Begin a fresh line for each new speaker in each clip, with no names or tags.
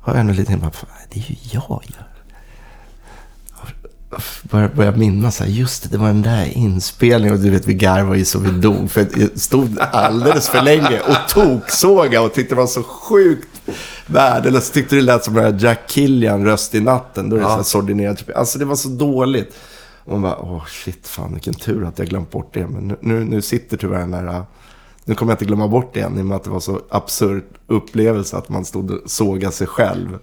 har jag nog lite bara, "Fan, det är ju jag ju. Börjar, börjar minnas, så här, just det, det var den där inspelningen och du vet, vi garvade ju så vi dog. För jag stod alldeles för länge och toksåga och tyckte det var så sjukt värdelöst. Tyckte det lät som den här Jack Killian röst i natten. Då är det
Ja.
så här sordinerat. Alltså det var så dåligt. Och man bara, åh shit, fan vilken tur att jag glömt bort det. Men nu, nu, nu sitter tyvärr den där... Nu kommer jag inte glömma bort det än i och med att det var så absurd upplevelse att man stod och sågade sig själv.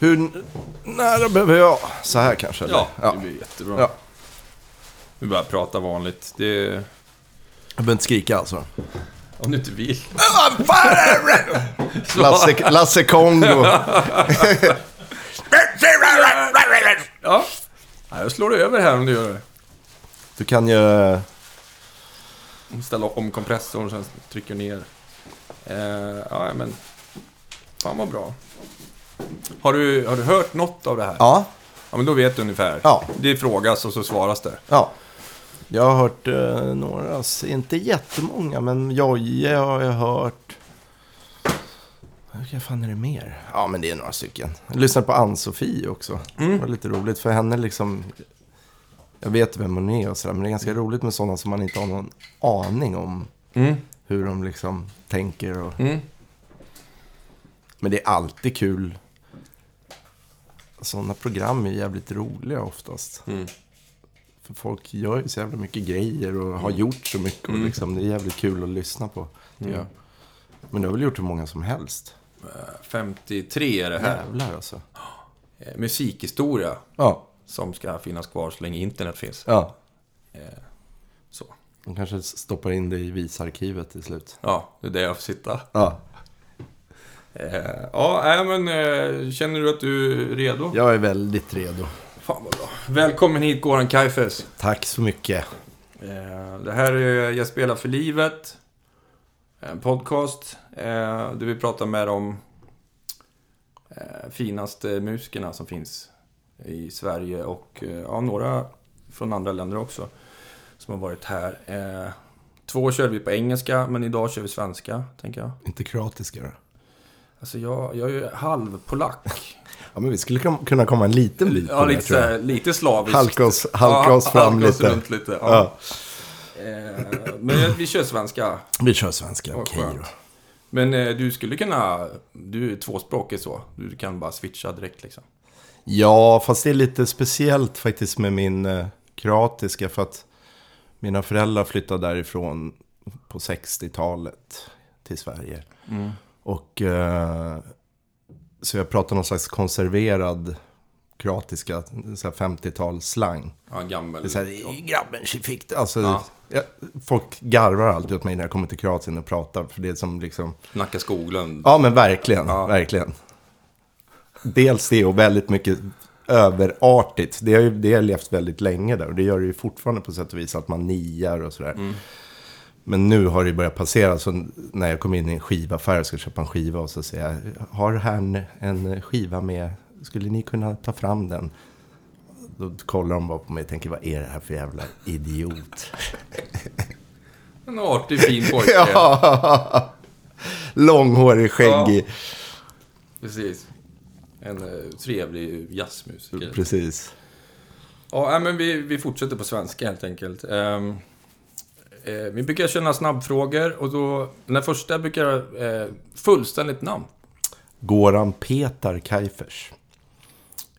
Hur nära behöver jag? Så här kanske? eller?
Ja, det blir jättebra.
Ja.
Vi börjar prata vanligt. Det...
Jag behöver inte skrika alltså.
Om du inte vill.
Lasse, Lasse Kongo.
Ja. Jag slår över här om du gör det.
Du kan ju...
Ställa om kompressorn och sen trycker ner. Eh, ja, men... Fan vad bra. Har du, har du hört något av det här?
Ja,
Ja, men då vet du ungefär.
Ja.
Det frågas och så svaras det.
ja. Jag har hört eh, några, inte jättemånga, men Jojje har jag hört. Vilka fan är det mer? Ja, men det är några stycken. Jag lyssnade på Ann-Sofie också. Det var lite roligt, för henne liksom... Jag vet vem hon är och sådär, men det är ganska roligt med sådana som man inte har någon aning om
Mm.
hur de liksom tänker. Och...
Mm.
Men det är alltid kul. Sådana program är jävligt roliga oftast.
Mm.
För folk gör ju så jävla mycket grejer och har gjort så mycket. Och liksom, det är jävligt kul att lyssna på. jag. Men det har väl gjort hur många som helst.
53 är det här.
Jävlar alltså.
Eh, musikhistoria.
Ja.
Som ska finnas kvar så länge internet finns.
ja.
Så.
De kanske stoppar in det i visarkivet till slut.
Ja, det är där jag får sitta.
Ja.
Eh, ja, men eh, känner du att du är redo?
Jag är väldigt redo.
Fan vad bra. Välkommen hit Goran Kaifes.
Tack så mycket.
Eh, det här är Jag spelar för livet. En podcast. Eh, där vi pratar med de eh, finaste musikerna som finns i Sverige och ja, några från andra länder också. Som har varit här. Två körde vi på engelska, men idag kör vi svenska, tänker jag.
Inte kroatiska då?
Alltså jag, jag är halvpolack.
Ja, men vi skulle kunna komma en liten bit
Ja, lite, såhär, lite slaviskt.
Halka oss, halka
Ja,
oss fram
halka oss
lite.
runt lite. Ja. Eh, men vi kör svenska.
Vi kör svenska, okej då.
Men eh, du skulle kunna... Du är tvåspråkig så. Du kan bara switcha direkt liksom.
Ja, fast det är lite speciellt faktiskt med min eh, kroatiska. För att mina föräldrar flyttade därifrån på 60-talet till Sverige. Och eh, så jag pratar någon slags konserverad kroatiska, så här 50-talsslang.
Ja, gammal.
Det är så här, grabben fick. Alltså,
Ja.
jag, folk garvar alltid åt mig när jag kommer till Kroatien och pratar. För det är som liksom...
Nacka Skoglund.
Ja, men verkligen.
Ja.
Verkligen. Dels det och väldigt mycket överartigt. Det har ju det har levt väldigt länge där. Och det gör det ju fortfarande på sätt och vis att man niar och sådär. Men nu har det börjat passera. Så när jag kommer in i en skivaffär och ska köpa en skiva och så säger jag. Har här en, skiva med. Skulle ni kunna ta fram den? Då kollar de bara på mig och tänker. Vad är det här för jävla idiot?
En artig, fin pojke.
ja. Långhårig, skäggig.
Precis. En eh, trevlig jazzmusiker.
Precis.
Ja, men vi, vi fortsätter på svenska helt enkelt. Ehm, eh, vi brukar köra snabbfrågor och då... Den första brukar jag... Eh, fullständigt namn.
Goran Petar Kaifers.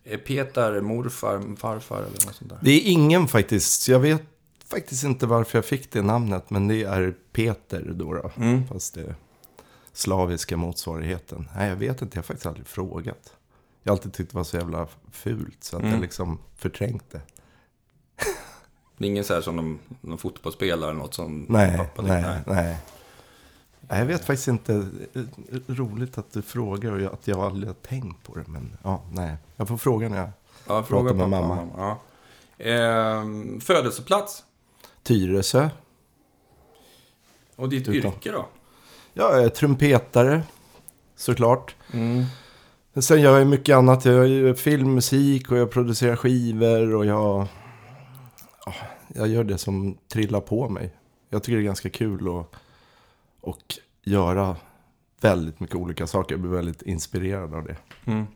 Är Peter morfar, farfar eller något sånt där?
Det är ingen faktiskt. Jag vet faktiskt inte varför jag fick det namnet. Men det är Peter då. då.
Mm.
Fast det är slaviska motsvarigheten. Nej, jag vet inte. Jag har faktiskt aldrig frågat. Jag har alltid tyckt det var så jävla fult. Så att
Mm.
jag liksom förträngt det.
Det är ingen så här som någon, någon fotbollsspelare eller något som
Nej,
pappa
nej, nej, nej. Jag vet faktiskt inte. Roligt att du frågar och att jag aldrig har tänkt på det. Men ja, nej. Jag får fråga när jag...
Ja, fråga
med
och
mamma.
Ja. Ehm, födelseplats
Tyresö.
och ditt
Utan.
yrke då?
Jag är trumpetare, såklart.
Mm.
Sen gör jag mycket annat. Jag gör filmmusik och jag producerar skivor och jag... ja, Jag gör det som trillar på mig. Jag tycker det är ganska kul att och göra väldigt mycket olika saker. Jag blir väldigt inspirerad av det.
Mm.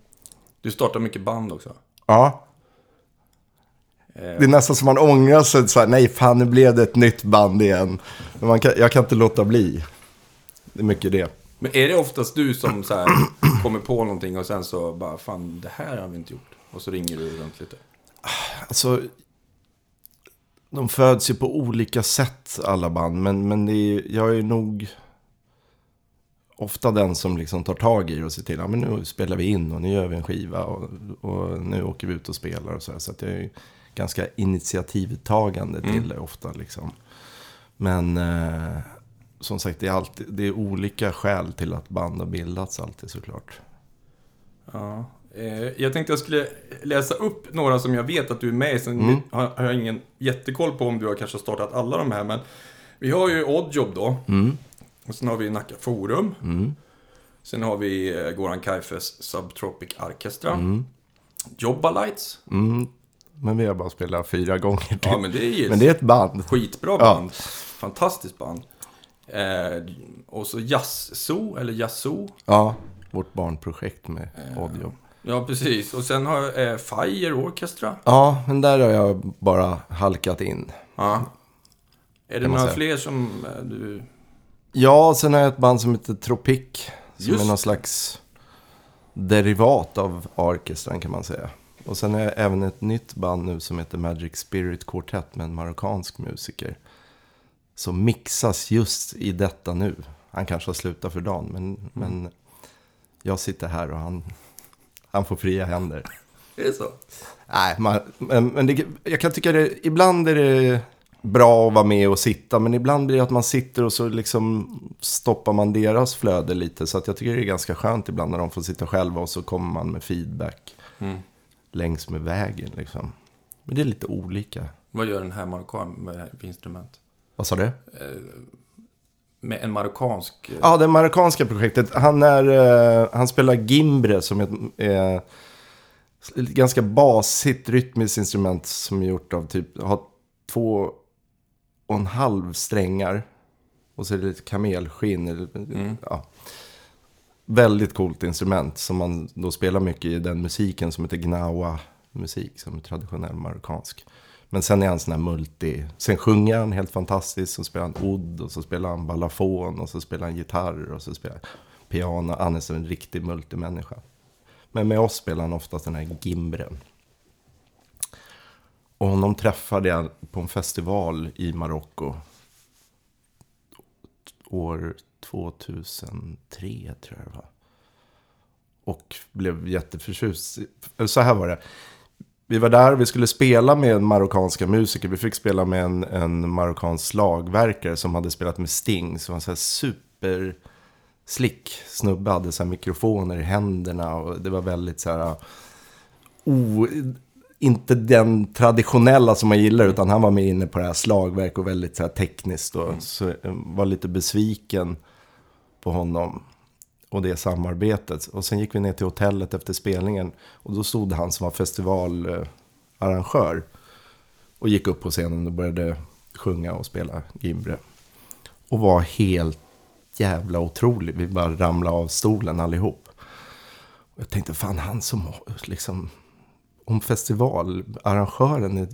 Du startar mycket band också.
Ja,
Eh,
det är nästan som man ångrar sig. Så här, Nej, fan nu blev det ett nytt band igen. Men man kan, jag kan inte låta bli. Det är mycket det.
Men är det oftast du som så här, kommer på någonting och sen så bara, fan det här har vi inte gjort. Och så ringer du runt lite.
Alltså, de föds ju på olika sätt alla band. Men, men är, jag är nog ofta den som liksom tar tag i och ser till. Ja, men nu spelar vi in och nu gör vi en skiva. Och, och nu åker vi ut och spelar och så här. Så att jag är ganska initiativtagande till
Mm.
det ofta liksom. Men eh, som sagt, det är, alltid, det är olika skäl till att band har bildats alltid såklart.
Ja. Eh, jag tänkte jag skulle läsa upp några som jag vet att du är med i. Sen
Mm.
har jag ingen jättekoll på om du har kanske startat alla de här. Men vi har ju Oddjob då.
Mm.
Och sen har vi Nacka Forum.
Mm.
Sen har vi eh, Goran Kaifes Subtropic Orchestra.
Mm.
Jobbalights.
Mm. Men vi har bara spelat fyra gånger till.
Ja, men det är ju
Men det är ett band.
skitbra
Ja.
band. Fantastiskt band. Eh, och så Jazzoo, eller Jazzoo.
Ja, vårt barnprojekt med
Eh.
Oddjob.
Ja, precis. Och sen har jag eh, Fire Orchestra.
Ja, men där har jag bara halkat in.
Ja. Är det några
säga.
fler som eh, du...
Ja, sen har jag ett band som heter Tropic. Som
Just
är någon slags derivat av orkestran kan man säga. Och sen har jag även ett nytt band nu som heter Magic Spirit Quartet med en marockansk musiker. Som mixas just i detta nu. Han kanske har slutat för dagen, men, men jag sitter här och han, han får fria händer.
Är det så?
Nej, man, men, men det, jag kan tycka det, ibland är det bra att vara med och sitta, men ibland blir det att man sitter och så liksom stoppar man deras flöde lite. Så att jag tycker det är ganska skönt ibland när de får sitta själva och så kommer man med feedback
Mm.
längs med vägen liksom. Men det är lite olika.
Vad gör den här marockan med instrument?
Vad sa du?
Med en marockansk... eh,
Ja, det marockanska projektet. Han, är, eh, han spelar gimbre som är ett eh, ett ganska basigt rytmiskt instrument som är gjort av typ, har två och en halv strängar. Och så är det lite kamelskinn.
Mm.
Ja. Väldigt coolt instrument som man då spelar mycket i den musiken som heter gnawa musik som är traditionell marockansk. Men sen är han sån här multi. Sen sjunger han helt fantastiskt. Så spelar han oud och så spelar han balafon och så spelar han gitarr och så spelar han piano. Han är som en riktig multimänniska. Men med oss spelar han oftast den här gimbren. Och honom träffade jag på en festival i Marocko. År 2003 tror jag det var. Och blev jätteförtjust. Så här var det. Vi var där, vi skulle spela med marockanska musiker. Vi fick spela med en, en marockansk slagverkare som hade spelat med Sting. Som var så här super slick snubbe, hade så här mikrofoner i händerna. Och det var väldigt så här... Ah, o, inte den traditionella som man gillar, utan han var med inne på det här slagverk och väldigt så här tekniskt. Och, Så jag var lite besviken på honom och det samarbetet. Och sen gick vi ner till hotellet efter spelningen. Och då stod han som var festivalarrangör. Och gick upp på scenen och började sjunga och spela Gimbre. Och var helt jävla otrolig. Vi bara ramlade av stolen allihop. Och jag tänkte, fan han som liksom... Om festivalarrangören är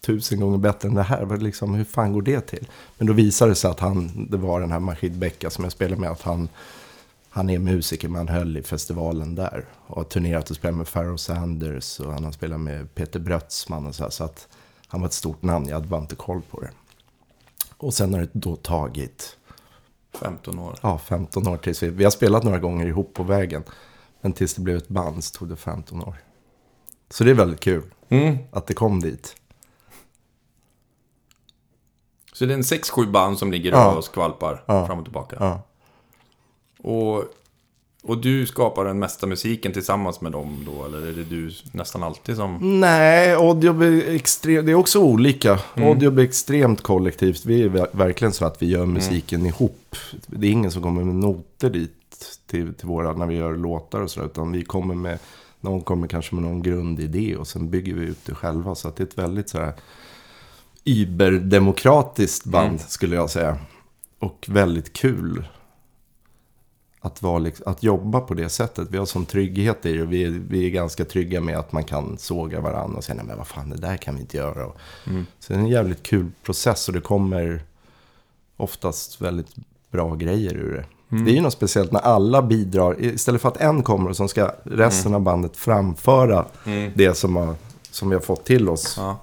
tusen gånger bättre än det här. Liksom, hur fan går det till? Men då visade det sig att han, det var den här Majid Becka som jag spelade med. Att han, han är musiker, men han höll i festivalen där. Och har turnerat och spelat med Pharoah Sanders. Och han har spelat med Peter Brötsman och så här. Så att han var ett stort namn, jag hade bara inte koll på det. Och sen har det då tagit
15 år.
ja, 15 år tills vi... Vi har spelat några gånger ihop på vägen. Men tills det blev ett band så tog det 15 år. Så det är väldigt kul
Mm.
att det kom dit.
Så det är en 6-7 band som ligger
Ja.
och skvalpar
Ja.
fram och tillbaka.
Ja.
Och, och du skapar den mesta musiken tillsammans med dem då? Eller är det du nästan alltid som...
Nej, Audiob är extremt... Det är också olika.
Mm.
Audiob är extremt kollektivt. Vi är ver- verkligen så att vi gör musiken ihop. Det är ingen som kommer med noter dit. till, till våra, när vi gör låtar och sådär. Utan vi kommer med, någon kommer kanske med någon grundidé och sen bygger vi ut det själva. Så att det är ett väldigt sådär überdemokratiskt band
Mm.
skulle jag säga. Och väldigt kul att, vara, liksom- att jobba på det sättet. Vi har sån trygghet i det. Vi, är- vi är ganska trygga med att man kan såga varandra och säga, nej men vad fan, det där kan vi inte göra.
Mm.
så det är en jävligt kul process och det kommer oftast väldigt bra grejer ur det.
Mm.
Det är ju något speciellt när alla bidrar. Istället för att en kommer och som ska resten av bandet framföra
Mm.
det som, har, som vi har fått till oss.
Ja.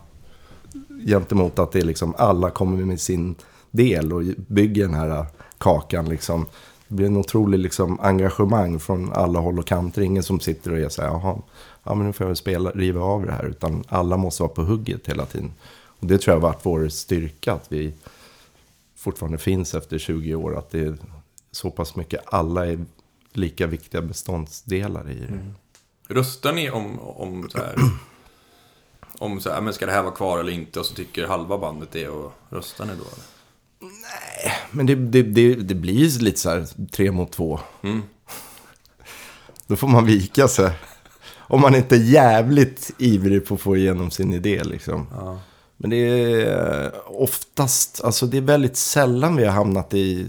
Gentemot att det är liksom alla kommer med sin del och bygger den här kakan. Liksom. Det blir en otrolig liksom, engagemang från alla håll och kanter. Ingen som sitter och är så här, jaha, ja men nu får jag väl spela, riva av det här. Utan alla måste vara på hugget hela tiden. Och det tror jag har varit vår styrka, att vi fortfarande finns efter 20 år. Att det är så pass mycket, alla är lika viktiga beståndsdelar i det. Mm.
Röstar ni om, om så här... Om så här, men ska det här vara kvar eller inte? Och så tycker halva bandet det och röstar ni då? Eller?
Men det, det, det, det blir ju lite så här tre mot två.
Mm.
Då får man vika sig. Om man inte är jävligt ivrig på att få igenom sin idé liksom.
Ja.
Men det är oftast, alltså det är väldigt sällan vi har hamnat i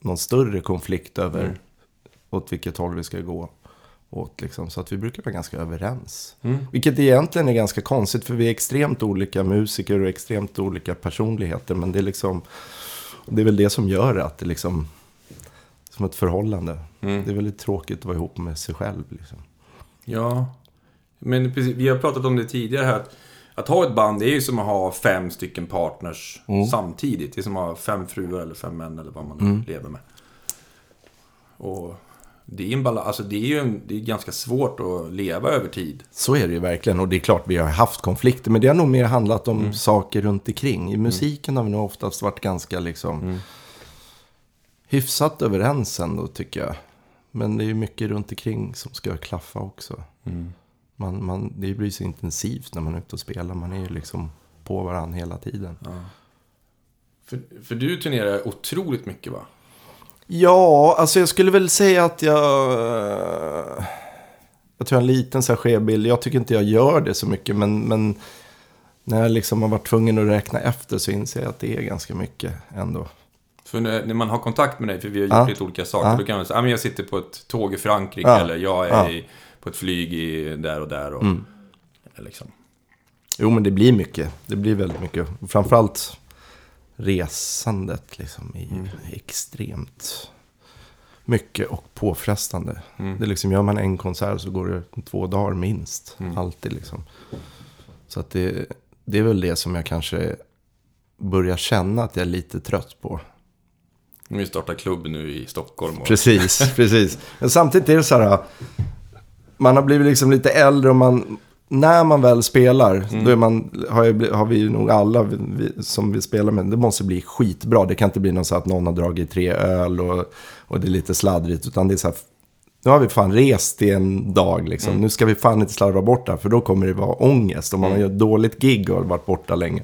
någon större konflikt över
Mm.
åt vilket håll vi ska gå åt liksom. Så att vi brukar vara ganska överens.
Mm.
Vilket egentligen är ganska konstigt för vi är extremt olika musiker och extremt olika personligheter. Men det är liksom, det är väl det som gör att det liksom, som ett förhållande.
Mm.
Det är väldigt tråkigt att vara ihop med sig själv liksom.
Ja, men precis, vi har pratat om det tidigare här. Att, att ha ett band det är ju som att ha fem stycken partners
Mm.
samtidigt. Det är som att ha fem fruar eller fem män eller vad man
Mm.
lever med. Och det är en balans, alltså det är ju en, det är ganska svårt att leva över tid.
Så är det ju verkligen. Och det är klart vi har haft konflikter. Men det har nog mer handlat om saker runt omkring. I musiken har vi nog oftast varit ganska liksom
Mm.
hyfsat överens ändå tycker jag. Men det är ju mycket runt omkring som ska klaffa också. Man, man, det blir så intensivt när man är ute och spelar. Man är ju liksom på varandra hela tiden.
För, för du turnerar otroligt mycket va?
Ja, alltså jag skulle väl säga att jag... eh, Jag tror jag har en liten så här skev bild. Jag tycker inte jag gör det så mycket. Men, men när jag liksom har varit tvungen att räkna efter så inser jag att det är ganska mycket ändå.
För när, man har kontakt med dig, för vi har gjort
Ja.
lite olika saker,
Ja.
då kan man säga att jag sitter på ett tåg i Frankrike
Ja.
eller jag är
Ja. Mm.
på ett flyg i, där och där. Och, liksom.
Jo, men det blir mycket. Det blir väldigt mycket. Framförallt resandet liksom är ju extremt mycket och påfrestande.
Mm.
Det är liksom, gör man en konsert så går det två dagar minst.
Mm.
Alltid liksom. Så att det, det är väl det som jag kanske börjar känna att jag är lite trött på.
Vi startar klubb nu i Stockholm. Och,
Precis, precis. Men samtidigt är det så här. Man har blivit liksom lite äldre och man... När man väl spelar, då är man, har, bli- har vi nog alla vi, som vi spelar med, det måste bli skitbra. Det kan inte bli något så att någon har dragit tre öl och, och det är lite sladdrigt. Utan det är så här, nu har vi fan rest i en dag liksom. Nu ska vi fan inte slarva bort det här, för då kommer det vara ångest. Om man har gjort dåligt gig och har varit borta länge,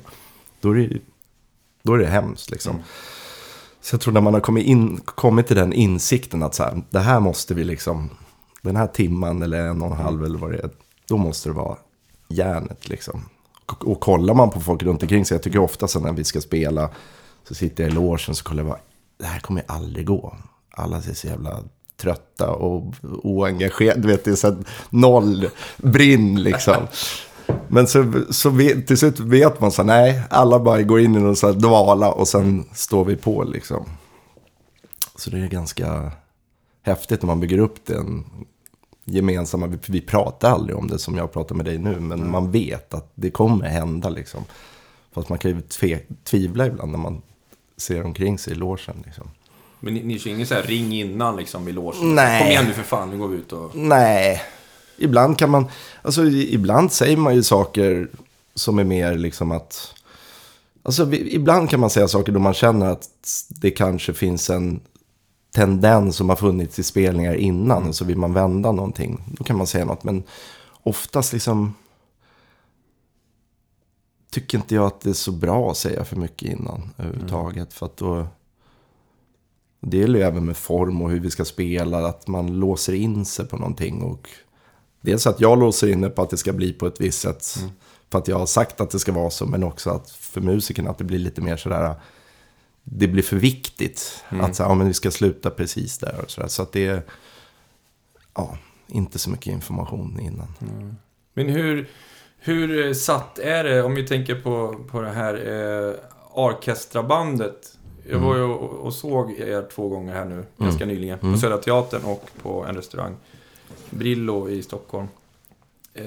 då är det, då är det hemskt liksom. Så jag tror när man har kommit, in, kommit till den insikten att så här, det här måste vi liksom, den här timman eller en och en halv eller vad det är, då måste det vara järnet liksom. Och, och kollar man på folk runt omkring sig, jag tycker ofta så när vi ska spela, så sitter jag i logen så kollar jag bara, det här kommer ju aldrig gå. Alla ser så jävla trötta och oengagerade, du vet, det är så här noll brinn liksom. Men så, så vet, till slut vet man så här, nej, alla bara går in i någon så här dvala och sen står vi på liksom. Så det är ganska häftigt när man bygger upp den gemensamma, vi, vi pratar aldrig om det som jag pratar med dig nu, men man vet att det kommer hända liksom. Fast man kan ju tve, tvivla ibland när man ser omkring sig i logen liksom.
Men ni, ni kör ingen så här ring innan liksom i logen?
Nej.
Kom igen nu för fan, nu går vi ut och...
Nej, ibland kan man, alltså ibland säger man ju saker som är mer liksom att, alltså ibland kan man säga saker då man känner att det kanske finns en tendens som har funnits i spelningar innan och så vill man vända någonting. Då kan man säga något, men oftast liksom tycker inte jag att det är så bra att säga för mycket innan överhuvudtaget. För att då, Det gäller ju även med form och hur vi ska spela, att man låser in sig på någonting. Och dels att jag låser in det på att det ska bli på ett visst sätt.
Mm.
För att jag har sagt att det ska vara så, men också att för musikerna att det blir lite mer sådär. Det blir för viktigt.
Mm.
Att så, ja, men vi ska sluta precis där och sådär. Så att det är, ja, inte så mycket information innan.
Men hur, hur satt är det, om vi tänker på, på det här eh, orkestrabandet? Jag var ju och, och såg er två gånger här nu, ganska nyligen. På
Mm.
Södra Teatern och på en restaurang. Brillo i Stockholm. Eh,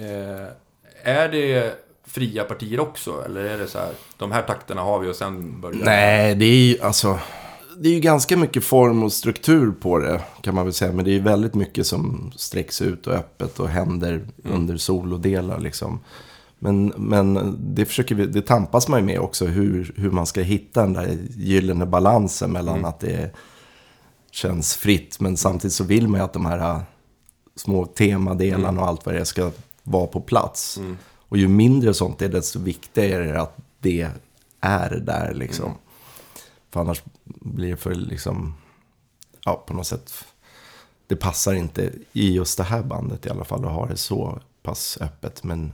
är det fria partier också? Eller är det så här, de här takterna har vi och sen börjar
Nej, det är ju alltså... Det är ju ganska mycket form och struktur på det kan man väl säga. Men det är ju väldigt mycket som sträcks ut och öppet och händer under solodelar liksom. Men, men det försöker vi, det tampas man ju med också. Hur, hur man ska hitta den där gyllene balansen mellan att det känns fritt. Men samtidigt så vill man ju att de här små temadelarna och allt vad det är ska vara på plats. Och ju mindre sånt är desto viktigare är det att det är där liksom. För annars blir det för liksom, ja på något sätt. Det passar inte i just det här bandet i alla fall att ha det så pass öppet. Men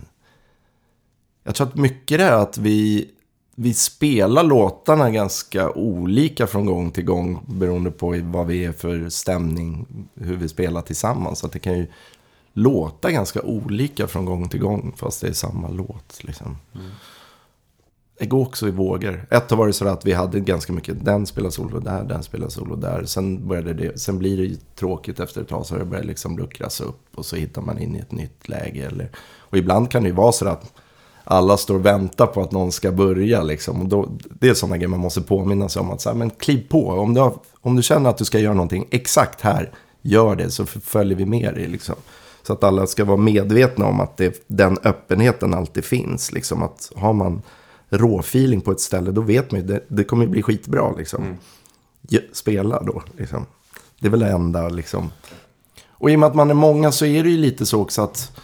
jag tror att mycket det är att vi, vi spelar låtarna ganska olika från gång till gång. Beroende på vad vi är för stämning, hur vi spelar tillsammans. Så att det kan ju låta ganska olika från gång till gång. Fast det är samma låt liksom. Det går också i vågor. Ett har varit så att vi hade ganska mycket, den spelar solo där, den spelar solo där. Sen, började det, sen blir det ju tråkigt efter ett tag så det börjar liksom luckras upp. Och så hittar man in i ett nytt läge. Eller, och ibland kan det ju vara så att alla står och väntar på att någon ska börja. Liksom. Och då, det är sådana grejer man måste påminna sig om. att så här, men kliv på, om du, har, om du känner att du ska göra någonting exakt här, gör det så följer vi med dig. Liksom. Så att alla ska vara medvetna om att det, den öppenheten alltid finns. Liksom. Att har man råfeeling på ett ställe, då vet man ju det, det kommer bli skitbra. Liksom. Ja, Spela då. Liksom. Det är väl det enda liksom. Och i och med att man är många så är det ju lite så också att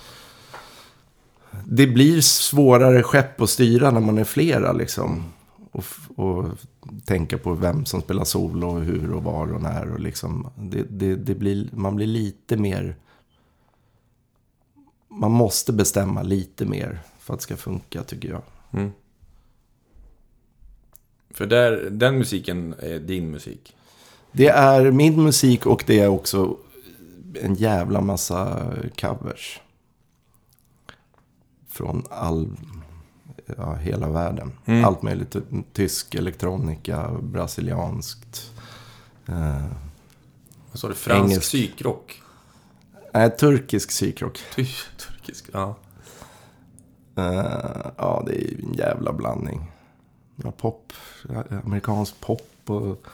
det blir svårare skepp att styra när man är flera liksom. Och, och tänka på vem som spelar solo och hur och var och när. Och liksom, det, det, det blir, man blir lite mer... Man måste bestämma lite mer för att det ska funka tycker jag.
Mm. För där, den musiken är din musik.
Det är min musik och det är också en jävla massa covers. Från all, ja, hela världen.
Mm.
Allt möjligt. Tysk elektronika, brasilianskt. Eh,
Vad sa du? Fransk psykrock?
nej, turkisk psykrock.
Ty- Turkisk? Ja.
Uh, ja, det är ju en jävla blandning. Ja, pop, amerikansk pop och...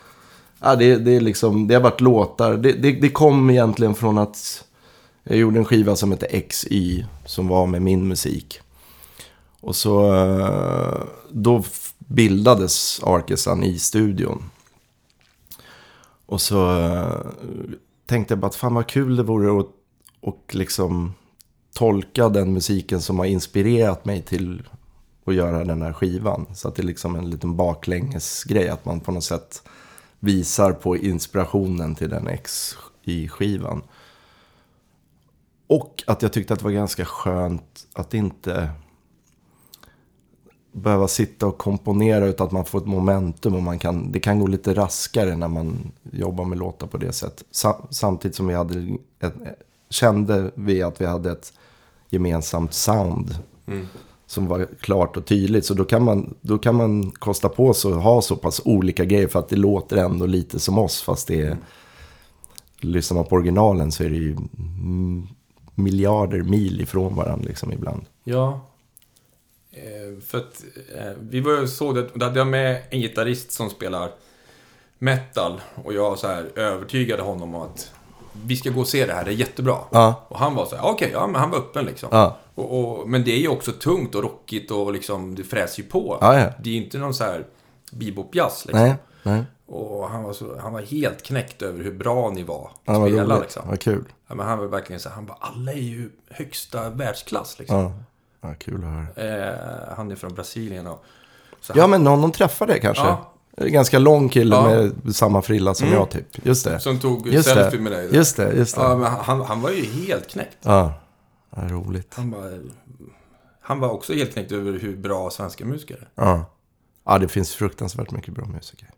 Ja, det, det, är liksom, det har varit låtar. Det, det, det kom egentligen från att jag gjorde en skiva som hette XY. Som var med min musik. Och så eh, då bildades Arkesan i studion. Och så eh, tänkte jag bara att fan vad kul det vore att och liksom tolka den musiken som har inspirerat mig till att göra den här skivan. Så att det är liksom en liten baklängesgrej. Att man på något sätt visar på inspirationen till den X i skivan. Och att jag tyckte att det var ganska skönt att inte behöva sitta och komponera utan att man får ett momentum och man kan, det kan gå lite raskare när man jobbar med låtar på det sättet. Samtidigt som vi hade ett, kände vi att vi hade ett gemensamt sound
Mm.
som var klart och tydligt. Så då kan man, då kan man kosta på sig att ha så pass olika grejer för att det låter ändå lite som oss. Fast det är, lyssnar man på originalen så är det ju mm, miljarder mil ifrån varandra liksom ibland.
Ja. Eh, för att eh, vi var såg det, då hade jag med en gitarrist som spelar metal och jag så här övertygade honom om att vi ska gå och se det här, det är jättebra.
Ja.
Och han var så här, okej, ja men han var öppen liksom.
Ja.
Och, och, men det är ju också tungt och rockigt och liksom, det fräser ju på.
Ja, ja.
Det är ju inte någon så här bebop-jazz liksom.
Nej, nej.
Och han var, så, han var helt knäckt över hur bra ni var
Ja,
att
vad
spela
roligt.
liksom.
Vad kul.
Ja, men han var verkligen så här, han bara, alla är ju högsta världsklass liksom.
Ja. ja, kul att höra.
Eh, han är från Brasilien och... Så
Ja,
han,
men någon de träffade kanske.
Ja.
Ganska lång kille
Ja.
med samma frilla som
Mm.
jag typ. Just det.
Som tog
Just
selfie
det.
med dig.
Just det, just det.
Ja,
Ja,
men han, han var ju helt knäckt.
ja. roligt.
Han, bara, han var också helt knäckt över hur bra svenska musiker är.
Ja. ja, det finns fruktansvärt mycket bra musiker.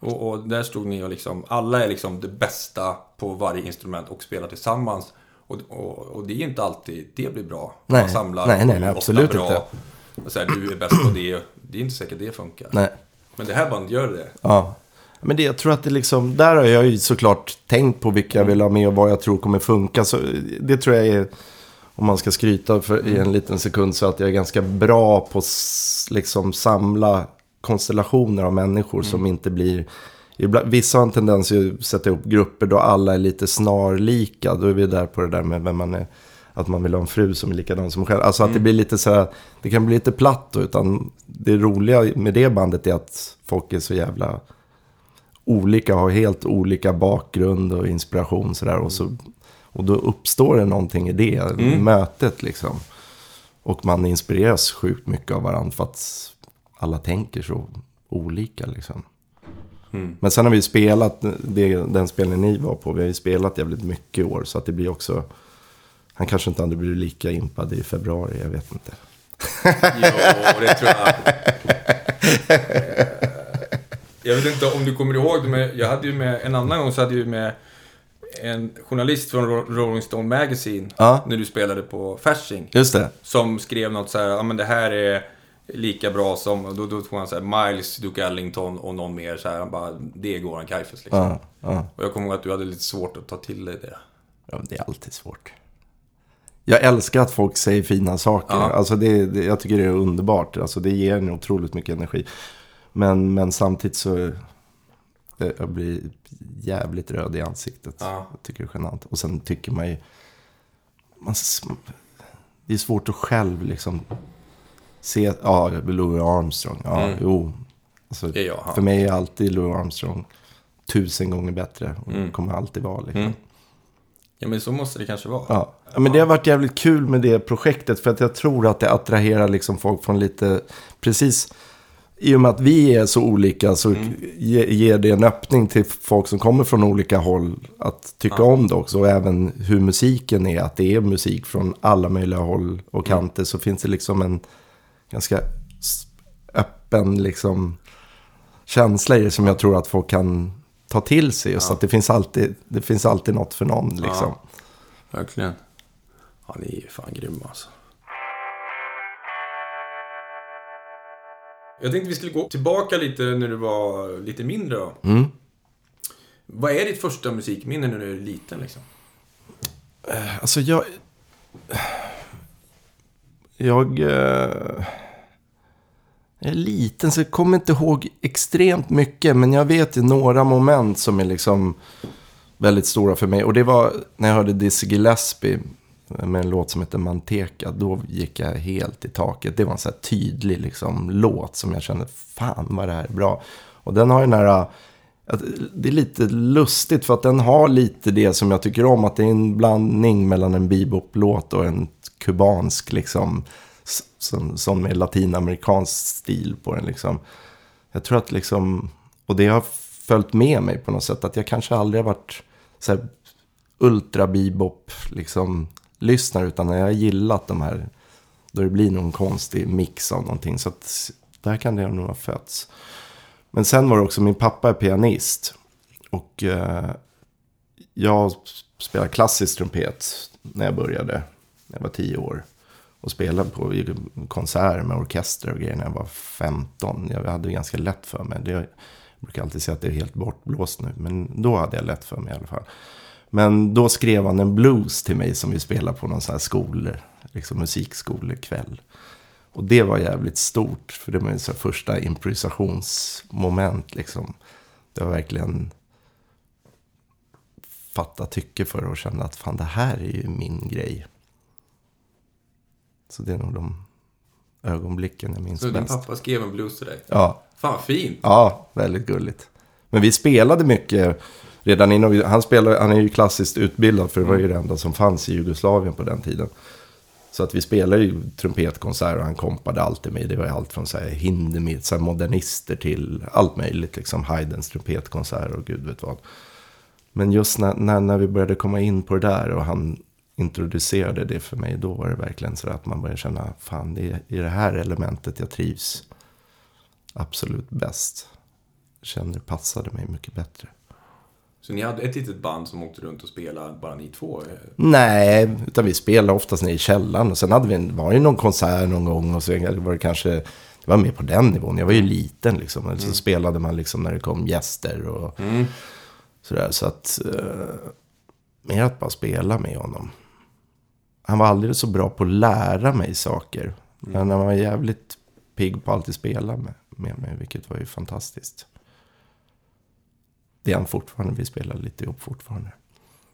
Och, och där stod ni och liksom, alla är liksom det bästa på varje instrument och spelar tillsammans. Och, och, och det är inte alltid det blir bra.
Nej.
Man samlar
Nej, nej, nej, absolut
bra.
inte.
Så här, du är bäst på det. Det är inte säkert det funkar.
Nej.
Men det här bandet gör det.
Ja. Men det, jag tror att det liksom, där har jag ju såklart tänkt på vilka jag vill ha med och vad jag tror kommer funka. Så det tror jag är, om man ska skryta för, i en liten sekund, så att jag är ganska bra på att liksom samla konstellationer av människor som inte blir... Ibland, vissa har en tendens att sätta ihop grupper då alla är lite snarlika. Då är vi där på det där med vem man är. Att man vill ha en fru som är likadan som själv. Alltså att det blir lite så här, det kan bli lite platt då. Utan det roliga med det bandet är att folk är så jävla olika, har helt olika bakgrund och inspiration sådär. Och, så, och då uppstår det någonting i det, mötet liksom. Och man inspireras sjukt mycket av varandra för att alla tänker så olika liksom.
Mm.
Men sen har vi spelat, det, den spelningen ni var på, vi har ju spelat jävligt mycket i år. Så att det blir också, han kanske inte hade blivit lika impad i februari, jag vet inte.
Jo, det tror jag. Jag vet inte om du kommer ihåg det, men jag hade ju med, en annan gång så hade jag ju med en journalist från Ro- Rolling Stone Magazine.
Ja.
När du spelade på Fasching.
Just det.
Som skrev något så här, ja men det här är lika bra som, då, då tog han så här Miles, Duke Ellington och någon mer så här. Han bara, det är Goran Kaifes liksom.
Ja, ja.
Och jag kommer ihåg att du hade lite svårt att ta till dig det.
Ja, men det är alltid svårt. Jag älskar att folk säger fina saker.
Ja.
Alltså det, det, jag tycker det är underbart. Alltså det ger en otroligt mycket energi. Men, men samtidigt så... eh, Jag blir jävligt röd i ansiktet.
Ja.
Jag tycker det är genant. Och sen tycker man ju... Man, det är svårt att själv liksom se... Ja, Louis Armstrong. Ja,
Mm.
jo. Alltså,
Det är jag,
för mig är alltid Louis Armstrong tusen gånger bättre. Och
Mm.
kommer alltid vara liksom.
Mm. Ja men så måste det kanske vara.
Ja. Ja, men det har varit jävligt kul med det projektet. För att jag tror att det attraherar liksom folk från lite... Precis i och med att vi är så olika så ge, ger det en öppning till folk som kommer från olika håll att tycka
Ja.
om det också. Och även hur musiken är. Att det är musik från alla möjliga håll och kanter. Så finns det liksom en ganska öppen liksom känsla i det som jag tror att folk kan ta till sig. Just
Ja.
att det finns, alltid, det finns alltid något för någon liksom.
Ja. Verkligen. Ja, ni är ju fan grymma alltså. Jag tänkte vi skulle gå tillbaka lite när du var lite mindre då.
Mm.
Vad är ditt första musikminne när du är liten liksom?
Alltså jag... Jag... eh, Jag är liten så jag kommer inte ihåg extremt mycket. Men jag vet ju några moment som är liksom väldigt stora för mig. Och det var när jag hörde Dizzy Gillespie med en låt som heter Manteca. Då gick jag helt i taket. Det var en så här tydlig liksom, låt som jag kände, fan vad det här är bra. Och den har ju den här... Äh, det är lite lustigt för att den har lite det som jag tycker om. Att det är en blandning mellan en bebop-låt och en kubansk liksom. Som, som är latinamerikansk stil på den liksom. Jag tror att liksom, och det har följt med mig på något sätt. Att jag kanske aldrig har varit så här ultra bebop liksom lyssnar Utan jag har gillat de här, då det blir någon konstig mix av någonting. Så att där kan det nog ha fötts. Men sen var det också, min pappa är pianist. Och eh, jag spelade klassisk trumpet när jag började. När jag var tio år. Och spelade på konserter med orkester och grejer när jag var 15. Jag hade ganska lätt för mig. Det, jag brukar alltid säga att det är helt bortblåst nu. Men då hade jag lätt för mig i alla fall. Men då skrev han en blues till mig som vi spelade på någon sån här skole, liksom musikskolekväll. Och det var jävligt stort, för det var ju så första improvisationsmoment liksom. Det var verkligen fatta tycke för och känna att fan det här är ju min grej. Så det är nog de ögonblicken jag minns
Så din
bäst.
pappa skrev en blues till dig?
Ja,
Fan vad fint!
Ja, väldigt gulligt. Men vi spelade mycket redan innan. vi- Han, spelade, han är ju klassiskt utbildad för det var ju det enda som fanns i Jugoslavien på den tiden. Så att vi spelade ju trumpetkonserter och han kompade alltid med. Det var ju allt från så här Hindemith, så här modernister till allt möjligt. Liksom Haydns trumpetkonserter och gud vet vad. Men just när, när, när vi började komma in på det där och han introducerade det för mig, då var det verkligen så att man började känna, fan det är i det här elementet jag trivs absolut bäst. Kände det passade mig mycket bättre.
Så ni hade ett litet band som åkte runt och spelade, bara ni två?
Nej, utan vi spelade oftast nere i källaren. Och sen hade vi en, var det någon konsert någon gång och så var det kanske, det var mer på den nivån. Jag var ju liten liksom. Mm. Så spelade man liksom när det kom gäster och mm. sådär. Så att, eh, mer att bara spela med honom. Han var aldrig så bra på att lära mig saker. Mm. Men han var jävligt pigg på att alltid spela med, med mig, vilket var ju fantastiskt. Det är han fortfarande, vi spelar lite ihop fortfarande.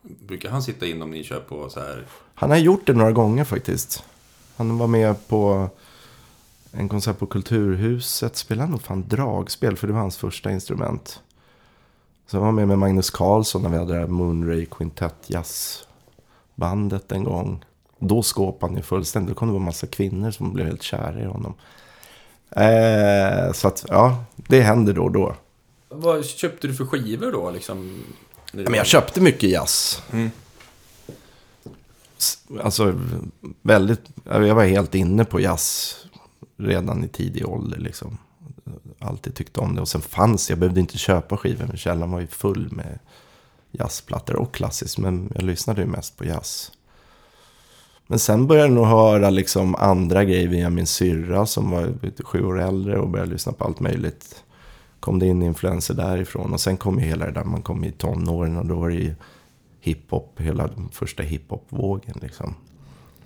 Brukar han sitta in om ni kör på så här?
Han har gjort det några gånger faktiskt. Han var med på en konsert på Kulturhuset. Spelade nog fan dragspel, för det var hans första instrument. Så han var med med Magnus Carlsson när vi hade det här Moonray Quintet jazzbandet en gång. Då skåpade han ju fullständigt. Då kom det vara en massa kvinnor som blev helt kära i honom. Eh, så att, ja, det händer då och då.
Vad köpte du för skivor då? Liksom,
men jag köpte mycket jazz. Mm. Alltså, väldigt, jag var helt inne på jazz redan i tidig ålder. Liksom. Alltid tyckte om det. Och sen fanns jag behövde inte köpa skivor. Men källaren var ju full med jazzplattor och klassiskt. Men jag lyssnade ju mest på jazz. Men sen började jag nog höra liksom andra grejer via min syrra som var sju år äldre och började lyssna på allt möjligt kom det in influenser därifrån. Och sen kom ju hela det där, man kom i tonåren och då var det ju hiphop, hela den första hiphop-vågen liksom.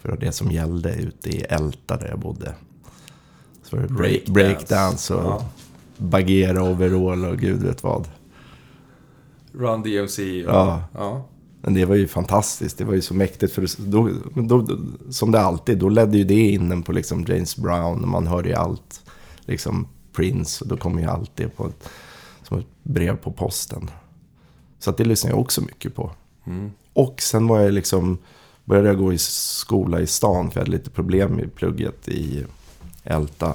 För det det som gällde ute i Älta där jag bodde. Så var det breakdance break och ja. bagera overall och gud vet vad.
Run DMC
och... Ja. ja. Men det var ju fantastiskt. Det var ju så mäktigt. För då, då, som det alltid, då ledde ju det in på liksom James Brown. Och man hörde ju allt. Liksom Prince. Och då kommer ju allt det på ett, som ett brev på posten. Så att det lyssnar jag också mycket på. Mm. Och sen var jag liksom, började jag gå i skola i stan. För jag hade lite problem i plugget i Älta.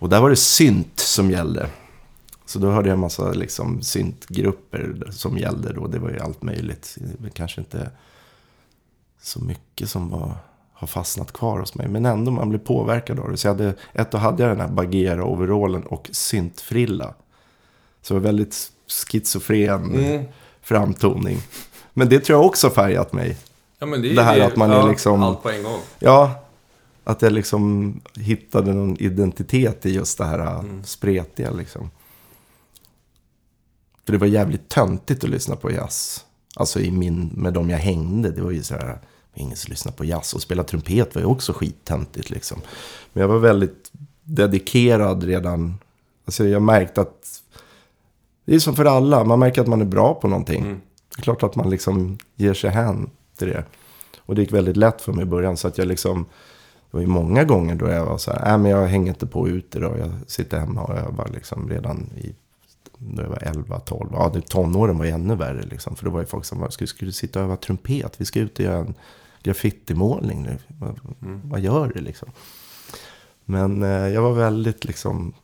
Och där var det synt som gällde. Så då hörde jag en massa liksom, syntgrupper som gällde då. Det var ju allt möjligt. Kanske inte så mycket som var har fastnat kvar hos mig. Men ändå, man blir påverkad av det. Så jag hade, ett år hade jag den här Bagheera-overallen och syntfrilla. Så det var väldigt schizofren mm. framtoning. Men det tror jag också färgat mig.
Ja, men det, är det här det, att man ja, är liksom... Allt på en gång.
Ja, att jag liksom hittade någon identitet i just det här mm. spretiga liksom. För det var jävligt töntigt att lyssna på jazz. Alltså i min, med de jag hängde. Det var ju så här ingen som lyssnar på jazz. Och spela trumpet var ju också skittöntigt liksom. Men jag var väldigt dedikerad redan. Alltså jag märkte att det är som för alla. Man märker att man är bra på någonting. Mm. Det är klart att man liksom ger sig hän till det. Och det gick väldigt lätt för mig i början. Så att jag liksom, det var ju många gånger då jag var så här, äh, men jag hänger inte på ute då. Jag sitter hemma och övar liksom redan i, då jag var 11, 12. Ja, det, tonåren var ju ännu värre liksom. För då var ju folk som, skulle, skulle du sitta och öva trumpet? Vi ska ut och göra en graffitimålning nu. Vad, mm. vad gör du liksom? Men eh, jag var väldigt liksom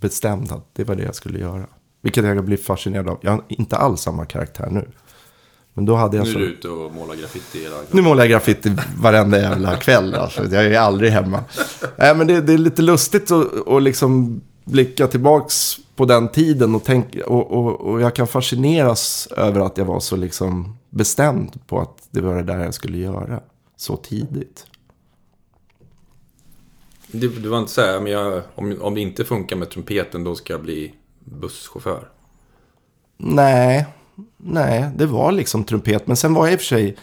bestämd att det var det jag skulle göra. Vilket jag blir fascinerad av. Jag har inte alls samma karaktär nu. Men då hade jag
nu
är
du ute och målar graffiti hela
Nu målar jag graffiti varenda jävla kväll. Alltså. Jag är aldrig hemma. Nej, men det, det är lite lustigt att, att liksom blicka tillbaks på den tiden. Och, tänk, och, och, och jag kan fascineras över att jag var så liksom bestämd på att det var det där jag skulle göra så tidigt.
Du, du var inte så här, men jag, om, om det inte funkar med trumpeten då ska jag bli busschaufför?
Nej, nej, det var liksom trumpet. Men sen var jag i och för sig,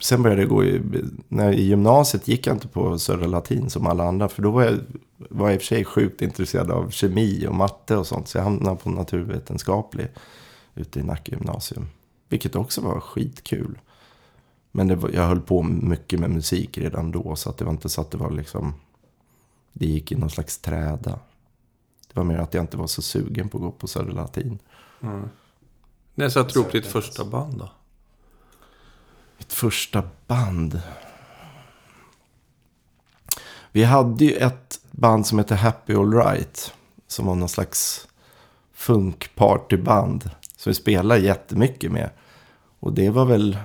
sen började jag gå i, när, i gymnasiet gick jag inte på Södra Latin som alla andra. För då var jag, var jag i och för sig sjukt intresserad av kemi och matte och sånt. Så jag hamnade på naturvetenskaplig ute i Nacka gymnasium. Vilket också var skitkul. Men det var, jag höll på mycket med musik redan då. Så att det var inte så att det var liksom... Det gick i någon slags träda. Det var mer att jag inte var så sugen på att gå på Södra Latin.
Mm. När satte du upp ditt första band då?
Mitt första band? Vi hade ju ett band som hette Happy All Right. Som var någon slags funkpartyband. Som vi spelade jättemycket med. Och det var väl...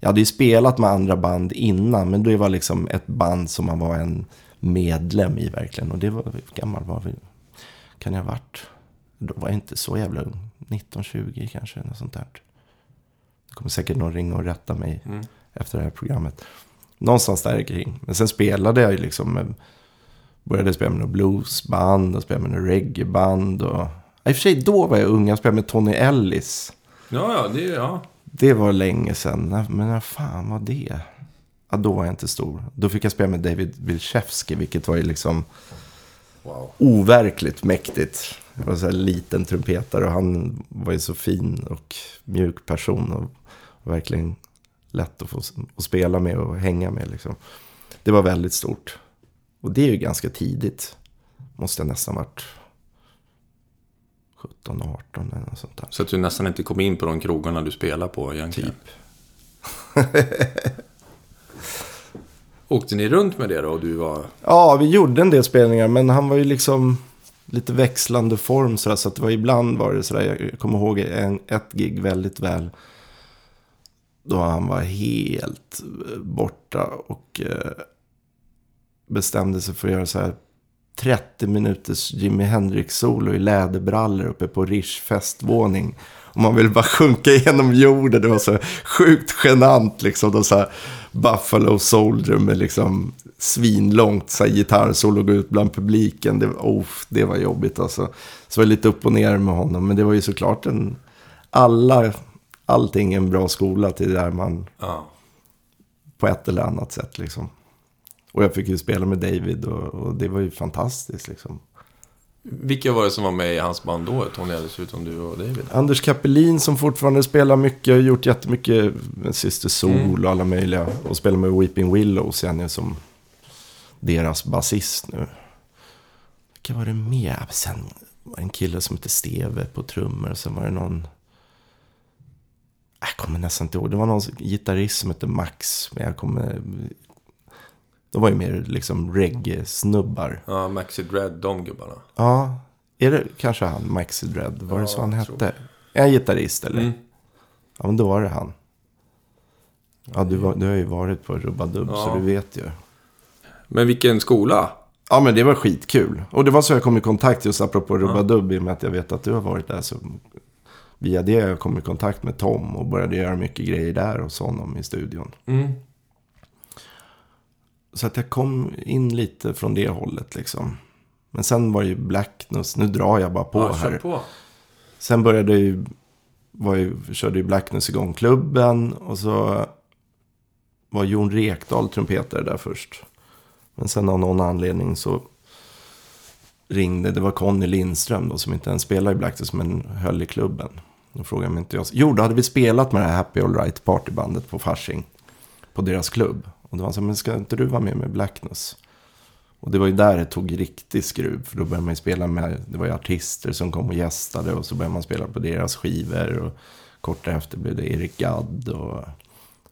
Jag hade ju spelat med andra band innan. Men det var liksom ett band som man var en medlem i verkligen. Och det var... Hur gammal var vi? Kan jag ha varit? Då var jag inte så jävla ung. 19-20 kanske. Något sånt där. Det kommer säkert någon ringa och rätta mig
Mm.
efter det här programmet. Någonstans där kring. Men sen spelade jag ju liksom. med- Började spela med något bluesband och spela med något reggaeband. Och... I och för sig, då var jag ung. Jag spelade med Tony Ellis.
Ja, ja, det. Ja.
Det var länge sedan. Men när fan var det? Ja, då var jag inte stor. Då fick jag spela med David Wilczewski, vilket var ju liksom
Wow.
overkligt mäktigt. Det var så här liten trumpetare och han var ju så fin och mjuk person. Och verkligen lätt att få att spela med och hänga med. Liksom. Det var väldigt stort. Och det är ju ganska tidigt. Måste jag nästan varit 17, 18 eller något sånt där.
Så att du nästan inte kom in på de krogarna du spelar på egentligen.
Typ.
Åkte ni runt med det då och du var...
Ja, vi gjorde en del spelningar, men han var ju liksom lite växlande form sådär, så att det var ibland var det sådär, jag kommer ihåg en, ett gig väldigt väl. Då han var helt borta och eh, bestämde sig för att göra så här 30 minuters Jimi Hendrix-solo i läderbrallor uppe på Rish festvåning. Och man ville bara sjunka igenom jorden. Det var så sjukt genant liksom. De så här Buffalo Soldier med liksom svinlångt så här gitarrsolo gå ut bland publiken. Det, oh, det var jobbigt alltså. Så var det lite upp och ner med honom. Men det var ju såklart en... Alla, allting är en bra skola till där man
Ja.
på ett eller annat sätt liksom. Och jag fick ju spela med David och, och det var ju fantastiskt liksom.
Vilka var det som var med i hans band då? Tony Ellis, utom du och David?
Anders Kapelin som fortfarande spelar mycket, har gjort jättemycket med Syster Sol och alla möjliga. Och spelar med Weeping Willows sen är som deras basist nu. Vilka var det mer? Sen var det en kille som hette Steve på trummor. Och sen var det någon... Jag kommer nästan inte ihåg. Det var någon gitarrist som hette Max. Men jag kommer... De var ju mer liksom reggae-snubbar.
Ja, Maxi Dread, de gubbarna.
Ja, är det kanske han, Maxi Dread? Var det
Ja,
så han hette? Är han gitarrist eller?
Mm.
Ja, men då var det han. Ja, du, var, du har ju varit på Rubadubb,
Ja.
så du vet ju.
Men vilken skola?
Ja, men det var skitkul. Och det var så jag kom i kontakt just apropå Rubadubb, i och med att jag vet att du har varit där. Så via det jag kom i kontakt med Tom och började göra mycket grejer där hos honom i studion.
Mm.
Så att jag kom in lite från det hållet liksom. Men sen var det ju Blackness, nu drar jag bara på
ja,
här.
på.
Sen började ju, var ju, körde ju Blackness igång klubben och så var Jon Rekdal trumpetare där först. Men sen av någon anledning så ringde, det var Conny Lindström då som inte ens spelade i Blackness men höll i klubben. Då frågade mig inte jag. Jo, då hade vi spelat med det här Happy All Right partybandet på Fasching. På deras klubb. Och då var han så men ska inte du vara med med Blackness? Och det var ju där det tog riktig skruv. För då började man ju spela med, det var ju artister som kom och gästade. Och så började man spela på deras skivor. Och kort därefter blev det Erik Gadd. Och,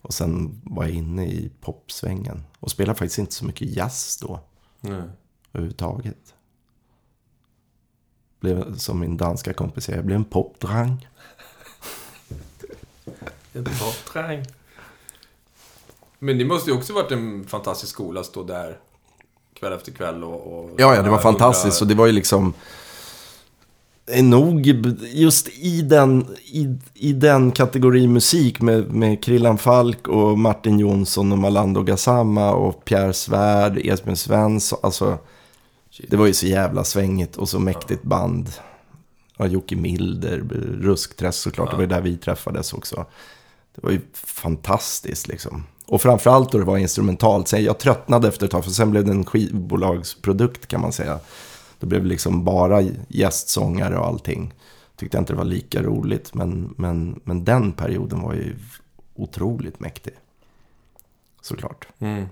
och sen var jag inne i popsvängen. Och spelade faktiskt inte så mycket jazz då.
Nej.
Överhuvudtaget. Blev som min danska kompis säger, jag blev en popdrang.
En popträng. Men det måste ju också varit en fantastisk skola att stå där kväll efter kväll och... och
Ja, ja, det var fantastiskt. Och det var ju liksom... är nog just i den, i, i den kategori musik med, med Krillan Falk och Martin Jonsson och Malando Gassama och Pierre Svärd, Esbjörn Svensson. Alltså, det var ju så jävla svängigt och så mäktigt band. Ja, Jocke Milder, Ruskträsk såklart, det var ju där vi träffades också. Det var ju fantastiskt liksom. Och framförallt då det var instrumentalt. Sen jag tröttnade efter ett tag, för sen blev det en skivbolagsprodukt kan man säga. Det blev liksom bara gästsångare och allting. Tyckte jag inte det var lika roligt, men, men, men den perioden var ju otroligt mäktig. Såklart.
Mm.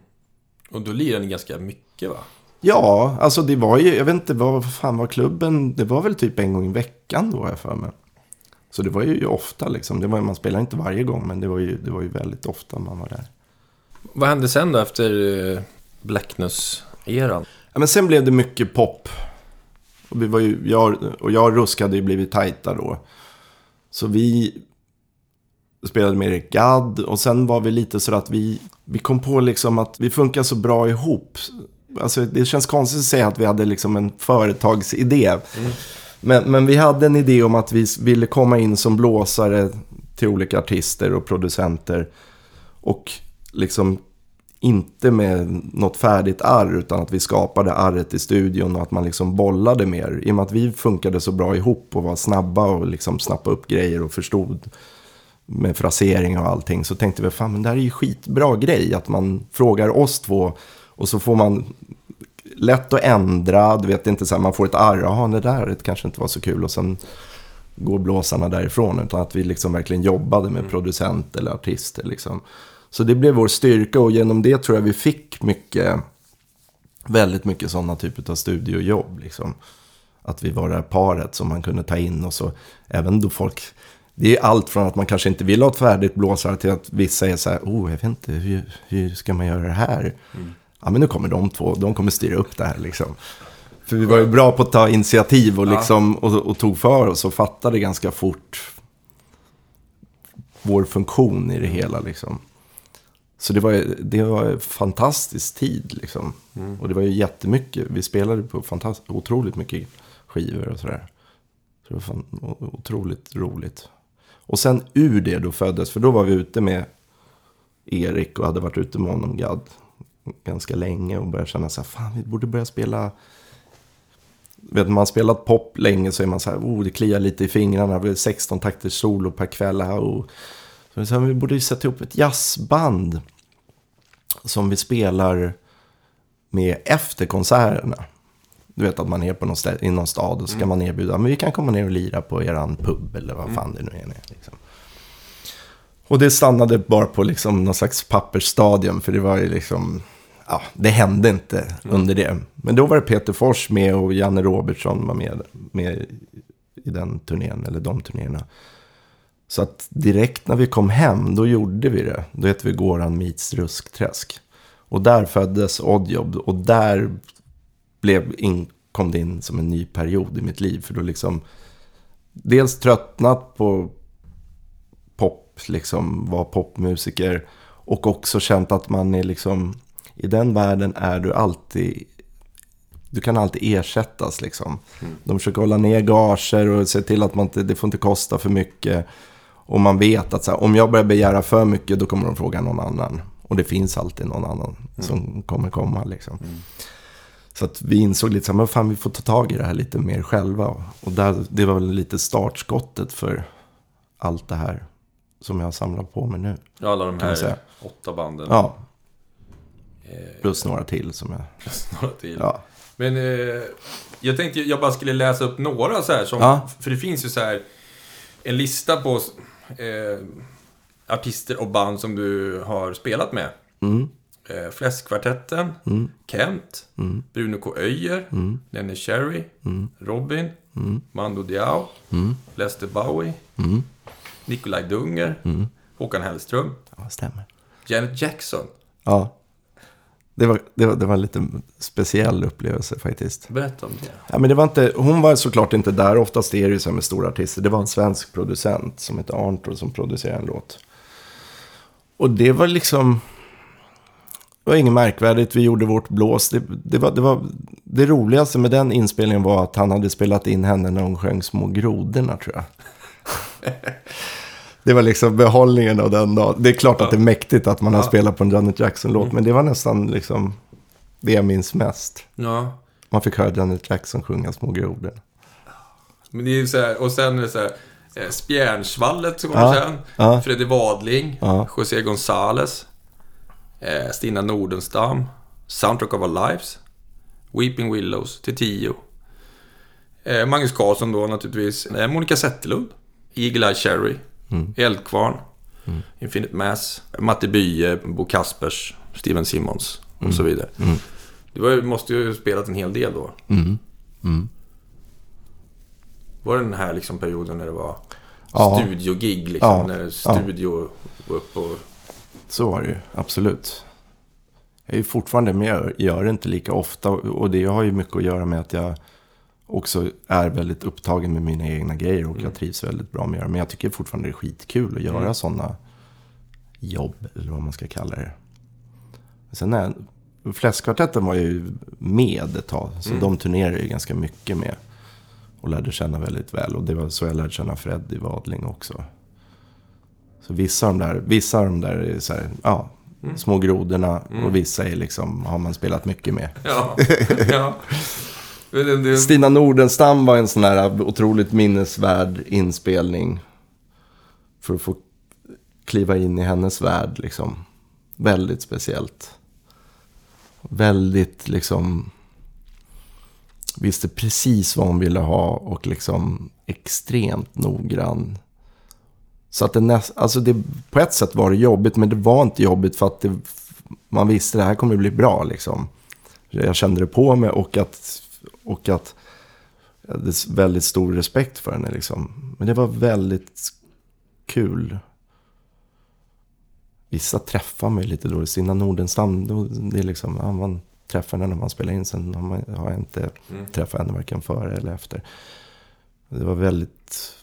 Och då lirade ni ganska mycket va?
Ja, alltså det var ju, jag vet inte vad fan var klubben, det var väl typ en gång i veckan då har jag för mig. Så det var ju ofta liksom, det var, man spelar inte varje gång men det var, ju, det var ju väldigt ofta man var där.
Vad hände sen då efter... eh, Blackness-eran.
Ja, men sen blev det mycket pop. Och, vi var ju, jag, och jag och Rusk hade ju blivit tajta då. Så vi spelade med Erik Gadd. Och sen var vi lite så att vi, vi kom på liksom att vi funkar så bra ihop. Alltså, det känns konstigt att säga att vi hade liksom en företagsidé.
Mm.
Men, men vi hade en idé om att vi ville komma in som blåsare till olika artister och producenter. Och liksom inte med något färdigt arr utan att vi skapade arret i studion och att man liksom bollade mer. I och med att vi funkade så bra ihop och var snabba och liksom snappade upp grejer och förstod med frasering och allting så tänkte vi fan men det här är ju skitbra grej att man frågar oss två och så får man lätt att ändra, du vet inte så här, man får ett arr, jaha det där det kanske inte var så kul och sen går blåsarna därifrån utan att vi liksom verkligen jobbade med producent eller artister liksom. Så det blev vår styrka och genom det tror jag vi fick mycket, väldigt mycket sådana typer av studiojobb. Liksom. Att vi var det här paret som man kunde ta in och så även då folk, det är allt från att man kanske inte vill ha ett färdigt blåsare till att vissa är så här, oh jag vet inte, hur, hur ska man göra det här? Ja men nu kommer de två, de kommer styra upp det här liksom. För vi var ju bra på att ta initiativ och, liksom, och, och tog för oss och fattade ganska fort vår funktion i det hela liksom. Så det var, det var en fantastisk tid liksom. Och det var ju jättemycket. Vi spelade på fantast- otroligt mycket skivor och sådär. Så det var fan otroligt roligt. Och sen ur det då föddes, för då var vi ute med Erik och hade varit ute med honom, Gadd, ganska länge och började känna så här, fan vi borde börja spela Vet, man spelat pop länge så är man så här, oh, det kliar lite i fingrarna. Vi har 16 takters solo per kväll här. Och, så vi sa, vi borde ju sätta ihop ett jazzband. Som vi spelar med efter konserterna. Du vet att man är på någon stä- i någon stad och så ska man erbjuda, men vi kan komma ner och lira på eran pub eller vad fan det nu är. Liksom. Och det stannade bara på liksom någon slags pappersstadium, för det var ju liksom, ja, det hände inte under det. Men då var det Peter Fors med och Janne Robertsson var med, med i den turnén, eller de turnéerna. Så att direkt när vi kom hem, då gjorde vi det. Då hette vi Goran Meets Ruskträsk. Och där föddes Oddjob och där blev in, kom det in som en ny period i mitt liv. För då liksom, dels tröttnat på liksom var popmusiker. Och också känt att man är liksom, i den världen är du alltid, du kan alltid ersättas liksom. De försöker hålla ner gager och se till att man inte, det får inte kosta för mycket. Och man vet att så här, om jag börjar begära för mycket då kommer de fråga någon annan. Och det finns alltid någon annan som kommer komma liksom. Så att vi insåg lite så här, men fan vi får ta tag i det här lite mer själva. Och där, det var väl lite startskottet för allt det här som jag har samlat på mig nu.
Ja, alla de här åtta banden.
Ja. Plus några till som jag...
Några till.
Ja.
Men eh, jag tänkte jag bara skulle läsa upp några så här som,
Ja.
För det finns ju så här en lista på eh, artister och band som du har spelat med.
Mm.
Eh, Fläskkvartetten, Kent, Bruno K. Öijer, Lenny Cherry, Robin, Mando Diao, Lester Bowie, Nikolaj Dunger, Håkan Hellström,
ja, stämmer.
Janet Jackson.
Ja. Det var, det, var, det var en lite speciell upplevelse faktiskt.
Berätta om det.
Ja, men det var inte, hon var såklart inte där. Oftast är det ju så här med stora artister. Det var en svensk producent som heter Arntor som producerade en låt. Och det var liksom... Det var inget märkvärdigt. Vi gjorde vårt blås. Det, det, var, det, var, det roligaste med den inspelningen var att han hade spelat in henne när hon sjöng Små grodorna, tror jag. Det var liksom behållningen av den dagen. Det är klart att det är mäktigt att man har spelat på en Janet Jackson-låt. Men det var nästan liksom det jag minns mest.
Ja.
Man fick höra Janet Jackson sjunga Små grodor.
Men det är så här, och sen är det så här, eh, Spjärnsvallet som kommer
Ja,
sen.
ja.
Freddy Wadling,
Ja.
José González, eh, Stina Nordenstam, Soundtrack of Our Lives, Weeping Willows till Tio. Eh, Magnus Carlsson då naturligtvis. Monica Zetterlund, Eagle Eye Cherry, Eldkvarn, Infinite Mass, Matte Bye, Bo Kaspers, Steven Simmons och så vidare. Du var, ju- måste ju ha spelat en hel del då. Var det den här liksom perioden när det var
Ja.
studiogig? Liksom,
Ja.
När
Ja.
studio var upp och...
Så var det ju, absolut. Jag är ju fortfarande med, jag gör det inte lika ofta. Och det har ju mycket att göra med att jag också är väldigt upptagen med mina egna grejer. Och jag trivs väldigt bra med det. Men jag tycker fortfarande det är skitkul att göra
Mm.
sådana jobb, eller vad man ska kalla det. Sen är Fläskkvartetten var ju med ett tag. Så
Mm.
de turnerar ju ganska mycket med. Och lärde känna väldigt väl. Och det var så jag lärde känna Fred i Vadling också. Så vissa av de där, vissa av de där är så här, ja,
Mm.
små grodorna. Och vissa är liksom, har man spelat mycket med.
Ja. ja.
Stina Nordenstam var en sån här otroligt minnesvärd inspelning. För att få kliva in i hennes värld liksom. Väldigt speciellt. Väldigt liksom... Visste precis vad hon ville ha och liksom extremt noggrann. Så att det näst, alltså det, på ett sätt var det jobbigt, men det var inte jobbigt för att det, man visste att det här kommer att bli bra liksom. Jag kände det på mig och att, och att jag hade väldigt stor respekt för henne liksom. Men det var väldigt kul. Vissa träffar mig lite då. Stina Nordenstam, då, det är liksom, ja, man träffar henne när man spelar in. Sen har, man, har jag inte
Mm.
träffat henne varken före eller efter. Det var väldigt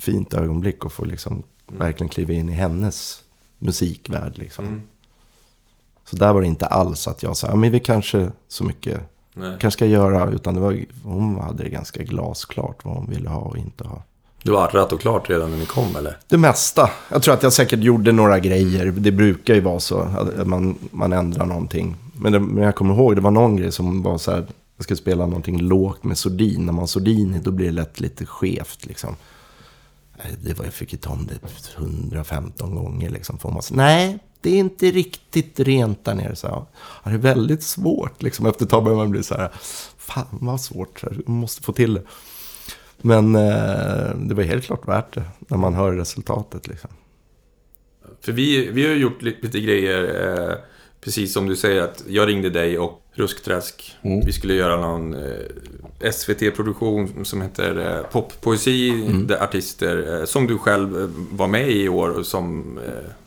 fint ögonblick att få liksom verkligen kliva in i hennes musikvärld liksom.
Mm.
Så där var det inte alls att jag sa, men vi kanske så mycket
Nej.
kanske ska göra. Utan det var, hon hade det ganska glasklart vad hon ville ha och inte ha.
Det var rätt och klart redan när ni kom, eller?
Det mesta. Jag tror att jag säkert gjorde några grejer. Det brukar ju vara så att man, man ändrar någonting. Men, det, men jag kommer ihåg, det var någon grej som var så här. Jag ska spela någonting lågt med sordin. När man har sordin då blir det lätt lite skevt liksom. Det var, jag fick ju ta om det 115 gånger liksom. För man nej, det är inte riktigt rent där nere. Så, jag. ja, det är väldigt svårt liksom. Efter ett tag börjar man bli så här, fan vad svårt, så här, jag måste få till det. Men eh, det var helt klart värt det när man hör resultatet liksom.
För vi, vi har ju gjort li- lite grejer, eh, precis som du säger, att jag ringde dig och Ruskträsk.
Mm.
Vi skulle göra någon eh, SVT-produktion som heter eh, Poppoesi,
Mm.
där artister, eh, som du själv eh, var med i i år, som,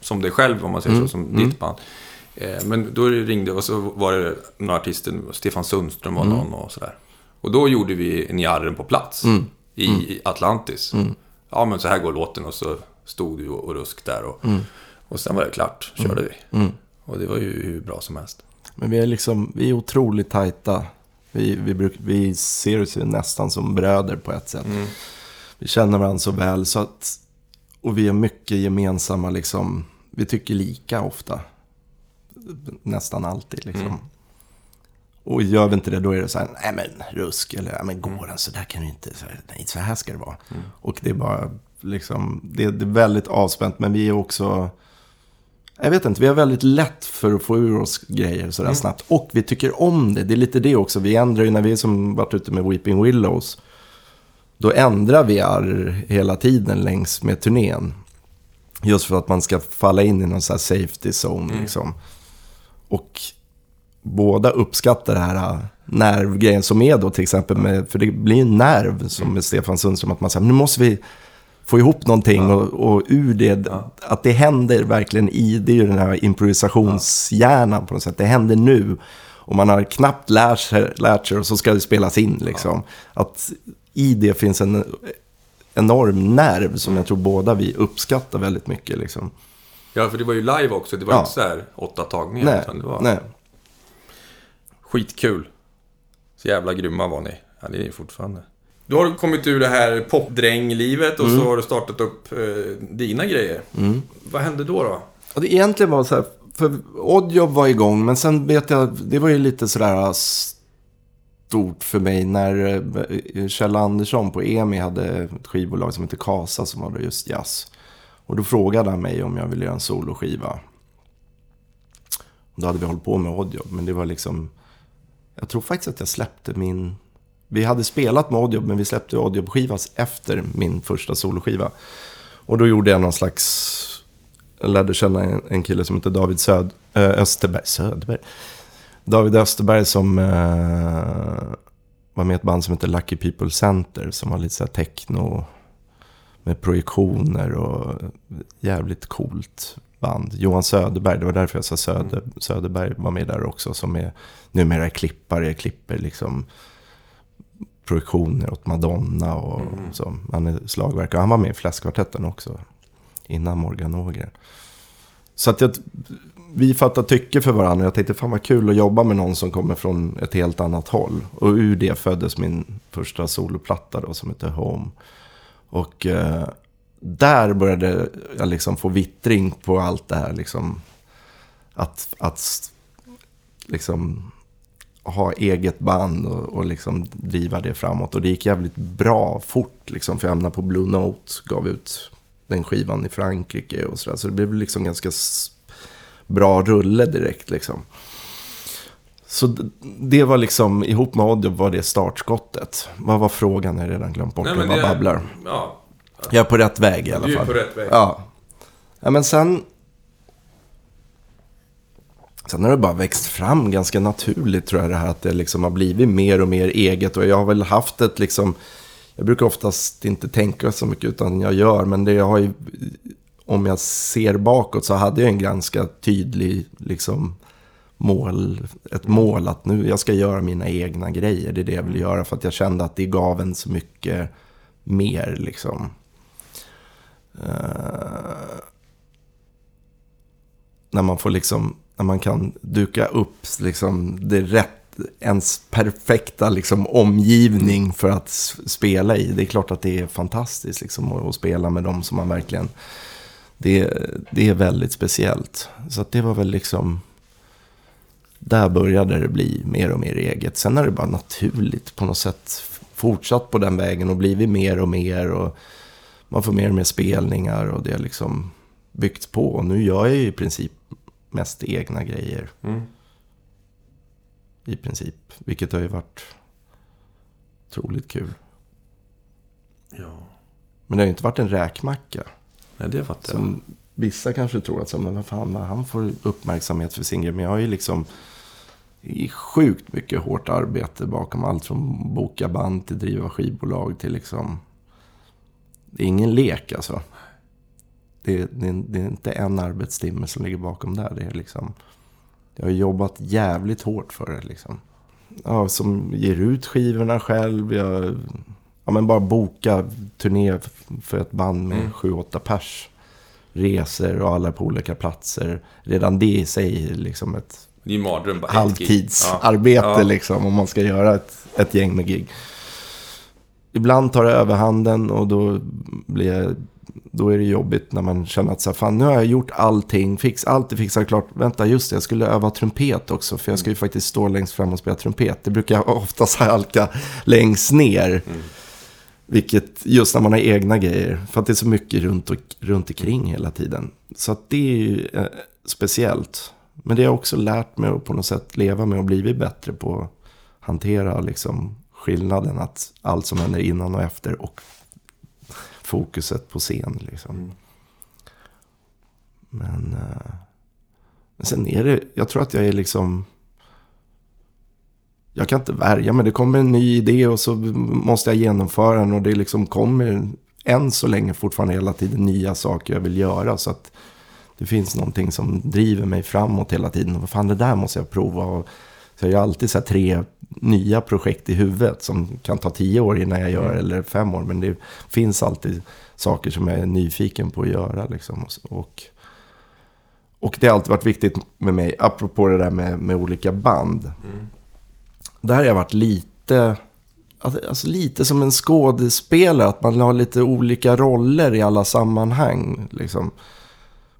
som dig själv om man säger
Mm.
så, som
Mm.
ditt band. Men då ringde och så var det några artister, Stefan Sundström var någon och sådär. Och då gjorde vi Njarren på plats
Mm.
i Atlantis. Ja, men så här går låten och så stod du och Rusk där och, och sen var det klart, körde vi.
Mm.
Och det var ju hur bra som helst.
Men vi är liksom, vi är otroligt tajta. Vi, vi, bruk, vi ser oss ju nästan som bröder på ett sätt. Vi känner varandra så väl så att, och vi har mycket gemensamma liksom, vi tycker lika ofta. Nästan alltid liksom. Och gör vi inte det då är det så här, nej men rusk, eller nej men går den så där kan du inte, så här, nej så här ska det vara. Och det är bara liksom, det, det är väldigt avspänt men vi är också, jag vet inte, vi har väldigt lätt för att få ur oss grejer sådär snabbt. Och vi tycker om det, det är lite det också. Vi ändrar ju när vi som varit ute med Weeping Willows. Då ändrar vi arr hela tiden längs med turnén. Just för att man ska falla in i någon sån här safety zone liksom. Och båda uppskattar det här äh, nervgrejen som är då till exempel med, för det blir en nerv som med Stefan Sundström, att man säger nu måste vi få ihop någonting och, och ur det, att det händer verkligen i, det är ju den här improvisationshjärnan på något sätt, det händer nu. Och man har knappt lärt sig, lärt sig och så ska det spelas in liksom. Att i det finns en enorm nerv som jag tror båda vi uppskattar väldigt mycket liksom.
Ja, för det var ju live också. Det var
Ja.
inte så här åtta tagningar.
Nej,
utan det var
nej.
skitkul. Så jävla grymma var ni. Ja, det är ni fortfarande. Du har kommit ur det här popdränglivet och
Mm.
så har du startat upp eh, dina grejer. Vad hände då då?
Och det egentligen var så här, för Oddjob var igång, men sen vet jag, det var ju lite sådär stort för mig när eh, Kjell Andersson på EMI hade ett skivbolag som heter Kasa som var just jazz. Och då frågade han mig om jag ville göra en soloskiva. Då hade vi hållit på med Oddjob, men det var liksom... Jag tror faktiskt att jag släppte min... Vi hade spelat med Oddjob, men vi släppte Oddjob-skivas efter min första soloskiva. Och då gjorde jag någon slags... Jag lärde känna en, en kille som heter David Söd, äh, Österberg. Söderberg? David Österberg som äh, var med i ett band som heter Lucky People Center. Som var lite så här techno med projektioner och jävligt coolt. band. Johan Söderberg, det var därför jag sa Söder, Söderberg var med där också. Som är numera klippare, klipper liksom projektioner åt Madonna och
Mm.
så. Han är slagverkare. Han var med i Fläskkvartetten också. Innan Morgan Ågren. Så att jag, vi fattar tycke för varandra. Jag tänkte fan vad kul att jobba med någon som kommer från ett helt annat håll. Och ur det föddes min första soloplatta då som heter Home. Och eh, där började jag liksom få vittring på allt det här. Liksom, att, att liksom ha eget band och, och liksom driva det framåt. Och det gick jävligt bra fort. Liksom, för jag hamnade på Blue Note, gav ut den skivan i Frankrike och sådär. Så det blev liksom ganska bra rulle direkt liksom. Så det var liksom, ihop med Oddjob var det startskottet. Vad var frågan? Jag har redan glömt bort.
Nej,
Jag bara babblar.
Ja,
Jag är på rätt väg i alla
du är
fall.
på rätt väg.
Ja. ja, men sen... Sen har det bara växt fram ganska naturligt tror jag det här att det liksom har blivit mer och mer eget. Och jag har väl haft ett liksom... Jag brukar oftast inte tänka så mycket utan jag gör. Men det jag har ju... Om jag ser bakåt så hade jag en ganska tydlig liksom mål. Ett mål att nu jag ska göra mina egna grejer. Det är det jag vill göra för att jag kände att det gav en så mycket mer liksom. Uh, när man får liksom, när man kan duka upp liksom det rätt, ens perfekta liksom omgivning för att spela i. Det är klart att det är fantastiskt liksom att, att spela med dem som man verkligen, det, det är väldigt speciellt. Så det var väl liksom, där började det bli mer och mer eget. Sen har det bara naturligt på något sätt fortsatt på den vägen och blivit mer och mer. Och man får mer och mer spelningar och det har liksom byggts på. Och nu gör jag ju i princip mest egna grejer.
Mm.
I princip. Vilket har ju varit otroligt kul.
Ja.
Men det har ju inte varit en räkmacka.
Nej, det fattar jag.
Som vissa kanske tror att så, men vad fan, han får uppmärksamhet för sin grej. Men jag har ju liksom sjukt mycket hårt arbete bakom allt från boka band till driva skivbolag till liksom... Det är ingen lek alltså. Det är, det det är inte en arbetstimme som ligger bakom där. Det är liksom... Jag har jobbat jävligt hårt för det liksom. Ja, som ger ut skivorna själv. Jag, ja, men bara boka turné för ett band med
Mm.
sju, åtta pers. Resor och alla på olika platser. Redan det i sig är liksom ett
Det är mardröm. bara
halvtidsarbete
Ja.
liksom. Om man ska göra ett, ett gäng med gig. Ibland tar det överhanden och då blir jag, då är det jobbigt när man känner att så här, fan nu har jag gjort allting, fix, allt är fixat klart. Vänta, just det, jag skulle öva trumpet också. För jag ska ju faktiskt stå längst fram och spela trumpet. Det brukar jag oftast halka längst ner. Vilket, just när man har egna grejer. För att det är så mycket runt, och, runt omkring hela tiden. Så att det är ju eh, speciellt. Men det har jag också lärt mig att på något sätt leva med och blivit bättre på att hantera liksom skillnaden. Att allt som händer innan och efter och fokuset på scen. Liksom.
Mm.
Men, eh, men sen är det, jag tror att jag är liksom... Jag kan inte värja mig. Det kommer en ny idé och så måste jag genomföra den. Och det liksom kommer än så länge fortfarande hela tiden nya saker jag vill göra. Så att det finns någonting som driver mig framåt hela tiden. Och vad fan, det där måste jag prova. Och så jag har alltid så tre nya projekt i huvudet som kan ta tio år innan jag gör eller fem år. Men det finns alltid saker som jag är nyfiken på att göra. Liksom. Och, och det har alltid varit viktigt med mig, apropå det där med, med olika band.
Mm.
Där har jag varit lite, alltså lite som en skådespelare. Att man har lite olika roller i alla sammanhang. Liksom.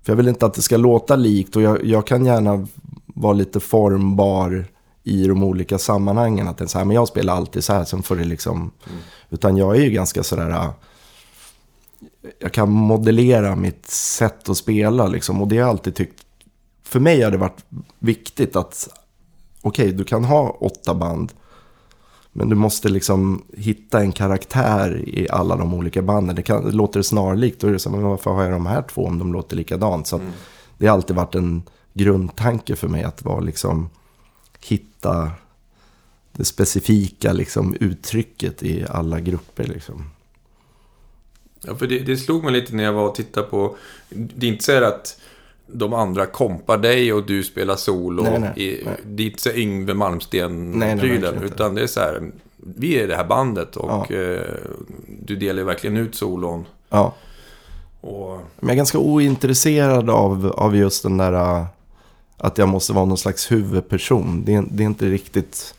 För jag vill inte att det ska låta likt och jag, jag kan gärna vara lite formbar i de olika sammanhangen. Att det är så här, men jag spelar alltid så här, sen får det liksom...
Mm.
Utan jag är ju ganska sådär... äh, Jag kan modellera mitt sätt att spela liksom. Och det har jag alltid tyckt... För mig har det varit viktigt att... Okej, du kan ha åtta band. Men du måste liksom hitta en karaktär i alla de olika banden. Det, kan, det låter snarlikt. Då är det så här, men varför har jag de här två om de låter likadant? Så
Mm.
det har alltid varit en grundtanke för mig att vara liksom hitta det specifika liksom uttrycket i alla grupper liksom.
Ja, för det, det slog mig lite när jag var och tittade på... Det är inte så här att de andra kompar dig och du spelar solo
Nej, nej,
i
nej.
ditt så Yngve
inte.
Utan det är så här, vi är det här bandet och
Ja.
eh, du delar verkligen ut solon.
Ja.
Och,
Men jag är ganska ointresserad av, av just den där att jag måste vara någon slags huvudperson. Det är, det är inte riktigt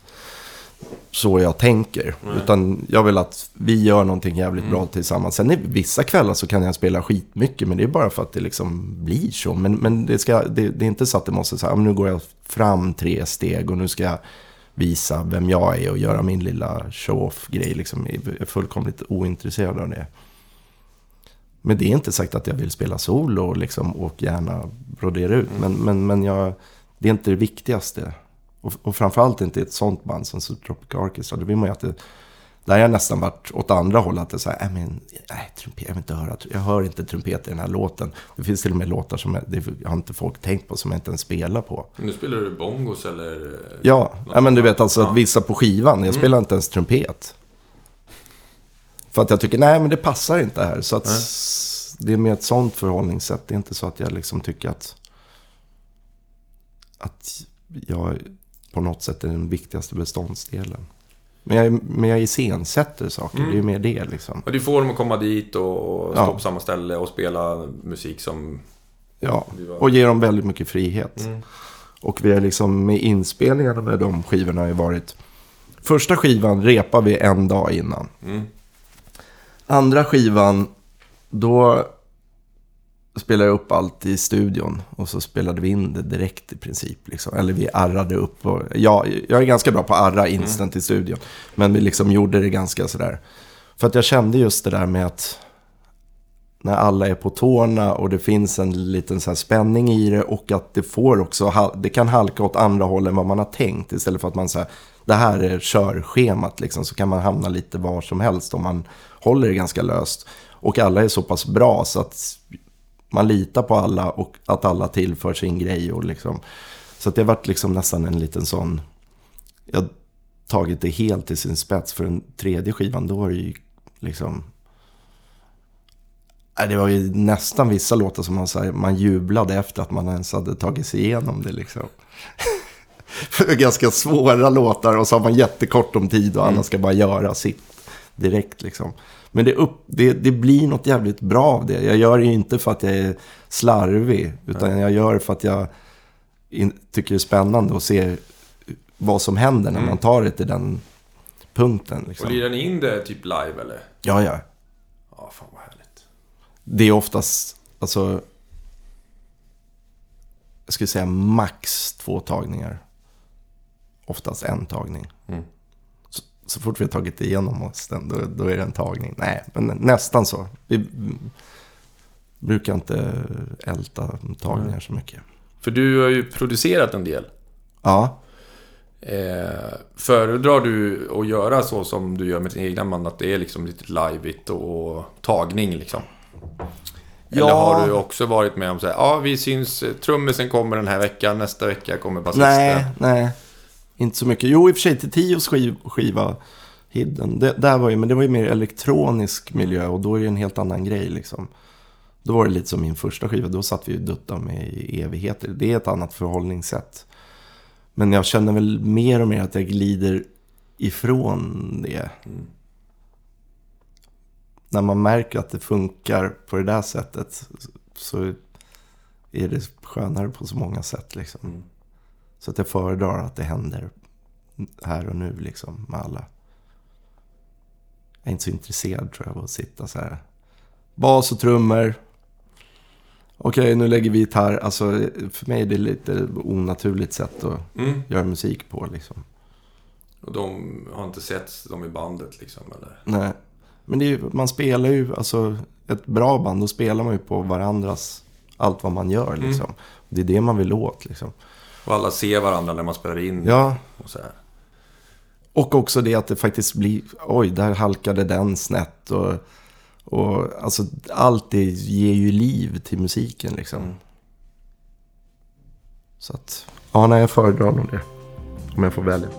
så jag tänker. Utan jag vill att vi gör någonting jävligt bra tillsammans. Sen i vissa kvällar så kan jag spela skitmycket. Men det är bara för att det liksom blir så. Men, men det, ska, det, det är inte så att det måste säga, nu går jag fram tre steg och nu ska jag visa vem jag är och göra min lilla show-off-grej. Liksom. Jag är fullkomligt ointresserad av det. Men det är inte sagt att jag vill spela solo liksom, och gärna brodera ut. Men, men, men jag, det är inte det viktigaste. Och, och framförallt inte i ett sånt band som Subtropical Orchestra. Då vill man ju att det... Där har jag nästan varit åt andra hållet. Att det är så här, "Nej, men, nej, trumpet, jag vill inte höra. Jag hör inte trumpet i den här låten. Det finns till och med låtar som jag, det har inte folk tänkt på som jag inte ens spelar på.
nu spelar du bongos eller?
Ja, ja men du vet alltså att vissa på skivan, jag spelar inte ens trumpet. För att jag tycker, nej men det passar inte här. Så att det är mer ett sånt förhållningssätt. Det är inte så att jag liksom tycker att, att jag på något sätt är den viktigaste beståndsdelen. Men jag, men jag iscensätter saker, det är mer det liksom.
Och du får dem att komma dit och stå
Ja.
på samma ställe och spela musik som...
Ja, och ger dem väldigt mycket frihet.
Mm.
Och vi har liksom med inspelningarna med de skivorna har ju varit... Första skivan repar vi en dag innan.
Mm.
Andra skivan, då spelade jag upp allt i studion. Och så spelade vi in det direkt i princip. Liksom. Eller vi arrade upp. Och, ja, jag är ganska bra på att arra instant i studion. Men vi liksom gjorde det ganska sådär. För att jag kände just det där med att när alla är på tårna och det finns en liten så här spänning i det och att det får också, det kan halka åt andra håll än vad man har tänkt. Istället för att man säger, det här är körschemat liksom, så kan man hamna lite var som helst om man håller det ganska löst. Och alla är så pass bra så att man litar på alla och att alla tillför sin grej. Och liksom. Så att det har varit liksom nästan en liten sån, jag har tagit det helt till sin spets. För den tredje skivan, då var det ju liksom Det var ju nästan vissa låtar som man, här, man jublade efter att man ens hade tagit sig igenom det. Liksom. För det ganska svåra låtar och så har man jättekort om tid och alla ska bara göra sitt direkt. Liksom. Men det, upp, det, det blir något jävligt bra av det. Jag gör det ju inte för att jag är slarvig, utan jag gör det för att jag in, tycker det är spännande att se vad som händer när man tar det till den punkten.
Och
Liksom.
lirar ni in det typ live eller?
Ja, ja.
Ja, fan vad härligt.
Det är oftast, alltså... Jag skulle säga max två tagningar. Oftast en tagning.
Mm.
Så, fort vi har tagit igenom oss den, då, då är det en tagning. Nej, men nästan så. Vi mm, brukar inte älta tagningar så mycket.
För du har ju producerat en del.
Ja,
Eh, föredrar du att göra så som du gör med din egna band? Att det är liksom lite liveigt och tagning liksom? Eller
Ja.
har du också varit med om så här, ja vi syns, trummisen kommer den här veckan, nästa vecka kommer basisten.
nej, nej. Inte så mycket. Jo, i och för sig till Tios skiv, skiva Hidden. Det, där var ju, men det var ju mer elektronisk miljö och då är det en helt annan grej liksom. Då var det lite som min första skiva. Då satt vi och duttade med i evigheter. Det är ett annat förhållningssätt. Men jag känner väl mer och mer att jag glider ifrån det. När man märker att det funkar på det där sättet så är det skönare på så många sätt. Liksom.
Mm.
Så att jag föredrar att det händer här och nu liksom med alla. Jag är inte så intresserad tror jag av att sitta så här. Bas och trummor. Okej, nu lägger vi gitarr. Alltså, för mig är det lite onaturligt sätt att
Mm.
göra musik på liksom.
Och de har inte sett dem i bandet liksom eller?
Nej. Men ju- man spelar ju, alltså ett bra band, då spelar man ju på varandras, allt vad man gör liksom. Det är det man vill åt liksom.
Och alla ser varandra när man spelar in
Ja,
och så här.
Och också det att det faktiskt blir, oj, där halkade den snett. Och, och alltså allt det ger ju liv till musiken liksom.
Mm.
Så att, ja, nej, jag föredrar nog det. Om jag får välja.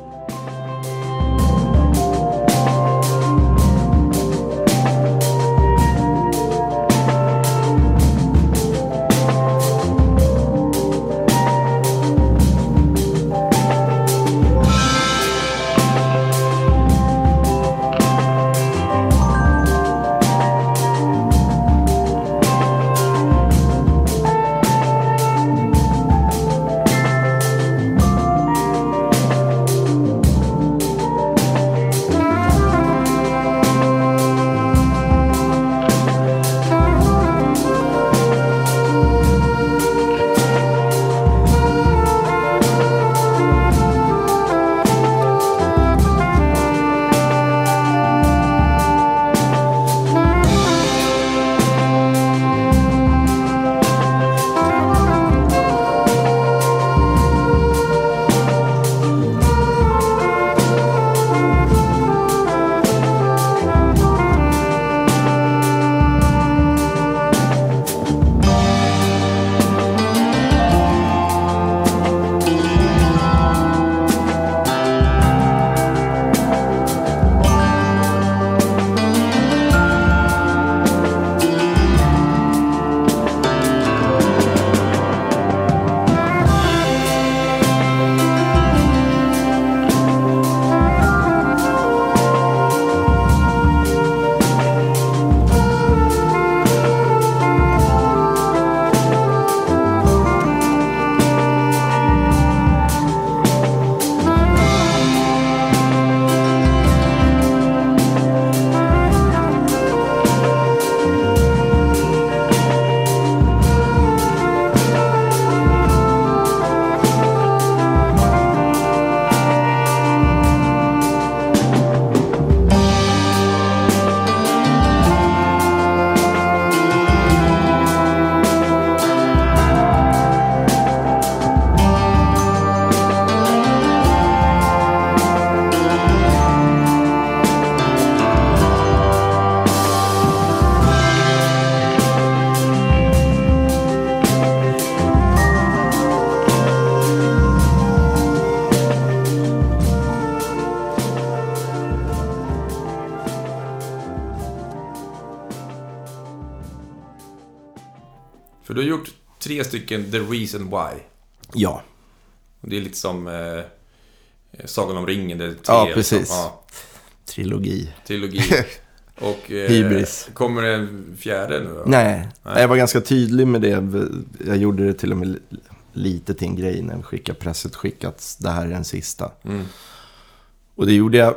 Tre stycken The Reason Why.
Ja,
Och det är lite som eh, Sagan om ringen. Det är tre,
Ja, precis.
Ja,
trilogi.
trilogi. Och eh,
Hybris.
kommer det en fjärde nu då?
Nej,
Nej.
jag var ganska tydlig med det. Jag gjorde det till och med li- lite till en grej när vi skickade pressutskick att det här är den sista.
Mm.
Och det gjorde jag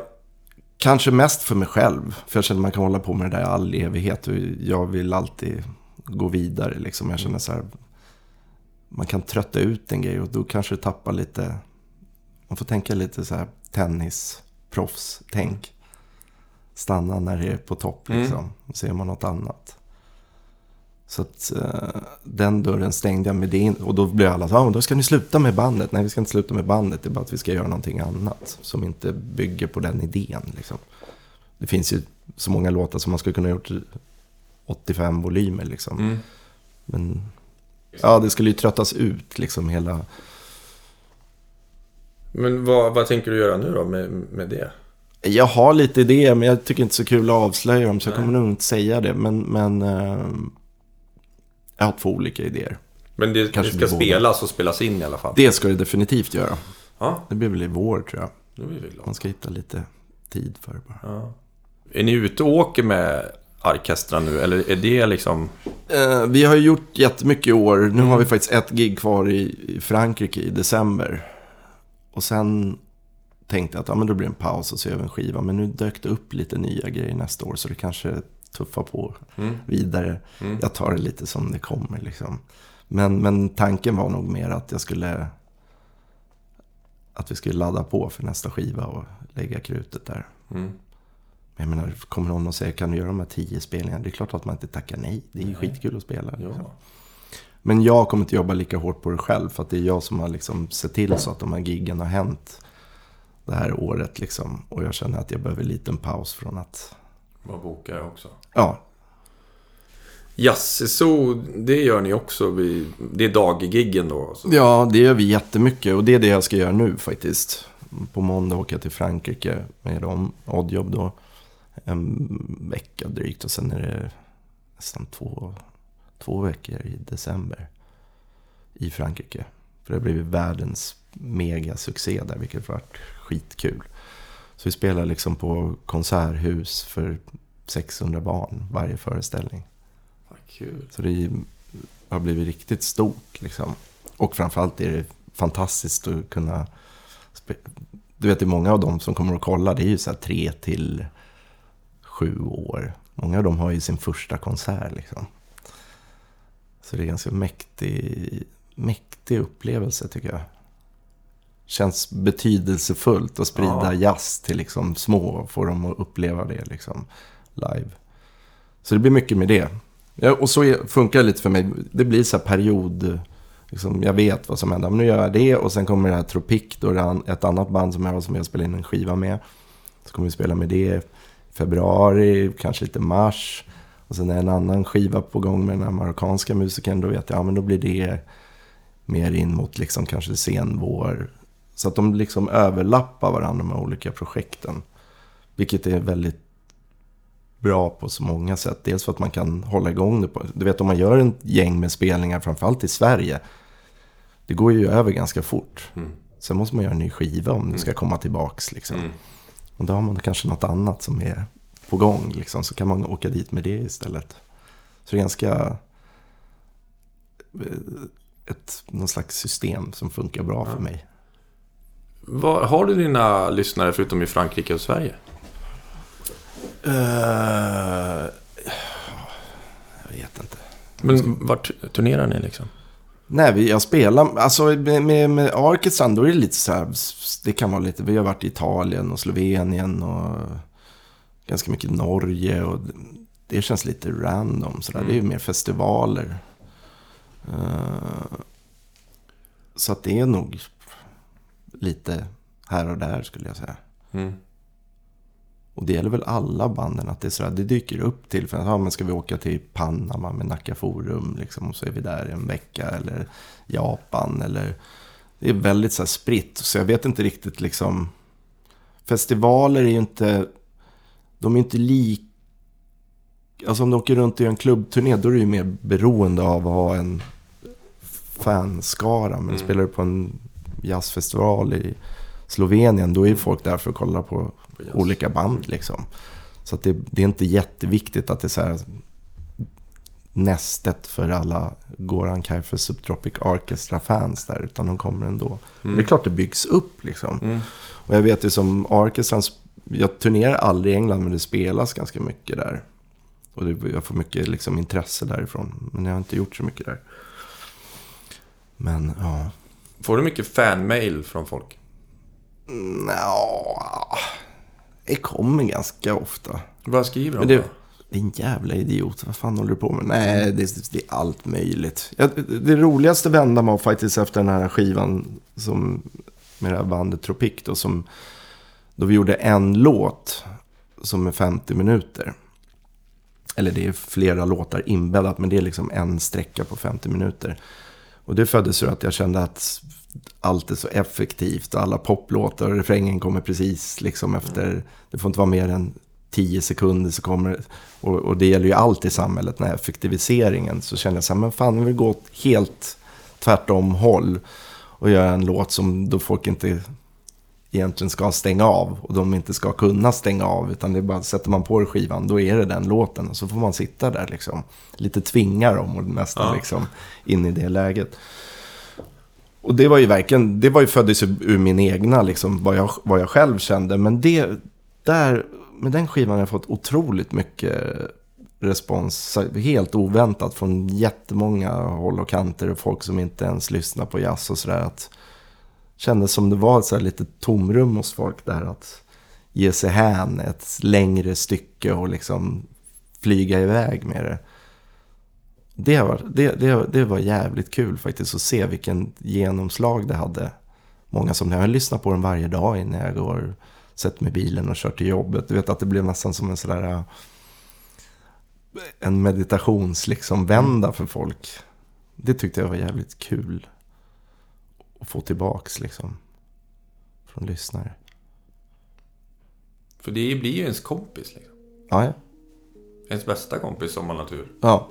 kanske mest för mig själv. För jag känner att man kan hålla på med det där i all evighet. Och jag vill alltid gå vidare. Liksom. Jag känner så här. Man kan trötta ut en grej och då kanske det tappar lite. Man får tänka lite så här tennisproffs-tänk. Stanna när det är på topp
Mm.
liksom. Och ser man något annat. Så att eh, den dörren stängde jag med det. in- Och då blev alla så men då ska ni sluta med bandet. Nej, vi ska inte sluta med bandet. Det är bara att vi ska göra någonting annat. Som inte bygger på den idén. Liksom. Det finns ju så många låtar som man skulle kunna ha gjort i 85 volymer. Liksom.
Mm.
Men ja, det skulle ju tröttas ut liksom hela...
Men vad, vad tänker du göra nu då med, med det?
Jag har lite idéer, men jag tycker inte så kul att avslöja dem. Så jag
Nej.
kommer nog inte säga det. Men, men eh, jag har två olika idéer.
Men det, det ska spelas och spelas in i alla fall.
Det ska det definitivt göra.
Ja,
Det blir väl i vår tror jag. Man ska hitta lite tid för det bara.
Ja. Är ni ute och åker med orkestrar nu? Eller är det liksom...
Eh, vi har gjort jättemycket i år. Nu har vi faktiskt ett gig kvar i, i Frankrike i december. Och sen tänkte jag att ja, men då blir det en paus och så gör vi en skiva. Men nu dök det upp lite nya grejer nästa år. Så det kanske tuffar på
Mm.
vidare.
Mm.
Jag tar det lite som det kommer liksom. Men, men tanken var nog mer att jag skulle... Att vi skulle ladda på för nästa skiva och lägga krutet där.
Mm.
Men jag menar, kommer någon och säger kan du göra de här tio spelningarna? Det är klart att man inte tackar nej. Det är ju skitkul att spela. Liksom.
Ja.
Men jag kommer inte jobba lika hårt på det själv. För att det är jag som har liksom sett till så att de här giggen har hänt det här året. Liksom. Och jag känner att jag behöver en liten paus från att...
Bokar jag också?
Ja,
Jazzeså, det gör ni också. vid- Det är daggiggen då? Så.
ja, det gör vi jättemycket. Och det är det jag ska göra nu faktiskt. På måndag åker jag till Frankrike med dem, Oddjob då. En vecka drygt. Och sen är det nästan två, två veckor i december. I Frankrike. För det har blivit världens megasuccé där, vilket har varit skitkul. Så vi spelar liksom på konserthus för 600 barn varje föreställning.
Vad kul.
Så det har blivit riktigt stort liksom. Och framförallt är det fantastiskt att kunna... Du vet, det är många av dem som kommer att kolla, det är ju så här tre till sju år. Många av dem har ju sin första konsert liksom. Så det är ganska mäktig, mäktig upplevelse tycker jag. Känns betydelsefullt att sprida
Ja.
jazz till liksom små och få dem att uppleva det liksom live. Så det blir mycket med det. Ja, och så är, funkar det lite för mig. Det blir så här period. Liksom, jag vet vad som händer. Men nu gör jag det och sen kommer det här Tropic. Då är det an- ett annat band som jag, som jag spelar in en skiva med. Så kommer vi spela med det februari, kanske lite mars. Och sen är en annan skiva på gång med den här marockanska musikern. Då vet jag, ja men då blir det mer in mot liksom kanske sen vår. Så att de liksom överlappar varandra med olika projekten. Vilket är väldigt bra på så många sätt. Dels för att man kan hålla igång det. På. Du vet om man gör en gäng med spelningar, framförallt i Sverige. Det går ju över ganska fort.
Mm.
Sen måste man göra en ny skiva om det ska komma tillbaks. Liksom.
Mm.
Och då har man kanske något annat som är på gång. Liksom. Så kan man åka dit med det istället. Så det är ganska... eh, Ett, någon slags system som funkar bra för mig.
Var, har du dina lyssnare förutom i Frankrike och Sverige?
Eh, jag vet inte.
Men vart turnerar ni liksom?
Nej, jag spelar, alltså med, med, med orkestran då är det lite så här, det kan vara lite, vi har varit i Italien och Slovenien och ganska mycket Norge och det känns lite random sådär.
Mm.
Det är ju mer festivaler. Eh, så att det är nog lite här och där skulle jag säga.
Mm.
Och det gäller väl alla banden att det är sådär, det dyker upp till för att ja, men ska vi åka till Panama med Nacka Forum liksom, och så är vi där en vecka eller Japan eller det är väldigt så här spritt så jag vet inte riktigt liksom festivaler är ju inte de är inte lika Alltså om du åker runt och gör en klubbturné, då är du ju mer beroende av att ha en fanskara. Men
Mm.
spelar du på en jazzfestival i Slovenien, då är folk där för att kolla på
jazz.
olika band liksom. Så det, det är inte jätteviktigt att det är så här nästet för alla Goran Kaifer Subtropic Orchestra-fans där, utan de kommer ändå.
Mm.
Det är klart det byggs upp liksom.
Mm.
Och jag vet ju som orkestran, jag turnerar aldrig i England men det spelas ganska mycket där. Och det, jag får mycket liksom, intresse därifrån. Men jag har inte gjort så mycket där. Men ja.
Får du mycket fanmail från folk?
Ja, det kommer ganska ofta.
Vad skriver de?
Det,
då?
din jävla idiot, vad fan håller du på med? Nej, det, det är allt möjligt. Ja, det, det roligaste vändan var faktiskt efter den här skivan som, med det här bandet Tropic då, som, då vi gjorde en låt som är 50 minuter. Eller det är flera låtar inbäddat, men det är liksom en sträcka på 50 minuter. Och det föddes ur att jag kände att allt är så effektivt. Alla poplåtar och refrängen kommer precis liksom efter. Det får inte vara mer än 10 sekunder så kommer och, och det gäller ju allt i samhället, den här effektiviseringen. Så kände jag så här, men fan, jag vill gå åt helt tvärtom håll. Och göra en låt som då folk inte egentligen ska stänga av. Och de inte ska kunna stänga av. Utan det är bara, sätter man på skivan, då är det den låten. Och så får man sitta där liksom. Lite tvinga dem och nästan
Ja.
liksom in i det läget. Och det var ju verkligen, det var ju föddes ur min egna, liksom, vad jag, vad jag själv kände. Men det, där, med den skivan har jag fått otroligt mycket respons. Helt oväntat från jättemånga håll och kanter. Och folk som inte ens lyssnar på jazz och sådär. Det kändes som det var ett så här lite tomrum hos folk där. Att ge sig hän ett längre stycke och liksom flyga iväg med det. Det var, det, det, det var jävligt kul faktiskt att se vilken genomslag det hade. Många som jag lyssnar på den varje dag innan jag går, sätter mig i bilen och kör till jobbet. Du vet att det blev nästan som en sådär äh, en meditations liksom vända för folk. Det tyckte jag var jävligt kul. Att få tillbaks liksom. Från lyssnare.
För det blir ju ens kompis liksom.
Ja, ja.
Ens bästa kompis som har natur.
Ja.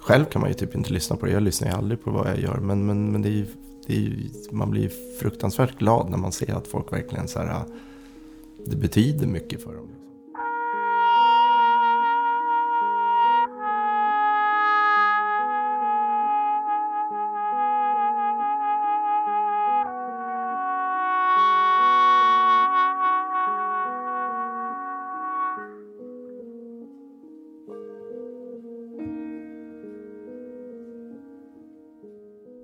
Själv kan man ju typ inte lyssna på det. Jag lyssnar ju aldrig på vad jag gör. Men, men, men det är ju, det är ju, man blir ju fruktansvärt glad när man ser att folk verkligen så här. Äh, det betyder mycket för dem.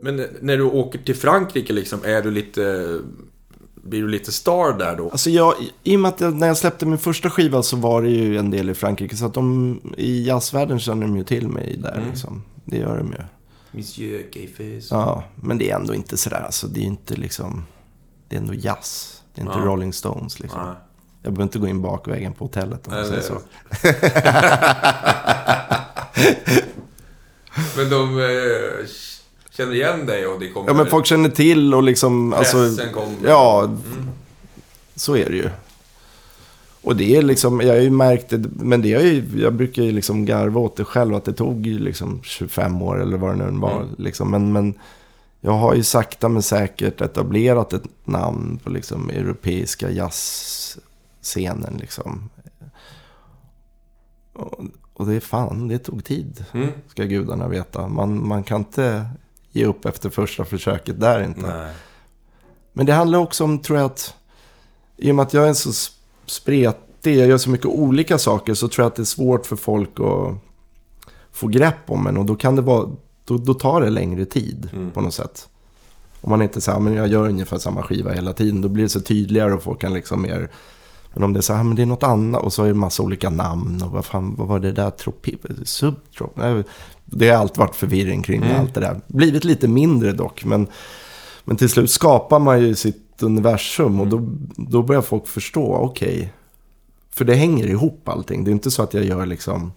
Men när du åker till Frankrike liksom, är du lite... Blir du lite star där då?
Alltså jag, i och med att jag, när jag släppte min första skiva så var det ju en del i Frankrike. Så att de, i jazzvärlden känner de ju till mig där
Mm.
liksom. Det gör de ju.
Monsieur Gayfes.
Ja, men det är ändå inte sådär. Alltså det är inte liksom... Det är ändå jazz. Det är inte
Ja.
Rolling Stones liksom.
Nej.
Jag behöver inte gå in bakvägen på hotellet om man
Nej,
säger så.
Men de eh, känner igen dig och det kommer...
Ja, men folk känner till och liksom... Alltså,
kommer.
ja,
Mm.
så är det ju. Och det är liksom, jag har ju märkt det, men det är ju, jag brukar ju liksom garva åt det själv, att det tog ju liksom 25 år eller vad det nu var.
Mm.
Liksom. Men, men jag har ju sakta men säkert etablerat ett namn på liksom europeiska jazzscenen liksom. Och, och det är fan, det tog tid,
Mm.
ska gudarna veta. Man, man kan inte ge upp efter första försöket där inte.
Nej.
Men det handlar också om, tror jag, att i och med att jag är så spretig, jag gör så mycket olika saker, så tror jag att det är svårt för folk att få grepp om en. Och då kan det vara, då, då tar det längre tid
Mm.
på något sätt. Om man inte säger, men jag gör ungefär samma skiva hela tiden, då blir det så tydligare och folk kan liksom mer... Men om det är så här, men det är något annat och så är det massa olika namn och vad fan, vad var det där? Tropi, subtrop? Det har alltid varit förvirring kring
Mm.
allt det där. Blivit lite mindre dock, men, men till slut skapar man ju sitt universum och då, då börjar folk förstå, okej. För det hänger ihop allting. Det är inte så att jag gör liksom...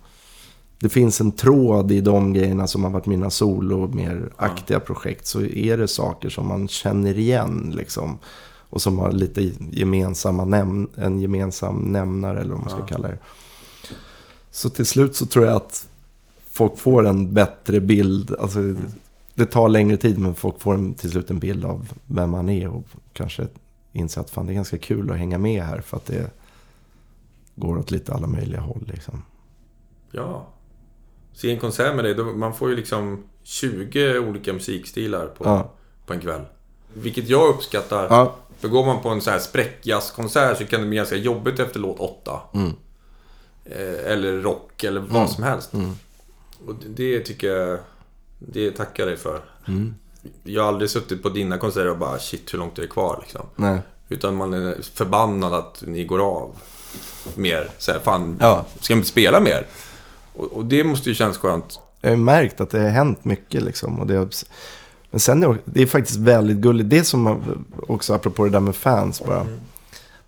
Det finns en tråd i de grejerna som har varit mina solo mer aktiga projekt. Så är det saker som man känner igen liksom. Och som har lite gemensamma näm- en gemensam nämnare eller vad man ska
Ja.
kalla det. Så till slut så tror jag att folk får en bättre bild. Alltså, det tar längre tid men folk får en, till slut en bild av vem man är. Och kanske inser att fan, det är ganska kul att hänga med här. För att det går åt lite alla möjliga håll liksom.
Ja. Se en konsert med dig, man får ju liksom 20 olika musikstilar på,
Ja.
på en kväll. Vilket jag uppskattar.
Ja.
För går man på en så här spräckjazzkonsert så kan det bli ganska jobbigt efter låt 8.
Mm.
Eh, eller rock eller vad som helst. Och det- tycker jag... Det tackar jag dig för.
Mm.
Jag har aldrig suttit på dina konserter och bara shit hur långt är det kvar liksom.
Nej.
Utan man är förbannad att ni går av mer. Så här, fan,
Ja.
ska inte spela mer? Och, och det måste ju kännas skönt.
Jag har ju märkt att det har hänt mycket liksom. Och det har, men sen är det, är faktiskt väldigt gulligt. Det som också apropå det där med fans bara.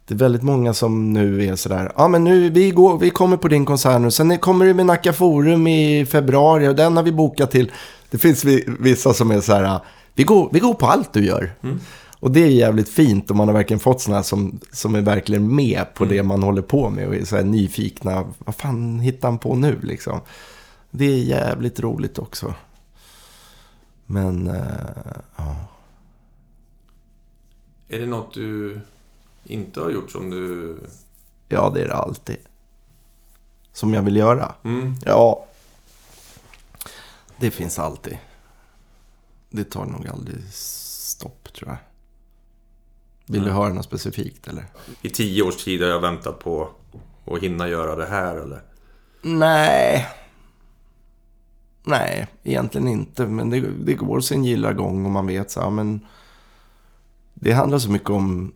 Det är väldigt många som nu är sådär. Ja men nu vi, går, vi kommer på din konsert nu. Sen kommer du med Nacka Forum i februari och den har vi bokat till. Det finns vi- vissa som är så här. Vi går, vi går på allt du gör. Och det är jävligt fint om man har verkligen fått sådana som, som är verkligen med på det man håller på med och är så här nyfikna. Vad fan hittar han på nu liksom? Det är jävligt roligt också. Men, eh, ja.
Är det något du inte har gjort som du...
Ja, det är det alltid. Som jag vill göra.
Mm.
Ja. Det finns alltid. Det tar nog aldrig stopp, tror jag. Vill du höra något specifikt, eller?
I tio års tid har jag väntat på att hinna göra det här eller?
Nej. Nej, egentligen inte. Men det, det går sin gilla gång och man vet så här, men... Det handlar så mycket om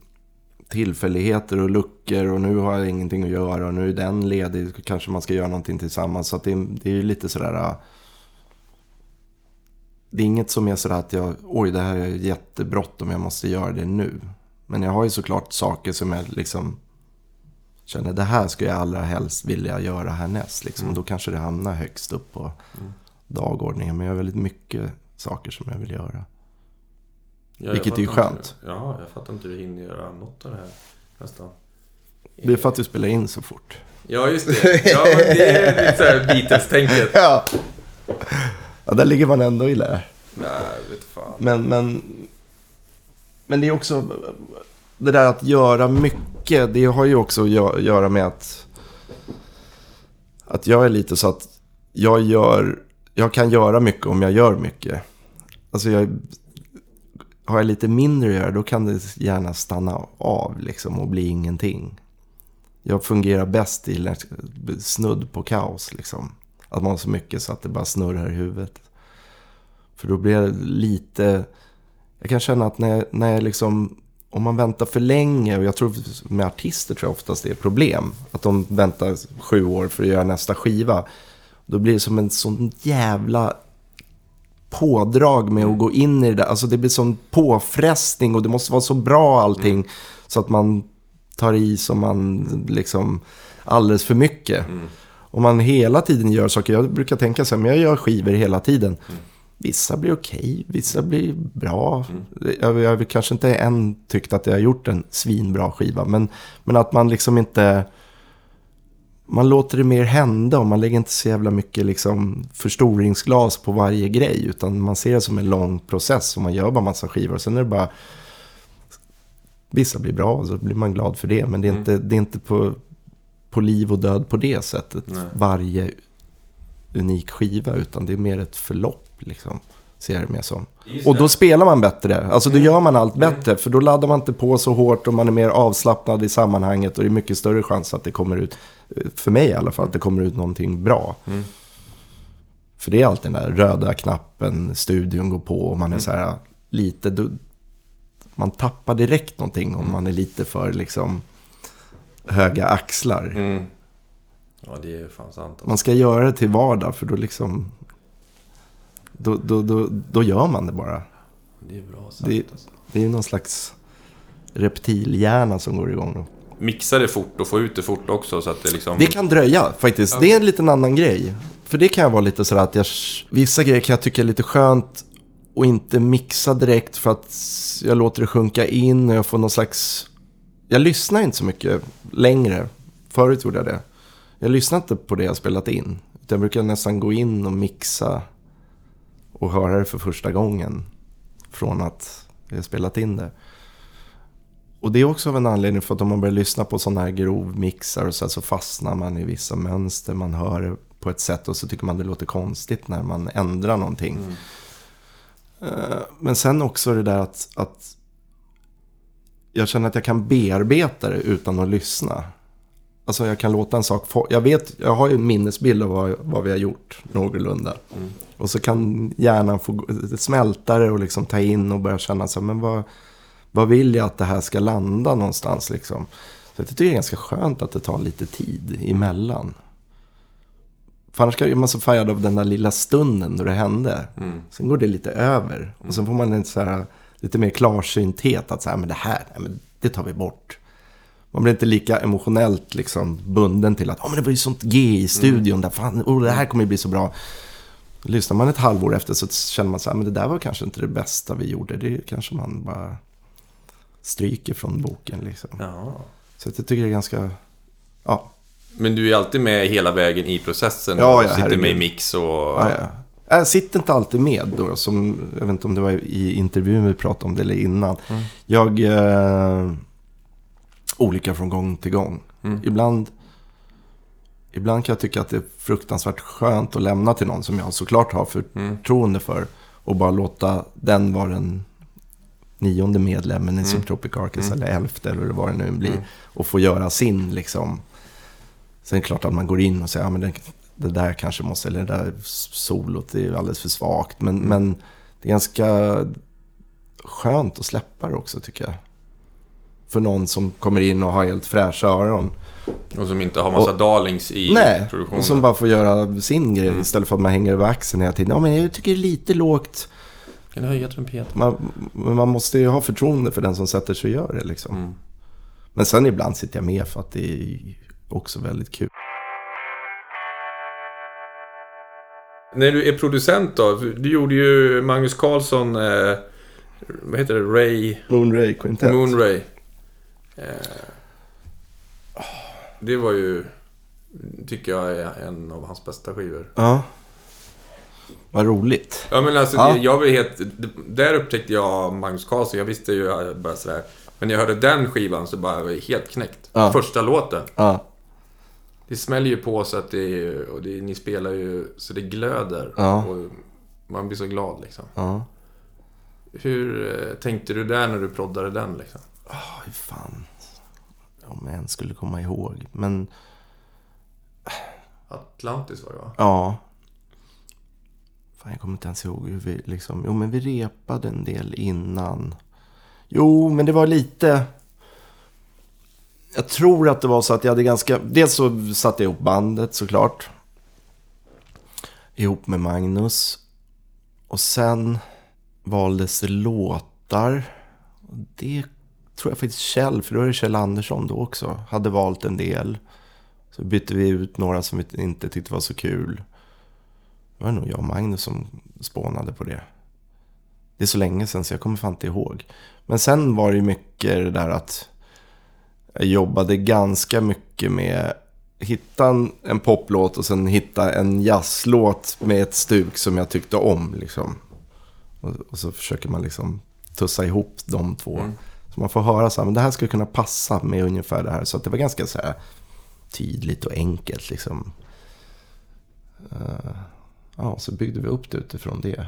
tillfälligheter och luckor och nu har jag ingenting att göra och nu är den ledig. Kanske man ska göra någonting tillsammans. Så det, är- det är ju lite sådär... Det är inget som är sådär att jag, oj det här är jättebråttom, jag måste göra det nu. Men jag har ju såklart saker som jag liksom känner det här skulle jag allra helst vilja göra härnäst. Liksom. Och då kanske det hamnar högst upp på dagordningen. Men jag har väldigt mycket saker som jag vill göra.
Ja,
Vilket är ju skönt.
Inte, ja, jag fattar inte hur du hinner göra något av det här. Nästan.
Det är för att du spelar in så fort.
Ja, just det. Ja, det är lite såhär Beatles-tänket.
Ja. ja, där ligger man ändå i lä.
Nej, vet fan.
Men, men, men det är också det där att göra mycket. Det har ju också att gö- göra med att, att jag är lite så att jag, gör, jag kan göra mycket om jag gör mycket. Alltså jag, har jag lite mindre att göra då kan det gärna stanna av liksom och bli ingenting. Jag fungerar bäst i snudd på kaos liksom. Att man har så mycket så att det bara snurrar i huvudet. För då blir det lite... Jag kan känna att när, när jag liksom... Om man väntar för länge, och jag tror med artister tror jag oftast det är ett problem. Att de väntar sju år för att göra nästa skiva. Då blir det som en sån jävla pådrag med att gå in i det där. Alltså det blir sån påfrestning och det måste vara så bra allting. Så att man tar i som man liksom alldeles för mycket. Om man hela tiden gör saker, jag brukar tänka så här, men jag gör skivor hela tiden. Vissa blir okej, vissa blir bra. Jag, jag väl kanske inte än tyckt att jag har gjort en svinbra skiva. Men, men att man liksom inte... Man låter det mer hända och man lägger inte så jävla mycket liksom förstoringsglas på varje grej. Utan man ser det som en lång process och man gör bara massa skivor. Och sen är det bara... Vissa blir bra och så blir man glad för det. Men det är inte, det är inte på, på liv och död på det sättet.
Nej.
Varje unik skiva. Utan det är mer ett förlopp liksom. Ser det mer som. Och då spelar man bättre. Alltså då gör man allt bättre. För då laddar man inte på så hårt och man är mer avslappnad i sammanhanget. Och det är mycket större chans att det kommer ut, för mig i alla fall, att det kommer ut någonting bra.
Mm.
För det är alltid den där röda knappen, studion går på och man är så här lite... Du, man tappar direkt någonting om man är lite för liksom höga axlar.
Mm. Ja, det är fan sant. Alltså.
Man ska göra det till vardag för då liksom... Då, då, då, då gör man det bara.
Det är bra sagt.
Det,
Alltså.
det är ju någon slags reptilhjärna som går igång.
Mixa det fort och få ut det fort också så att det liksom...
Det kan dröja faktiskt. Det är en liten annan grej. För det kan jag vara lite sådär att jag... Vissa grejer kan jag tycka är lite skönt och inte mixa direkt för att jag låter det sjunka in och jag får någon slags... Jag lyssnar inte så mycket längre. Förut gjorde jag det. Jag lyssnar inte på det jag spelat in. Utan jag brukar nästan gå in och mixa och höra det för första gången. Från att jag spelat in det. Och det är också av en anledning för att om man börjar lyssna på sådana här grovmixar och så, här, så fastnar man i vissa mönster. Man hör det på ett sätt och så tycker man det låter konstigt när man ändrar någonting.
Mm.
Eh, Men sen också det där att, att jag känner att jag kan bearbeta det utan att lyssna. Alltså jag kan låta en sak få, Jag vet, jag har ju en minnesbild av vad, vad vi har gjort någorlunda.
Mm.
Och så kan hjärnan få smälta det och liksom ta in och börja känna så här, men vad, vad vill jag att det här ska landa någonstans liksom. Så jag tycker det är ganska skönt att det tar lite tid emellan. För annars är man så färgad av den där lilla stunden då det hände.
Mm.
Sen går det lite över. Och så får man en så här, lite mer klarsynthet. Att så här, men det här, nej, men det tar vi bort. Man blir inte lika emotionellt liksom bunden till att oh, men det var ju sånt G i studion. Där, fan, oh, det här kommer ju bli så bra. Lyssnar man ett halvår efter så känner man så här, men det där var kanske inte det bästa vi gjorde. Det kanske man bara stryker från boken liksom.
Ja.
Så jag tycker det är ganska, ja,
Men du är alltid med hela vägen i processen?
Ja,
och
ja,
Sitter med i mix och...
Ja, ja. Jag sitter inte alltid med då, som, jag vet inte om det var i intervjun vi pratade om det eller innan.
Mm.
Jag, eh, olika från gång till gång.
Mm.
Ibland, ibland kan jag tycka att det är fruktansvärt skönt att lämna till någon som jag såklart har
Mm.
förtroende för. Och bara låta den vara den nionde medlemmen i
Mm.
Subtropic Arcus,
Mm.
eller elfte eller vad det nu blir.
Mm.
Och få göra sin liksom. Sen är det klart att man går in och säger, ja men det, det där kanske måste, eller det där solot det är alldeles för svagt. Men,
Mm.
men det är ganska skönt att släppa det också tycker jag. För någon som kommer in och har helt fräscha öron.
Och som inte har massa darlings i
Nej,
produktionen.
och som bara får göra sin grej
Mm.
istället för att man hänger över axeln hela tiden. Ja, men jag tycker det är lite lågt.
Kan du höja trumpeten?
Man, men man måste ju ha förtroende för den som sätter sig och gör det liksom.
Mm.
Men sen ibland sitter jag med för att det är också väldigt kul.
När du är producent då? Du gjorde ju Magnus Carlsson, eh, vad heter det, Ray,
Moonray Quintet.
Moonray. Eh, det var ju, tycker jag, är en av hans bästa skivor.
Ja. Vad roligt.
Ja men alltså,
Ja.
jag var helt... Där upptäckte jag Magnus Carlsson. Jag visste ju bara sådär. Men när jag hörde den skivan så bara var jag helt knäckt.
Ja.
Första låten.
Ja.
Det smäller ju på så att det. Och det, ni spelar ju så det glöder.
Ja.
Och man blir så glad liksom.
Ja.
Hur eh, tänkte du där när du proddade den liksom?
Oj, fan. Om jag ens skulle komma ihåg. Men
Atlantis var det va?
ja. Fan, jag kommer inte ens ihåg hur vi liksom... Jo, men vi repade en del innan. Jo, men det var lite... Jag tror att det var så att jag hade ganska... Dels så satte jag ihop bandet såklart. Ihop med Magnus. Och sen valdes det låtar. Och det tror jag faktiskt Kjell, för då är det Kjell Andersson då också, hade valt en del. Så bytte vi ut några som vi inte tyckte var så kul. Det var nog jag och Magnus som spånade på det. Det är så länge sedan så jag kommer fan inte ihåg. Men sen var det ju mycket det där att jag jobbade ganska mycket med hitta en, poplåt och sen hitta en jazzlåt med ett stuk som jag tyckte om. Liksom. Och, och så försöker man liksom tussa ihop de två.
Mm.
Så man får höra så här, men det här skulle kunna passa med ungefär det här. Så att det var ganska så här tydligt och enkelt liksom. Eh, ja, så byggde vi upp det utifrån det.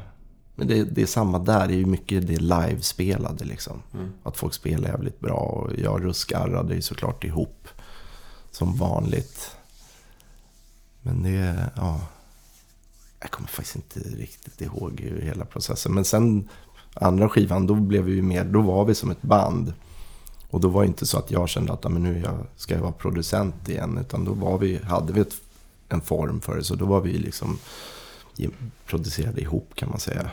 Men det, det är samma där, det är ju mycket det livespelade liksom.
Mm.
Att folk spelar jävligt bra och jag ruskarrade ju såklart ihop. Som vanligt. Men det, ja. Jag kommer faktiskt inte riktigt ihåg hur hela processen. Men sen andra skivan, då blev vi ju mer, då var vi som ett band. Och då var det inte så att jag kände att "Ja, men nu ska jag vara producent igen. Utan då var vi, hade vi ett, en form för det. Så då var vi liksom producerade ihop kan man säga.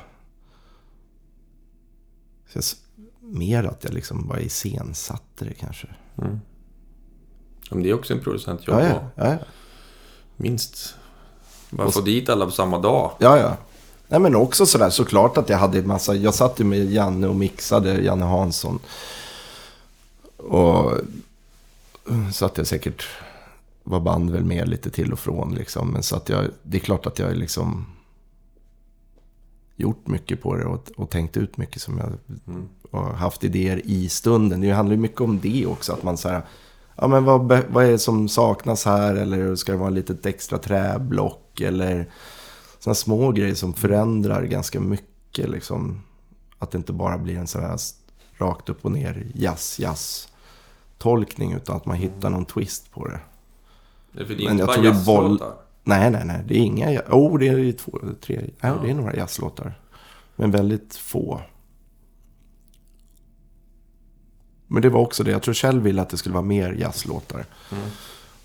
Så jag, mer att jag liksom bara iscensatte det kanske.
Mm. Men det är också en producentjobb.
Ja, ja, ja. ja.
Minst. Bara få dit alla på samma dag.
Ja, ja. Nej, men också sådär såklart att jag hade en massa. Jag satt ju med Janne och mixade, Janne Hansson. Och satt jag säkert var band väl med lite till och från liksom. Men så att jag, det är klart att jag liksom gjort mycket på det och, och tänkt ut mycket som jag
Mm.
har haft idéer i stunden. Det handlar ju mycket om det också. Att man säger, ja men vad, vad är det som saknas här? Eller ska det vara ett litet extra träblock? Eller sådana små grejer som förändrar ganska mycket. Liksom. Att det inte bara blir en sån här rakt upp och ner jazz, jazz tolkning. Utan att man hittar någon twist på det.
Det
Men jag
bara
tror är boll-. Nej, nej, nej. Det är inga... ja- Oh, det är ju två, tre... Nej,
Ja.
det är några jazzlåtar. Men väldigt få. Men det var också det. Jag tror Kjell ville att det skulle vara mer jazzlåtar.
Mm.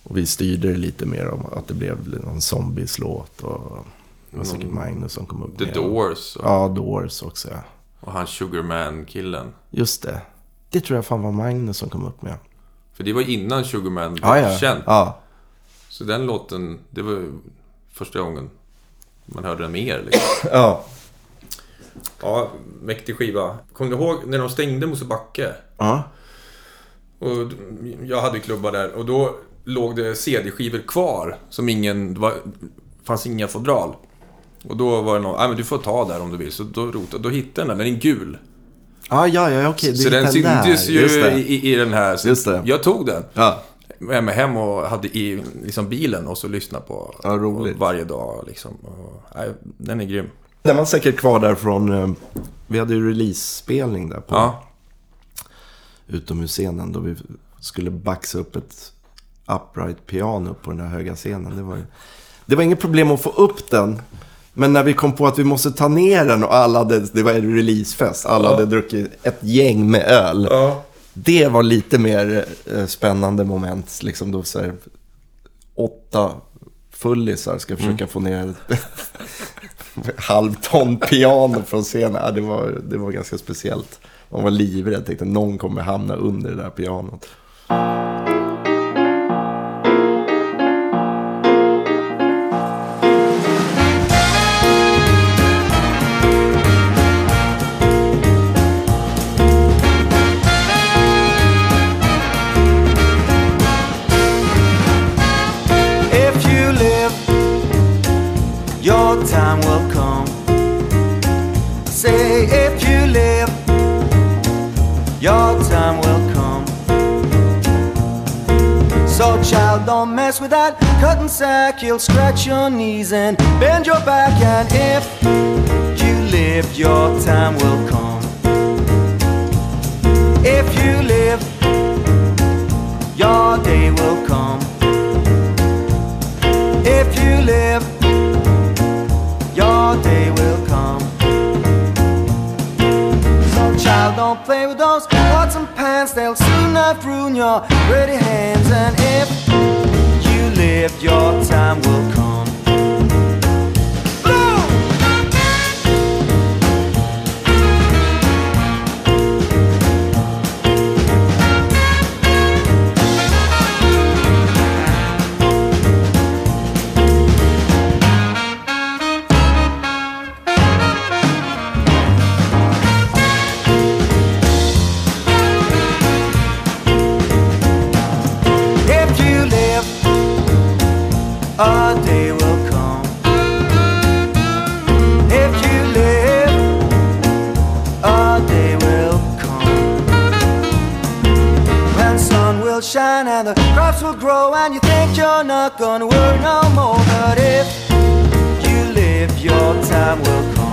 Och vi styrde det lite mer om att det blev någon Zombies-låt. Och det var säkert Magnus som kom upp
The
med.
Doors och,
Ja, Doors också. ja.
och han Sugarman-killen.
Just det. Det tror jag fan var Magnus som kom upp med.
För det var innan Sugarman blev
Ja, ja.
känd.
Ja,
Så den låten, det var ju första gången man hörde den mer. Liksom.
ja.
Ja, mäktig skiva. Kommer du ihåg när de stängde Mosebacke?
ja.
Och jag hade klubbar där och då låg det CD-skivor kvar som ingen... Det var, fanns inga fodral. Och då var det någon, nej men du får ta där om du vill. Så då rotade, då hittade den, den är gul.
Ah, ja, ja, okej.
så den syntes ju i, i den här. Så
Just det.
Jag tog den.
Ja.
Med mig hem och hade i liksom, bilen och så lyssnade på
Ja, roligt.
varje dag. Liksom. Och, nej, den är grym.
Den var säkert kvar där från... eh, Vi hade ju release-spelning där på
Ja,
utomhusscenen. Då vi skulle baxa upp ett upright piano på den här höga scenen. Det var, ju- det var inget problem att få upp den. Men när vi kom på att vi måste ta ner den och alla hade, det var en releasefest. Alla
Ja.
hade druckit ett gäng med öl.
ja.
Det var lite mer eh, spännande moment. Liksom då så här, åtta fullisar ska försöka få ner ett halvton piano från scenen. Ja, det, var, det var ganska speciellt. Man var livrädd, tänkte någon kommer hamna under det där pianot.
Mess with that cutting sack. You'll scratch your knees and bend your back. And if you live, your time will come. If you live, your day will come. If you live, your day will come. So, child, don't play with those pots and pans, they'll soon enough ruin your pretty hands. And if live, your time will come. Not gonna worry no more. But if you live, your time will come.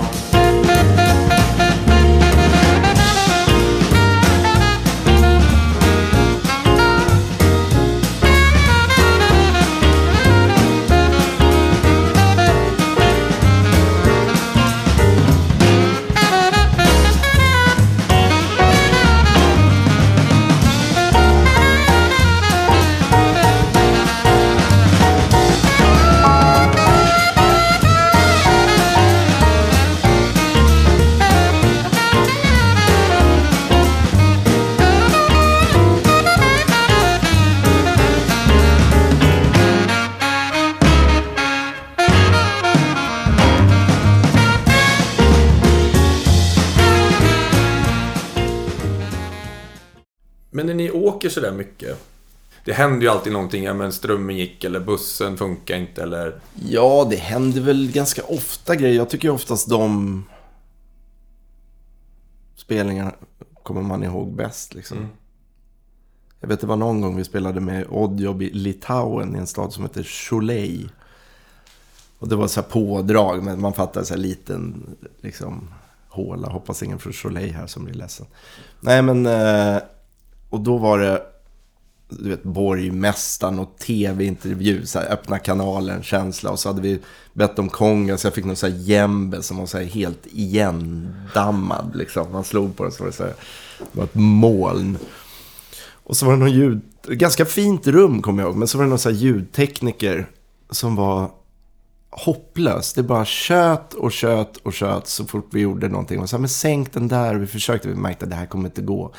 Åker sådär mycket. Det händer ju alltid någonting, ja men strömmen gick eller bussen funkar inte eller...
Ja, det händer väl ganska ofta grejer. Jag tycker oftast de spelningarna kommer man ihåg bäst liksom.
Mm.
Jag vet det var någon gång vi spelade med Oddjob i Litauen i en stad som heter Cholei. Och det var så här pådrag, men man fattar så här liten liksom håla. Hoppas ingen från Cholei här som blir ledsen. Nej men, eh, och då var det, du vet, borgmästaren och tv-intervju, så här, öppna kanalen, känsla. Och så hade vi bett om konga, så jag fick någon så här jämbe som var så här helt igendammad. Liksom. Man slog på den så var det så här, det var ett moln. Och så var det någon ljud, ganska fint rum kommer jag ihåg, men så var det någon så här ljudtekniker som var hopplös. Det bara tjöt och tjöt och tjöt så fort vi gjorde någonting. Och så här, men sänk den där. Vi försökte, vi märkte att det här kommer inte gå.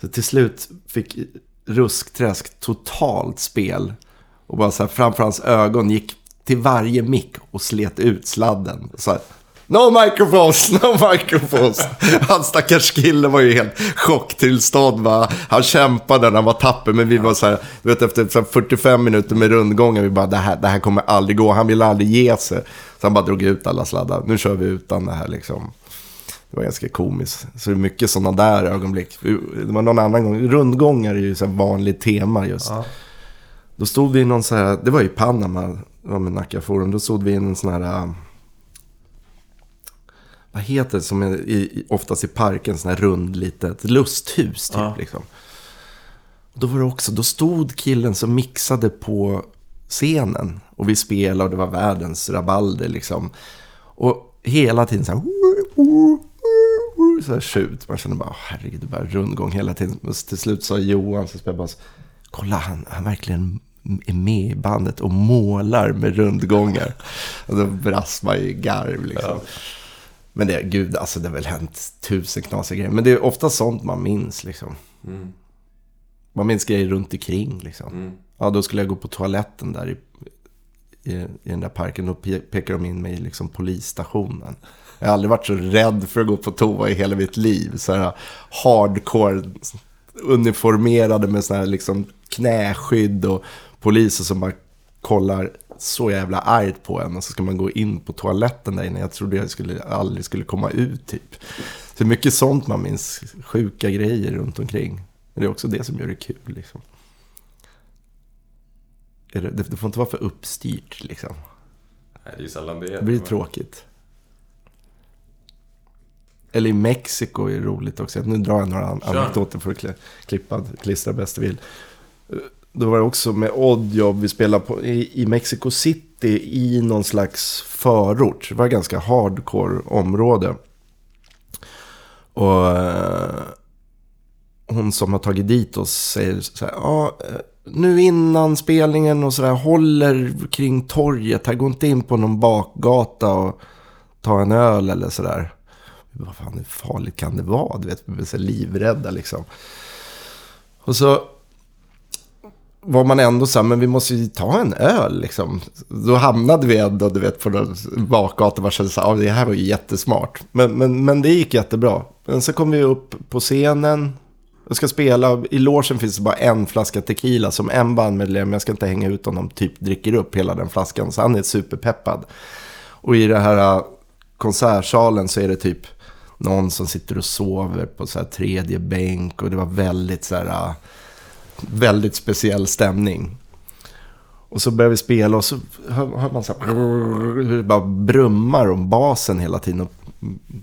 Så till slut fick Ruskträsk totalt spel. Och bara så här, framför hans ögon gick till varje mick och slet ut sladden. Så här, No microphones, no microphones. Han stackars kille var ju helt chocktillstånd. Va? Han kämpade han var tapper. Men vi var så här, du vet efter 45 minuter med rundgången. Vi bara, det här, det här kommer aldrig gå. Han ville aldrig ge sig. Så han bara drog ut alla sladdar. Nu kör vi utan det här liksom. Det var ganska komiskt. Så det är mycket sådana där ögonblick. Det var någon annan gång. Rundgångar är ju så här vanligt tema just.
Ja.
Då stod vi i någon så här, det var i Panama, det var med Nacka Forum. Då stod vi i en sån här, äh, vad heter det som är i, i- oftast i parken, sån här rund litet lusthus typ
Ja.
liksom. Då var det också, då stod killen som mixade på scenen. Och vi spelade och det var världens rabalder liksom. Och hela tiden så här, så här tjut. Man kände bara, "Åh, herregud, det är bara rundgång hela tiden. Och till slut sa Johan, så spelade bara, kolla han, han verkligen är med i bandet och målar med rundgångar. Och då brast man ju i garv liksom. Men det, gud, alltså det har väl hänt tusen knasiga grejer. Men det är ofta sånt man minns liksom.
Mm.
Man minns grejer runt omkring liksom.
Mm.
Ja, då skulle jag gå på toaletten där i, i, i den där parken. Då pe- pekar de in mig i liksom polisstationen. Jag har aldrig varit så rädd för att gå på toa i hela mitt liv. Så här hardcore uniformerade med såna här liksom knäskydd och poliser som bara kollar så jävla argt på en. Och så ska man gå in på toaletten där inne. Jag trodde jag skulle, aldrig skulle komma ut typ. Så mycket sånt man minns. Sjuka grejer runt omkring. Men det är också det som gör det kul liksom. Det, det får inte vara för uppstyrt liksom.
Nej, det är ju sällan det är.
Det blir tråkigt. Eller i Mexiko är det roligt också. Nu drar jag några an-
Kör.
anekdoter för att kli- klippa, klistra bäst du vill. Då var det också med Oddjob, vi spelade på, i, i Mexico City i någon slags förort. Det var ett ganska hardcore område. Och eh, hon som har tagit dit oss säger så här, ja, eh, nu innan spelningen och sådär, håller kring torget, här går inte in på någon bakgata och ta en öl eller sådär. Vad fan, hur farligt kan det vara? Du vet, vi blev så livrädda liksom. Och så var man ändå så här, men vi måste ju ta en öl liksom. Då hamnade vi ändå, du vet, på någon bakgata. Man kände så här, det här var ju jättesmart. Men, men, men det gick jättebra. Men så kom vi upp på scenen. Jag ska spela, i logen finns det bara en flaska tequila som en bandmedlem, jag ska inte hänga ut honom, typ dricker upp hela den flaskan. Så han är superpeppad. Och i den här äh, konsertsalen så är det typ någon som sitter och sover på så här tredje bänk. Och det var väldigt så här, ah, väldigt speciell stämning. Och så börjar vi spela och så hör, hör man så här, hur det bara brummar om basen hela tiden. Och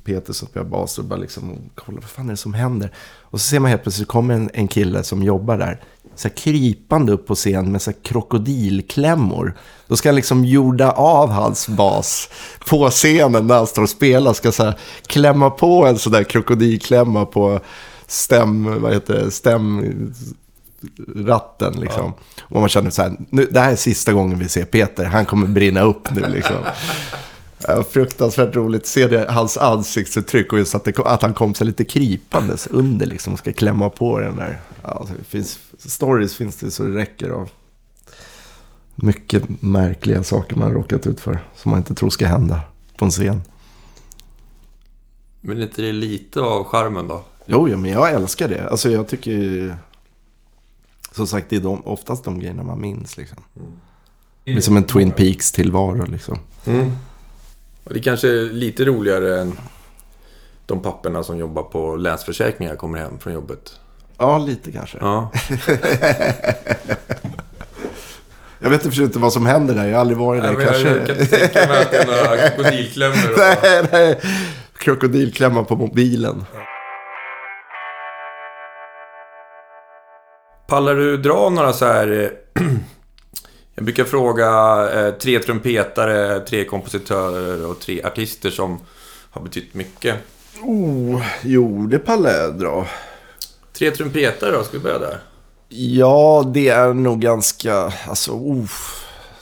Peter som spelar bas och bara liksom, kolla vad fan är det som händer? Och så ser man helt plötsligt, kommer en, en kille som jobbar där. Så här krypande upp på scen med så här krokodilklämmor. Då ska han liksom jorda av hans bas på scenen när han står och spelar. Ska så här klämma på en sån där krokodilklämma på stäm, vad heter det, stäm ratten liksom. Och man känner så här, nu, det här är sista gången vi ser Peter, han kommer brinna upp nu liksom. Ja, fruktansvärt roligt att se det, hans ansiktsuttryck och just att, det, att han kom sig lite krypandes under liksom och ska klämma på den där. Ja, det finns, stories finns det så det räcker av. Mycket märkliga saker man har råkat ut för som man inte tror ska hända på en scen.
Men är inte det lite av charmen då?
Jo, jo, men jag älskar det. Alltså jag tycker ju... Som sagt, det är de, oftast de grejerna man minns liksom. Det är som en Twin Peaks-tillvaro liksom.
Mm. Och det kanske är lite roligare än de papperna som jobbar på Länsförsäkringar kommer hem från jobbet.
Ja, lite kanske.
Ja.
Jag vet för inte vad som händer där. Jag har aldrig varit där.
Nej, men
kanske...
jag kan inte tänka mig att det är några krokodilklämmor. och-
nej, nej. Krokodilklämma på mobilen.
Pallar du dra några så här... eh, Jag brukar fråga eh, tre trumpetare, tre kompositörer och tre artister som har betytt mycket.
Oh, jo, det pallar jag dra.
Tre trumpetare då, ska vi börja där?
Ja, det är nog ganska... Alltså, oh,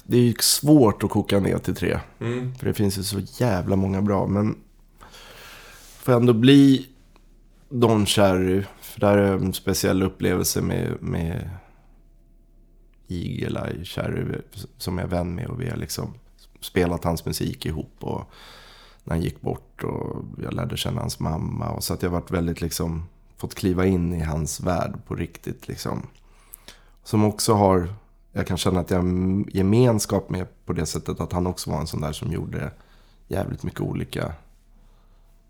det är ju svårt att koka ner till tre.
Mm.
För det finns ju så jävla många bra. Men får ändå bli Don Cherry. För där är en speciell upplevelse med, med Eagle Eye Cherry. Som jag är vän med. Och vi har liksom spelat hans musik ihop. Och när han gick bort. Och jag lärde känna hans mamma. Och så att jag varit väldigt liksom... Fått kliva in i hans värld på riktigt liksom. Som också har... Jag kan känna att jag har gemenskap med på det sättet att han också var en sån där som gjorde jävligt mycket olika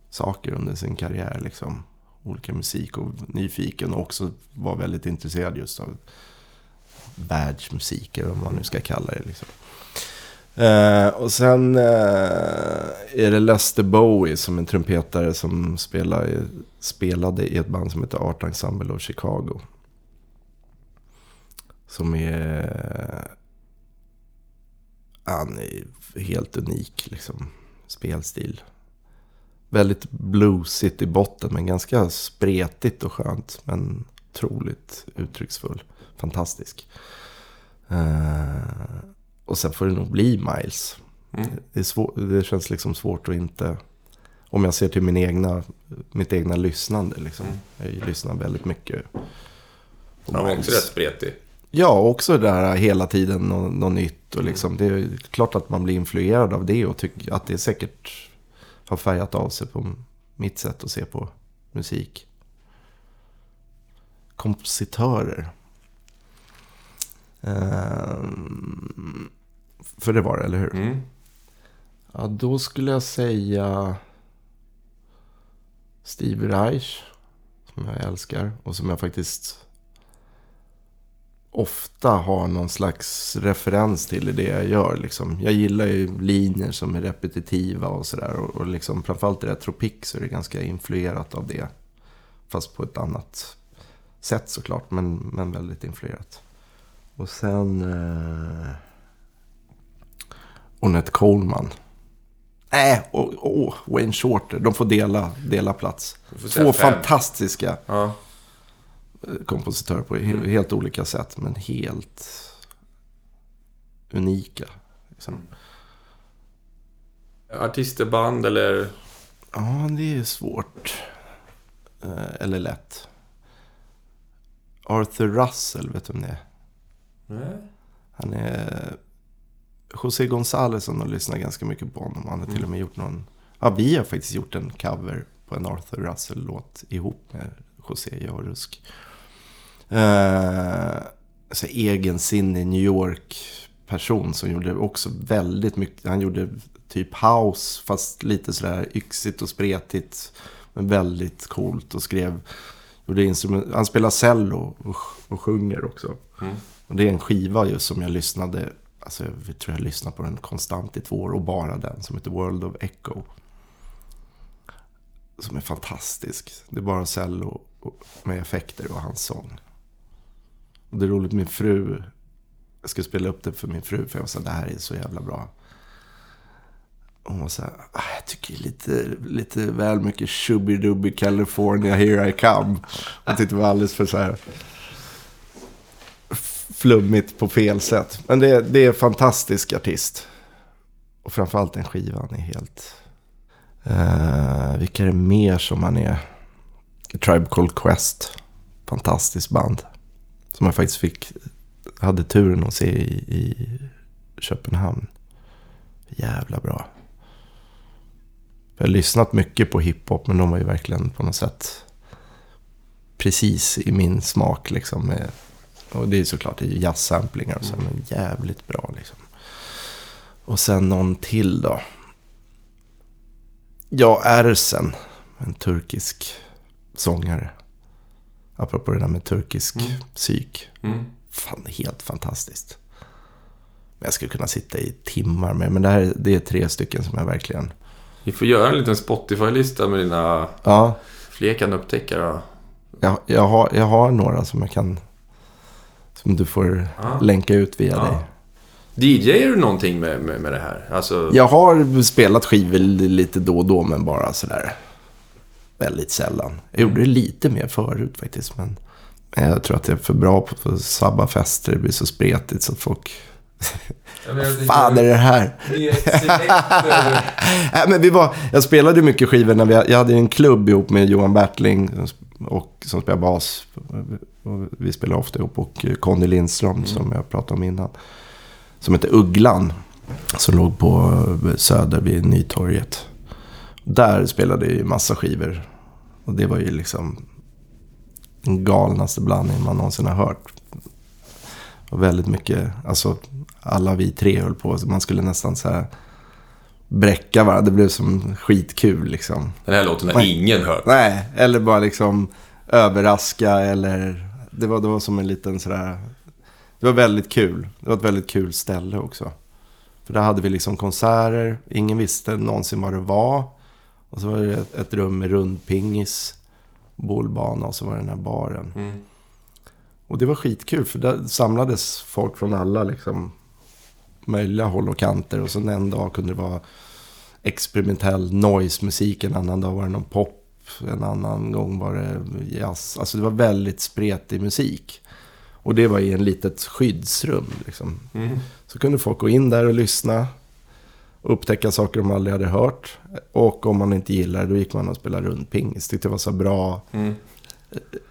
saker under sin karriär. Liksom. Olika musik och nyfiken och också var väldigt intresserad just av världsmusik eller vad man nu ska kalla det. Liksom. Eh, och sen eh, är det Lester Bowie som en trumpetare som spelar, i- spelade i ett band som heter Art Ensemble of Chicago. Som är... Han är helt unik liksom. Spelstil. Väldigt bluesigt i botten men ganska spretigt och skönt. Men otroligt uttrycksfull. Fantastisk. Eh, och sen får det nog bli Miles.
Mm.
Det, svår, det känns liksom svårt att inte... Om jag ser till min egna, mitt egna lyssnande. Liksom.
Mm.
Jag lyssnar väldigt mycket.
Han var också rätt spretig.
Ja, också det här hela tiden något, något nytt. Och liksom, det är klart att man blir influerad av det och tycker att det säkert har färgat av sig på mitt sätt att se på musik. Kompositörer. Ehm, för det var det, eller hur?
Mm.
Ja, då skulle jag säga Steve Reich. Som jag älskar och som jag faktiskt ofta har någon slags referens till i det jag gör. Liksom. Jag gillar ju linjer som är repetitiva och sådär. Och, och liksom, framförallt i Retropix så är det ganska influerat av det. Fast på ett annat sätt såklart, men, men väldigt influerat. Och sen... Eh... Ornette Coleman. Nej, och, och Wayne Shorter. De får dela, dela plats.
Får
Två fantastiska
Ja.
kompositörer på
Mm.
helt olika sätt. Men helt unika. Liksom.
Artister, band eller...
Ja, det är svårt. Eh, Eller lätt. Arthur Russell, vet du om det är?
Nej.
Han är... José González har lyssnat ganska mycket på honom. Han har
Mm.
till och med gjort någon... Ja, vi har faktiskt gjort en cover på en Arthur Russell-låt ihop med José, jag och Rusk. Eh, så egensinnig New York-person som gjorde också väldigt mycket. Han gjorde typ house, fast lite sådär yxigt och spretigt. Men väldigt coolt och skrev... Gjorde instrument, han spelar cello och, och sjunger också.
Mm.
Och det är en skiva just som jag lyssnade, alltså jag tror jag lyssnade på den konstant i två år och bara den som heter World of Echo. Som är fantastisk. Det är bara cello med effekter och hans sång. Och det är roligt, min fru, jag skulle spela upp det för min fru för jag sa det här är så jävla bra. Hon var så här, ah, jag tycker lite, lite väl mycket Shubidubby California, here I come. Hon tyckte det var alldeles för så här flummigt på fel sätt. Men det, det är en fantastisk artist. Och framförallt den skivan är helt... Uh, vilka är det mer som han är? Tribe Called Quest. Fantastiskt band. Som jag faktiskt fick, hade turen att se i, i Köpenhamn. Jävla bra. Jag har lyssnat mycket på hiphop men de var ju verkligen på något sätt precis i min smak liksom. Med och det är såklart jazzsamplingar och så, men jävligt bra liksom. Och sen någon till då. Ja, Ersen. En turkisk sångare. Apropå det där med turkisk psyk.
Mm.
Fan, helt fantastiskt. Jag skulle kunna sitta i timmar med. Men det här det är tre stycken som jag verkligen...
Vi får göra en liten Spotify-lista med dina
Ja,
fler kan upptäcka då.
jag, jag, har, jag har några som jag kan... Som du får
Ja.
länka ut via
Ja.
dig.
DJar du någonting med, med, med det här? Alltså,
Jag har spelat skivor lite då och då, men bara sådär. Väldigt sällan. Jag gjorde det lite mer förut faktiskt, men jag tror att jag är för bra på att sabba fester. Det blir så spretigt så att folk... Vad fan är det här? Nej, men vi var, jag spelade mycket skivor när vi, jag hade en klubb ihop med Johan Bertling och, som spelar bas. Och vi spelade ofta ihop och Conny Lindström som jag pratade om innan. Som heter Ugglan. Som låg på Söder vid Nytorget. Där spelade ju massa skivor. Och det var ju liksom den galnaste blandning man någonsin har hört. Och väldigt mycket, alltså alla vi tre höll på. Man skulle nästan så här bräcka varandra. Det blev som skitkul liksom.
Den här låten har ingen hört.
Nej, eller bara liksom överraska eller... Det var, det var som en liten sådär... Det var väldigt kul. Det var ett väldigt kul ställe också. För där hade vi liksom konserter. Ingen visste någonsin vad det var. Och så var det ett, ett rum med rundpingis, bollbana och så var det den här baren.
Mm.
Och det var skitkul för där samlades folk från alla liksom möjliga håll och kanter. Och sen en dag kunde det vara experimentell noise-musik, en annan dag var det någon pop, en annan gång var det jazz. Alltså det var väldigt spretig musik. Och det var i en litet skyddsrum liksom.
Mm.
Så kunde folk gå in där och lyssna. Och upptäcka saker de aldrig hade hört. Och om man inte gillade det, då gick man och spelade rundpingis. Tyckte det var så bra
Mm.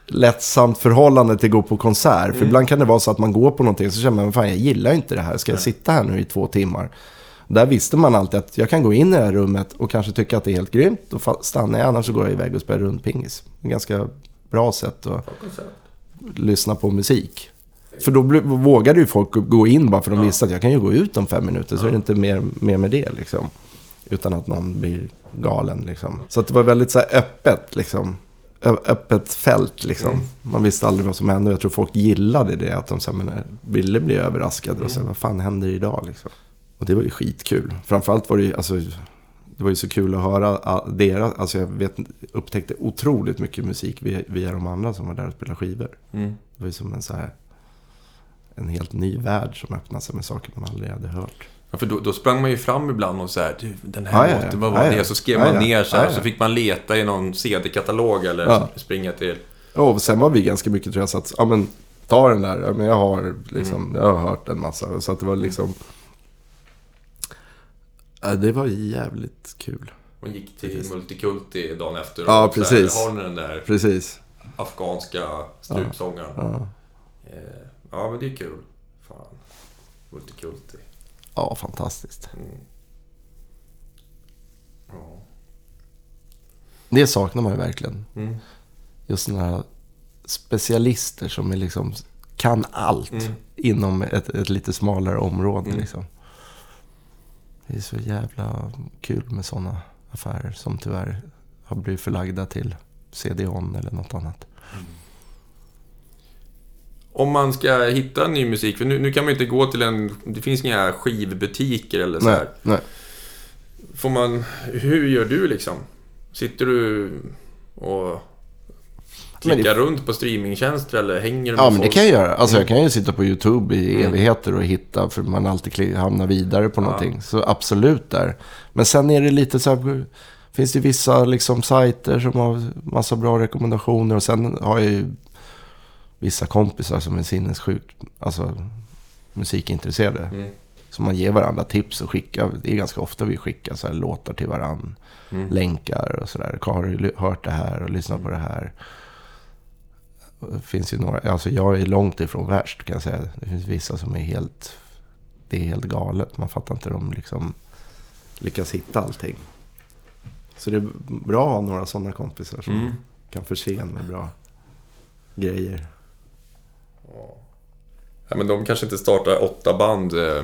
Lättsamt förhållande till att gå på konsert. För
Mm.
ibland kan det vara så att man går på någonting så känner man, fan jag gillar inte det här. Ska jag sitta här nu i två timmar? Där visste man alltid att jag kan gå in i det här rummet och kanske tycka att det är helt grymt. Och fa- stannar jag, annars så går jag iväg och spelar rundpingis. Ganska bra sätt att lyssna på musik. För då vågade ju folk gå in bara för de visste att jag kan ju gå ut om fem minuter. Så är det inte mer, mer med det liksom. Utan att någon blir galen liksom. Så att det var väldigt så öppet liksom. Öppet fält liksom. Man visste aldrig vad som hände. Jag tror folk gillade det. Att de så här, men, ville bli överraskade. Och så här, vad fan händer idag liksom. Och det var ju skitkul. Framförallt var det ju, alltså, det var ju så kul att höra deras, alltså jag vet, upptäckte otroligt mycket musik via, via de andra som var där och spelade skivor.
Mm.
Det var ju som en så här, en helt ny värld som öppnade sig med saker man aldrig hade hört.
Ja, för då, då sprang man ju fram ibland och så här, du, den
Ja,
här
ja, ja.
låten, vad var
Ja, ja.
det? Så skrev
Ja,
man
ja.
ner så här,
Ja, ja.
så fick man leta i någon CD-katalog eller
Ja.
springa till...
Och sen var vi ganska mycket tror jag så att, ja men ta den där, ja, men jag har liksom, jag har hört en massa. Så att det var liksom, ja, det var jävligt kul.
Man gick till Multikulti dagen efter
Ja,
och så här,
precis.
har ni den där
Precis.
afghanska strupsångaren?
Ja,
Eh, ja, men det är kul. Fan. Multikulti.
Ja fantastiskt.
Mm. Ja.
Det saknar man ju verkligen.
Mm.
Just sådana här specialister som är liksom, kan allt
Mm.
inom ett, ett lite smalare område.
Mm.
Liksom. Det är så jävla kul med sådana affärer som tyvärr har blivit förlagda till CD-ON eller något annat.
Om man ska hitta ny musik, för nu, nu kan man inte gå till en... Det finns inga skivbutiker eller så
Nej,
här.
nej.
Får man... Hur gör du liksom? Sitter du och
Men
klickar runt på streamingtjänster eller hänger du med
Ja, men det kan jag göra. Alltså
Mm.
jag kan ju sitta på YouTube i
Mm.
evigheter och hitta, för man alltid hamnar vidare på
Ja.
någonting. Så absolut där. Men sen är det lite så här, finns det vissa liksom sajter som har massa bra rekommendationer. Och sen har jag ju vissa kompisar som är sinnessjukt, alltså musikintresserade.
Mm.
Så man ger varandra tips och skickar, det är ganska ofta vi skickar så här låtar till varandra.
Mm.
Länkar och sådär. Har du hört det här och lyssnat på det här? Det finns ju några, alltså jag är långt ifrån värst kan jag säga. Det finns vissa som är helt, det är helt galet. Man fattar inte de liksom lyckas hitta allting. Så det är bra att ha några sådana kompisar som
Mm.
kan förse en med bra grejer.
Ja. Men de kanske inte startar åtta band. eh.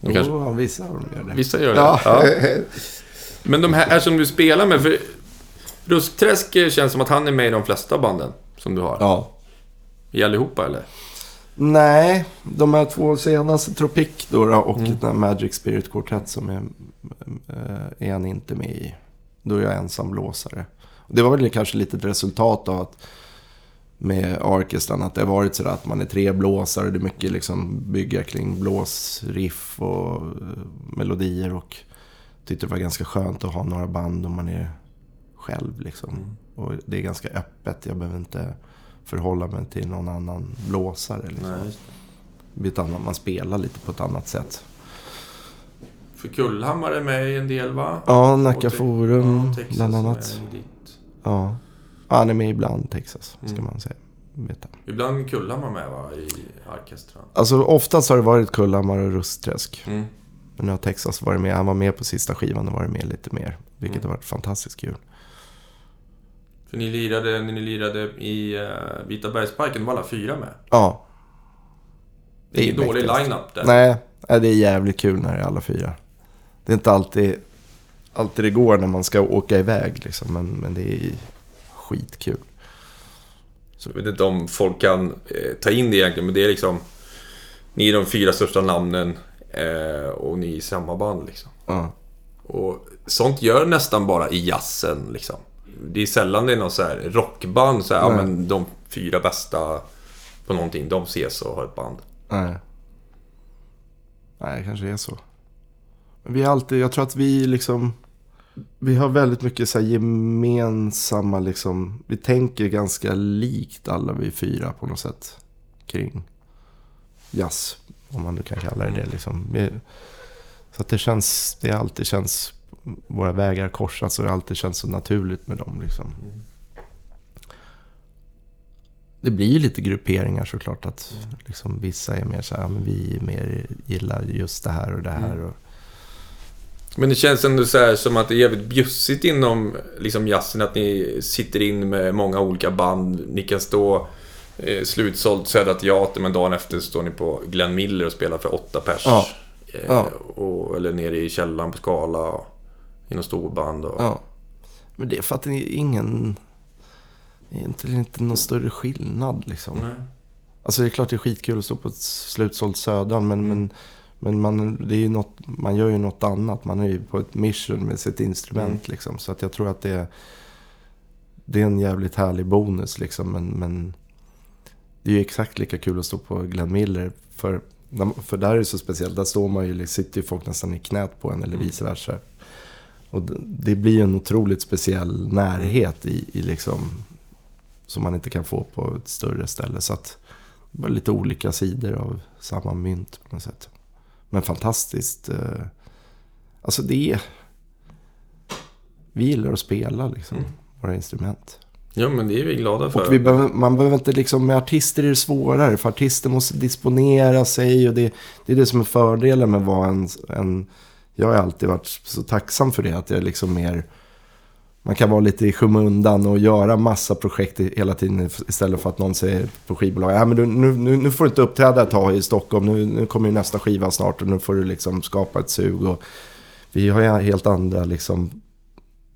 De kanske,
Jo, vissa av dem gör det.
vissa gör det.
Ja.
Ja. Men de här som du spelar med, för Ruskträsk känns som att han är med i de flesta banden som du har.
ja.
I allihopa eller?
Nej, de här två senaste, Tropic då, och
Mm.
den Magic Spirit Quartet som är, eh, är han inte med i. Då är jag ensam blåsare. Det var väl kanske lite ett resultat av att med orkestran att det har varit sådär att man är tre blåsare. Det är mycket liksom bygga kring blåsriff och eh, melodier. Och tyckte det var ganska skönt att ha några band om man är själv liksom. Och det är ganska öppet. Jag behöver inte förhålla mig till någon annan blåsare. Liksom. Annat, man spelar lite på ett annat sätt.
För Kullhammar är med i en del va?
Ja, Nacka Forum
ja,
bland annat. Ja. Ja, han är med ibland Texas, ska
Mm.
man säga. Veta.
Ibland Kullhammar med va? I orkestern.
Alltså oftast har det varit Kullhammar och Rustträsk.
Mm.
Men nu har Texas varit med. Han var med på sista skivan och varit med lite mer. Vilket
Mm.
har varit fantastiskt kul.
För ni lirade, ni lirade i uh, Vita bergsparken, var alla fyra med.
Ja.
Det är ingen dålig line-up där.
Nej, nej, det är jävligt kul när det är alla fyra. Det är inte alltid, alltid det går när man ska åka iväg liksom. Men, men det är skitkul.
Så jag vet inte om folk kan eh, ta in det egentligen, men det är liksom... Ni är de fyra största namnen eh, och ni är i samma band liksom.
Ja.
Och sånt gör nästan bara i jazzen liksom. Det är sällan det är någon så här rockband så här, ja, men de fyra bästa på någonting, de ses och har ett band.
Nej. Nej, det kanske är så. Vi är alltid, jag tror att vi liksom... Vi har väldigt mycket så gemensamma liksom... Vi tänker ganska likt alla vi fyra på något sätt. Kring jazz, om man nu kan kalla det det liksom. Vi, så att det känns, det alltid känns... Våra vägar korsas och det alltid känns så naturligt med dem liksom. Det blir ju lite grupperingar såklart. Att liksom, vissa är mer så här, men vi är mer gillar just det här och det här. Och,
Men det känns ändå så här som att det är jävligt bjussigt inom liksom jazzen. Att ni sitter in med många olika band. Ni kan stå eh, slutsålt Södra Teatern men dagen efter står ni på Glenn Miller och spelar för åtta pers.
Ja.
Eh,
Ja.
Och, eller nere i källaren på Skala. Och, I någon storband. Och,
ja. Men det är för att det är ingen... Är inte, inte någon större skillnad liksom.
Nej.
Alltså det är klart det är skitkul att stå på ett slutsålt Södran. Men, men, men man, det är ju något, man gör ju något annat. Man är ju på ett mission med sitt instrument liksom. Så att jag tror att det är... Det är en jävligt härlig bonus liksom. Men, men det är ju exakt lika kul att stå på Glenn Miller. För, för där är det så speciellt. Där står man ju, sitter ju folk nästan i knät på en eller vice versa. Och det, blir en otroligt speciell närhet i, i liksom... Som man inte kan få på ett större ställe. Så att det var lite olika sidor av samma mynt på något sätt. Men fantastiskt. Eh, alltså det är... Vi gillar att spela liksom. Våra instrument.
Ja, men det är vi glada för.
Och behöver, man behöver inte liksom, med artister är det svårare. För artister måste disponera sig och det, det är det som är fördelen med att vara en, en... Jag har alltid varit så tacksam för det. Att jag liksom mer... Man kan vara lite i skymundan och göra massa projekt hela tiden istället för att någon säger på skivbolaget att men du, nu, nu, nu får du inte uppträda ett tag i Stockholm, nu, nu kommer ju nästa skiva snart och nu får du liksom skapa ett sug. Och vi har ju helt andra liksom,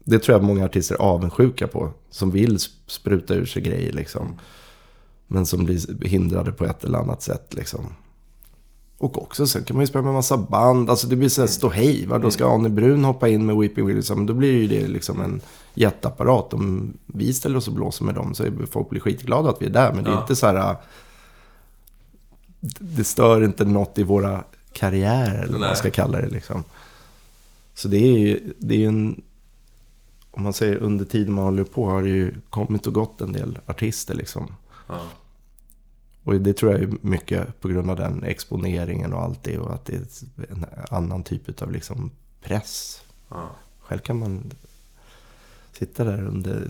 det tror jag många artister är avundsjuka på, som vill spruta ur sig grejer liksom. Men som blir hindrade på ett eller annat sätt liksom. Och också sen kan man ju spela med massa band. Alltså det blir så här ståhej. Va? Då ska Arne Brun hoppa in med Weeping Williams. Men då blir ju det liksom en jätteapparat. Om vi ställer oss och blåser med dem så är folk blir skitglada att vi är där. Men det är
Ja.
inte så här... äh, Det stör inte något i våra karriärer. Eller vad man ska kalla det liksom. Så det är ju det är ju en... Om man säger under tiden man håller på har det ju kommit och gått en del artister liksom.
Ja.
Och det tror jag är mycket på grund av den exponeringen och allt det. Och att det är en annan typ av liksom press.
Ja.
Själv kan man sitta där under,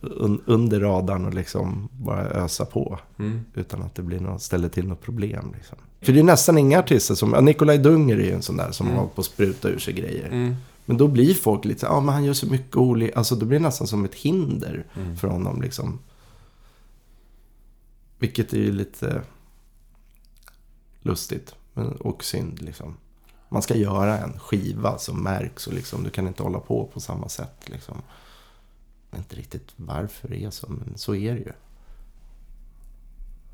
un, under radarn och liksom bara ösa på.
Mm.
Utan att det blir något, ställer till något problem. Liksom. För det är nästan inga artister som... Ja, Nikolaj Dunger är ju en sån där som
Mm.
hållit på att spruta ur sig grejer.
Mm.
Men då blir folk lite så ja men han gör så mycket olika... Alltså då blir det nästan som ett hinder
Mm.
för honom liksom. Vilket är ju lite... lustigt. Och synd liksom. Man ska göra en skiva som märks och liksom, du kan inte hålla på på samma sätt. Liksom. Jag vet inte riktigt varför det är så, men så är det ju.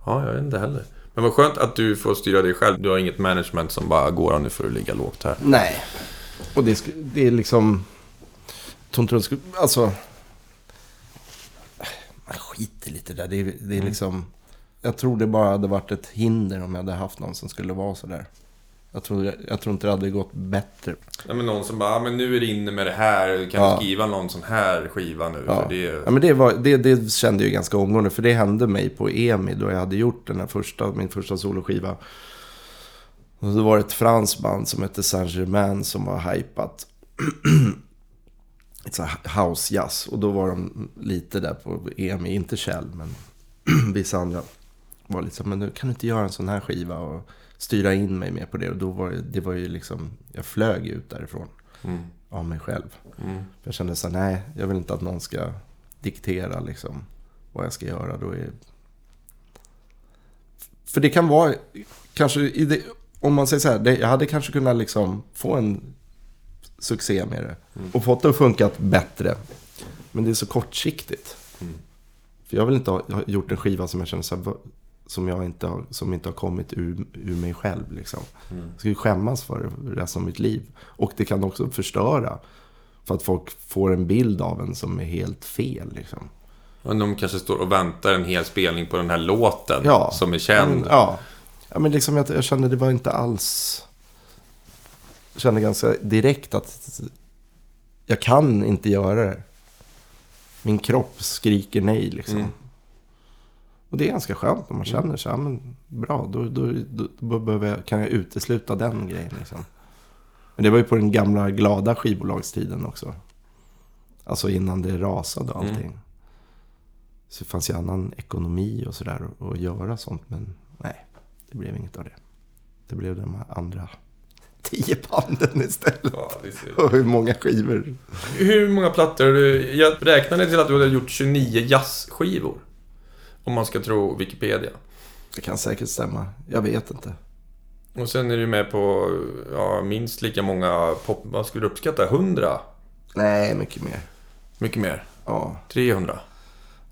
Ja, jag vet inte heller. Men vad skönt att du får styra dig själv. Du har inget management som bara går nu för att ligga lågt här.
Nej. Och det, det är liksom... Skulle... Alltså... Man skiter lite där. Det är, det är liksom... Jag tror det bara hade varit ett hinder om jag hade haft någon som skulle vara sådär. Jag tror, jag tror inte det hade gått bättre.
Ja, men någon som bara, ja, men nu är det inne med det här. Kan
Ja.
du skriva någon sån här skiva nu?
Ja.
Det,
Ja, men det, var, det, det kände jag ganska omgående. För det hände mig på EMI då jag hade gjort den här första, min första soloskiva. Och då var det ett franskt band som hette Saint-Germain som var hypat. House jazz. Och då var de lite där på EMI, inte Kjell men vissa andra. Var lite så, men nu kan du inte göra en sån här skiva och styra in mig mer på det. Och då var det, det var ju liksom, jag flög ut därifrån
mm,
av mig själv.
mm,
Jag kände så här, nej, jag vill inte att någon ska diktera liksom vad jag ska göra. Då är... För det kan vara, kanske, det, om man säger så här, det, jag hade kanske kunnat liksom få en succé med det. Och fått det att funka bättre. Men det är så kortsiktigt.
Mm.
För jag vill inte ha, gjort en skiva som jag känner så här, som, jag inte har, som inte har kommit ur, ur mig själv. Liksom.
mm.
Jag ju skämmas för det resten av mitt liv. Och det kan också förstöra. För att folk får en bild av en som är helt fel. Liksom.
Och de kanske står och väntar en hel spelning på den här låten
Ja.
som är känd.
Ja. ja, men liksom jag, jag kände det var inte alls... Jag kände ganska direkt att jag kan inte göra det. Min kropp skriker nej liksom.
Mm.
Och det är ganska skönt när man känner sig, ja men bra, då, då, då, då behöver jag, kan jag utesluta den grejen liksom. Men det var ju på den gamla glada skivbolagstiden också. Alltså innan det rasade och allting. Så det fanns ju annan ekonomi och sådär att- göra sånt. Men nej, det blev inget av det. Det blev de här andra tio banden istället.
Ja,
Och hur många skivor.
Hur många plattor. Jag räknade till att du hade gjort 29 jazzskivor. Om man ska tro Wikipedia.
Det kan säkert stämma. Jag vet inte.
Och sen är du med på ja, minst lika många pop... Vad skulle du uppskatta? 100?
Nej, mycket mer.
Mycket mer?
Ja,
300?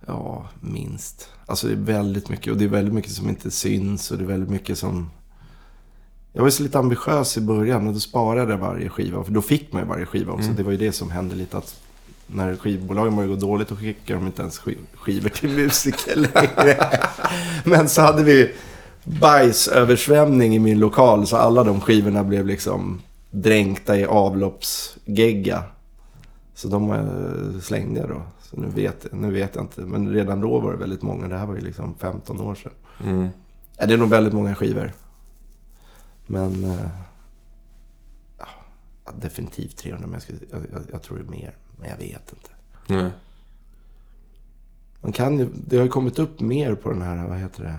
ja, minst. Alltså det är väldigt mycket. Och det är väldigt mycket som inte syns. Och det är väldigt mycket som... Jag var ju så lite ambitiös i början. Och då sparade jag varje skiva. För då fick man ju varje skiva också. Det var ju det som hände lite att... När skivbolagen började gå dåligt, då skickade de inte ens skiv- skivor till musiker längre. Men så hade vi bajsöversvämning i min lokal. Så alla de skivorna blev liksom dränkta i avloppsgegga. Så de eh, slängde jag då. Så nu vet, nu vet jag inte. Men redan då var det väldigt många. Det här var ju liksom 15 år sedan.
Mm.
Ja, det är nog väldigt många skivor. Men... ja, definitivt 300. Men jag, skulle, jag, jag, jag tror det är mer. Men jag vet inte.
Nej.
Man kan ju, det har ju kommit upp mer på den här, vad heter det?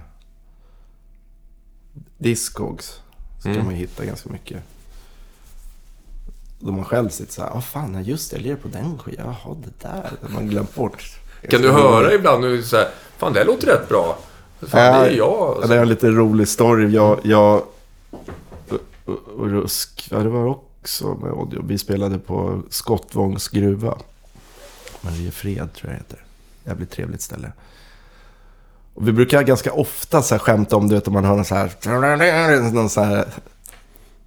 Discogs. Så
Mm.
kan man ju hitta ganska mycket. Då man själv sitter så här, ja fan, just det, jag lirar på den skivan. Jaha, det där. Man glömt bort.
Kan du höra ibland nu så här, Fan, det här låter rätt bra. Fan, det är jag.
Ja, det är en lite rolig story. Jag, jag och, och Rusk, ja det var också med audio. Vi spelade på Skottvångs gruva. Mariefred tror jag det heter. Jävligt trevligt ställe. Och vi brukar ganska ofta så här skämta om, du vet om man hör någon så här... Någon så här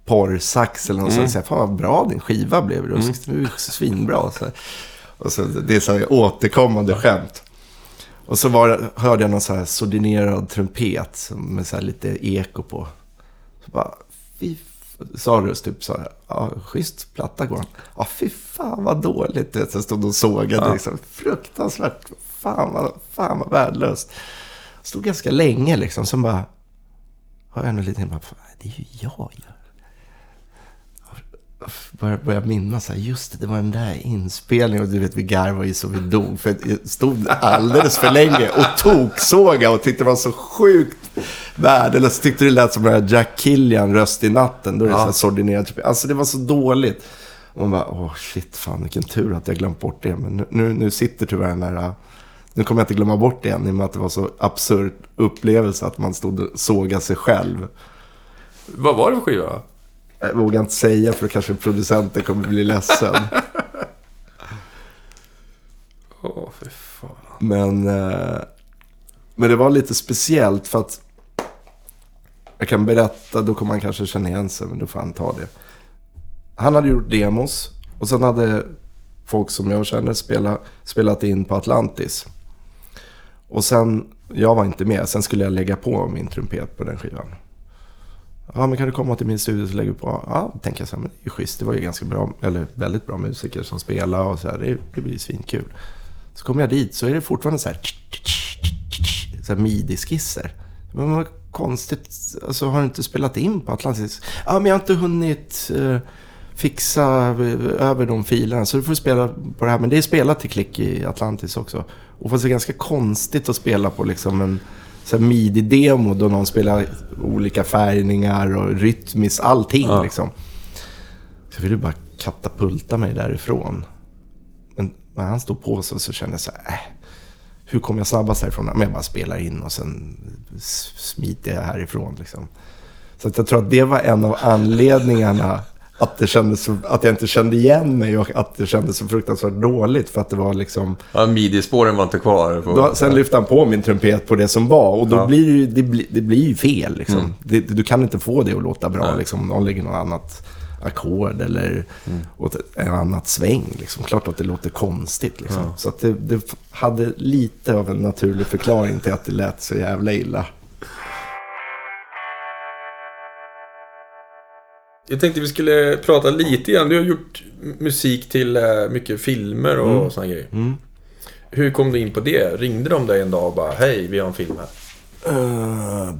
porrsax eller något
Mm.
sånt. Fan vad bra din skiva blev. Det är ju svinbra. Så här. Och så, det är så här återkommande skämt. Och så var, hörde jag någon så här sordinerad trumpet som- med så här lite eko på. Så bara, fy f- sa Rust typ så här, ja, schysst platta går han. Ja, fy fan vad dåligt. Du vet, stod de och sågade
Ja.
liksom. Fruktansvärt. Fan vad, fan vad värdelöst. Stod ganska länge liksom. Sen bara, har jag en liten, bara, "Fan, det är ju jag ju. Börjar, börjar minnas så här, just det, det var den där inspelningen och du vet vi garvade ju så vi dog. För jag stod alldeles för länge och toksåga och tyckte det var så sjukt värdelöst. Tyckte det lät som den här Jack Killian röst i natten. Då är det
Ja.
så här sordinerat. Alltså det var så dåligt. Och man bara, åh shit, fan vilken tur att jag glömt bort det. Men nu, nu, nu sitter tyvärr den där... Nu kommer jag inte glömma bort det än i och med att det var så absurd upplevelse att man stod och sågade sig själv.
Vad var det för skiva?
Jag vågar inte säga för då kanske producenten kommer bli ledsen.
Åh, för fan.
Men, eh, men det var lite speciellt för att jag kan berätta, då kommer han kanske känna igen sig, men då får han ta det. Han hade gjort demos och sen hade folk som jag känner spela, spelat in på Atlantis. Och sen, jag var inte med, sen skulle jag lägga på min trumpet på den skivan. Ja, men kan du komma till min studio så lägger vi på? Ja, tänker jag så här, men det är ju schysst. Det var ju ganska bra, eller väldigt bra musiker som spelade och så här. Det, det blir svinkul. Så kommer jag dit så är det fortfarande så här, så här midi-skisser. Men vad konstigt, alltså har du inte spelat in på Atlantis? Ja, men jag har inte hunnit eh, fixa eh, över de filerna. Så du får spela på det här. Men det är spelat till klick i Atlantis också. Och fast det är ganska konstigt att spela på liksom en midi-demo då någon spelar olika färgningar och rytmiskt, allting
Ja.
liksom. Så jag ville bara katapulta mig därifrån. Men när han stod på så, så kände jag så här, äh, hur kommer jag snabbast härifrån? Men jag bara spelar in och sen smiter jag härifrån liksom. Så att jag tror att det var en av anledningarna att, det kändes så, att jag inte kände igen mig och att det kändes så fruktansvärt dåligt. För att det var liksom...
Ja, midi-spåren var inte kvar. På,
Då, sen lyfte han på min trumpet på det som var och då
Ja.
blir det, det, blir, det blir ju fel. Liksom. Det, du kan inte få det att låta bra.
Nej.
Liksom. Någon lägger något annat ackord eller åt ett- en annat sväng. Liksom. Klart att det låter konstigt. Liksom. Så att det, det hade lite av en naturlig förklaring till att det lät så jävla illa.
Jag tänkte vi skulle prata lite grann. Du har gjort musik till eh, mycket filmer och
Mm.
såna grejer.
Mm.
Hur kom du in på det? Ringde de dig en dag och bara Hej, vi har en film här.
Uh,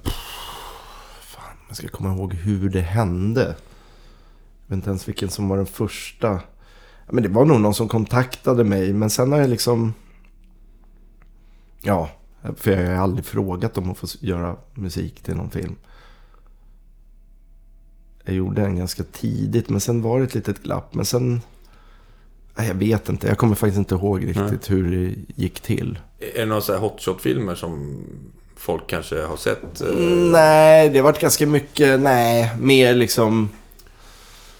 fan, jag ska komma ihåg hur det hände. Jag vet inte ens vilken som var den första. Men det var nog någon som kontaktade mig. Men sen har jag liksom... Ja, för jag har aldrig frågat om att få göra musik till någon film. Jag gjorde den ganska tidigt, men sen var det ett litet glapp. Men sen... Nej, Jag vet inte, jag kommer faktiskt inte ihåg riktigt hur det gick till.
Är det några så här hotshot-filmer som folk kanske har sett? eh,
Nej, det har varit ganska mycket, nej, mer liksom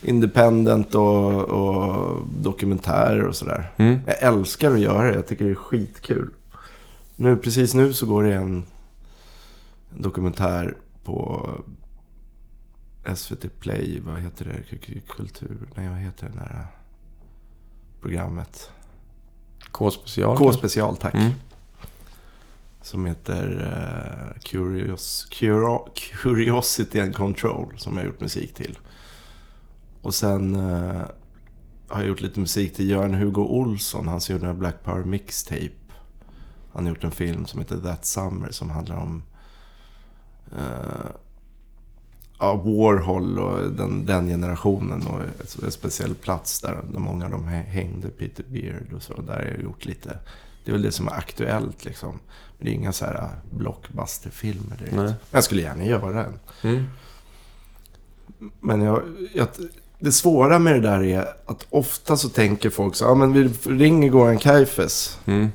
independent och, och dokumentärer och sådär.
Mm.
Jag älskar att göra det, jag tycker det är skitkul. Nu, precis nu så går det en dokumentär på SVT Play, vad heter det? Kultur, nej vad heter det där programmet?
K-special?
K-special, tack.
Mm.
Som heter eh, Curious, Curo, Curiosity and Control. Som jag har gjort musik till. Och sen eh, har jag gjort lite musik till Göran Hugo Olsson. Han som gjorde en Black Power Mixtape. Han har gjort en film som heter That Summer. Som handlar om eh, ja, Warhol och den, den generationen. Och ett- en speciell plats där, där många av dem hä- hängde. Peter Beard och så. Där har jag gjort lite. Det är väl det som är aktuellt liksom. Men det är inga så här uh, blockbusterfilmer direkt.
Nej.
Jag skulle gärna göra en.
Mm.
Men jag, jag, det svåra med det där är att ofta så tänker folk så ja men vi ringer Goran Kaifes.
Mm.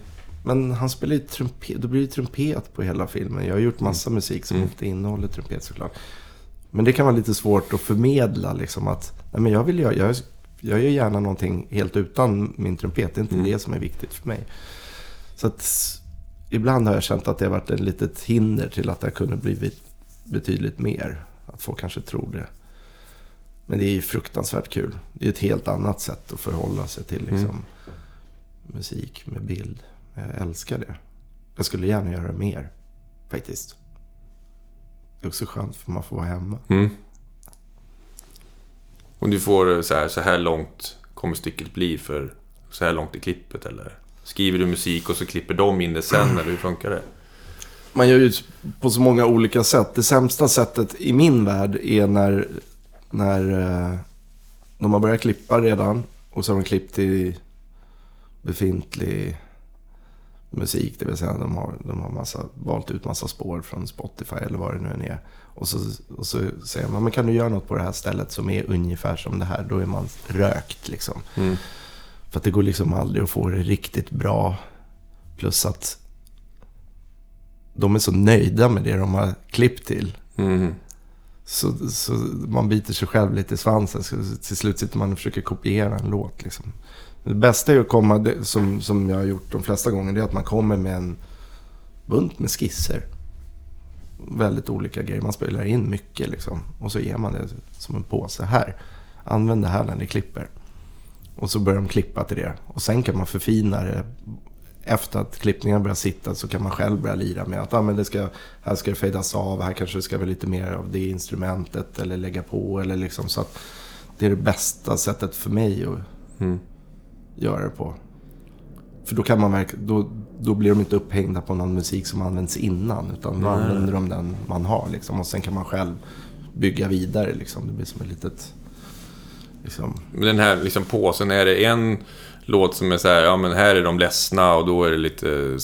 Men han spelar ju trumpet, då blir det trumpet på hela filmen. Jag har gjort massa musik som
Mm.
inte innehåller trumpet såklart. Men det kan vara lite svårt att förmedla liksom att, nej men jag vill göra, jag, jag gör gärna någonting helt utan min trumpet. Det är inte
Mm.
det som är viktigt för mig. Så att ibland har jag känt att det har varit ett litet hinder till att det kunde blivit betydligt mer. Att folk kanske tror det. Men det är ju fruktansvärt kul. Det är ett helt annat sätt att förhålla sig till liksom,
Mm.
musik med bild. Jag älskar det. Jag skulle gärna göra mer, faktiskt. Det är också skönt för man får vara hemma.
Mm. Och du får eh, så här, så här långt kommer stycket bli för så här långt i klippet eller? Skriver du musik och så klipper de in det sen eller hur funkar det?
Man gör ju på så många olika sätt. Det sämsta sättet i min värld är när, när eh, de har börjat klippa redan och så har de klippt i befintlig musik. Det vill säga de har, de har massa, valt ut massa spår från Spotify eller vad det nu än är. Och så, och så säger man, men kan du göra något på det här stället som är ungefär som det här? Då är man rökt liksom.
Mm.
För att det går liksom aldrig att få det riktigt bra. Plus att de är så nöjda med det de har klippt till.
Mm.
Så, så man biter sig själv lite i svansen. Så till slut sitter man och försöker kopiera en låt. Liksom. Det bästa är att komma, som, som jag har gjort de flesta gånger, det är att man kommer med en bunt med skisser. Väldigt olika grejer. Man spelar in mycket liksom. Och så ger man det som en påse. Här, använd det här när ni klipper. Och så börjar de klippa till det. Och sen kan man förfina det. Efter att klippningen börjar sitta så kan man själv börja lira med att ah, men det ska, här ska det fejdas av, här kanske det ska vara lite mer av det instrumentet eller lägga på. Eller liksom, så att det är det bästa sättet för mig att
Mm
göra det på. För då, kan man verk- då, då blir de inte upphängda på någon musik som används innan. Utan då
Nej.
använder de den man har. Liksom, och sen kan man själv bygga vidare. Liksom. Det blir som ett litet... Liksom,
Men den här liksom påsen, är det en låt som är så här, ja men här är de ledsna och då är det lite...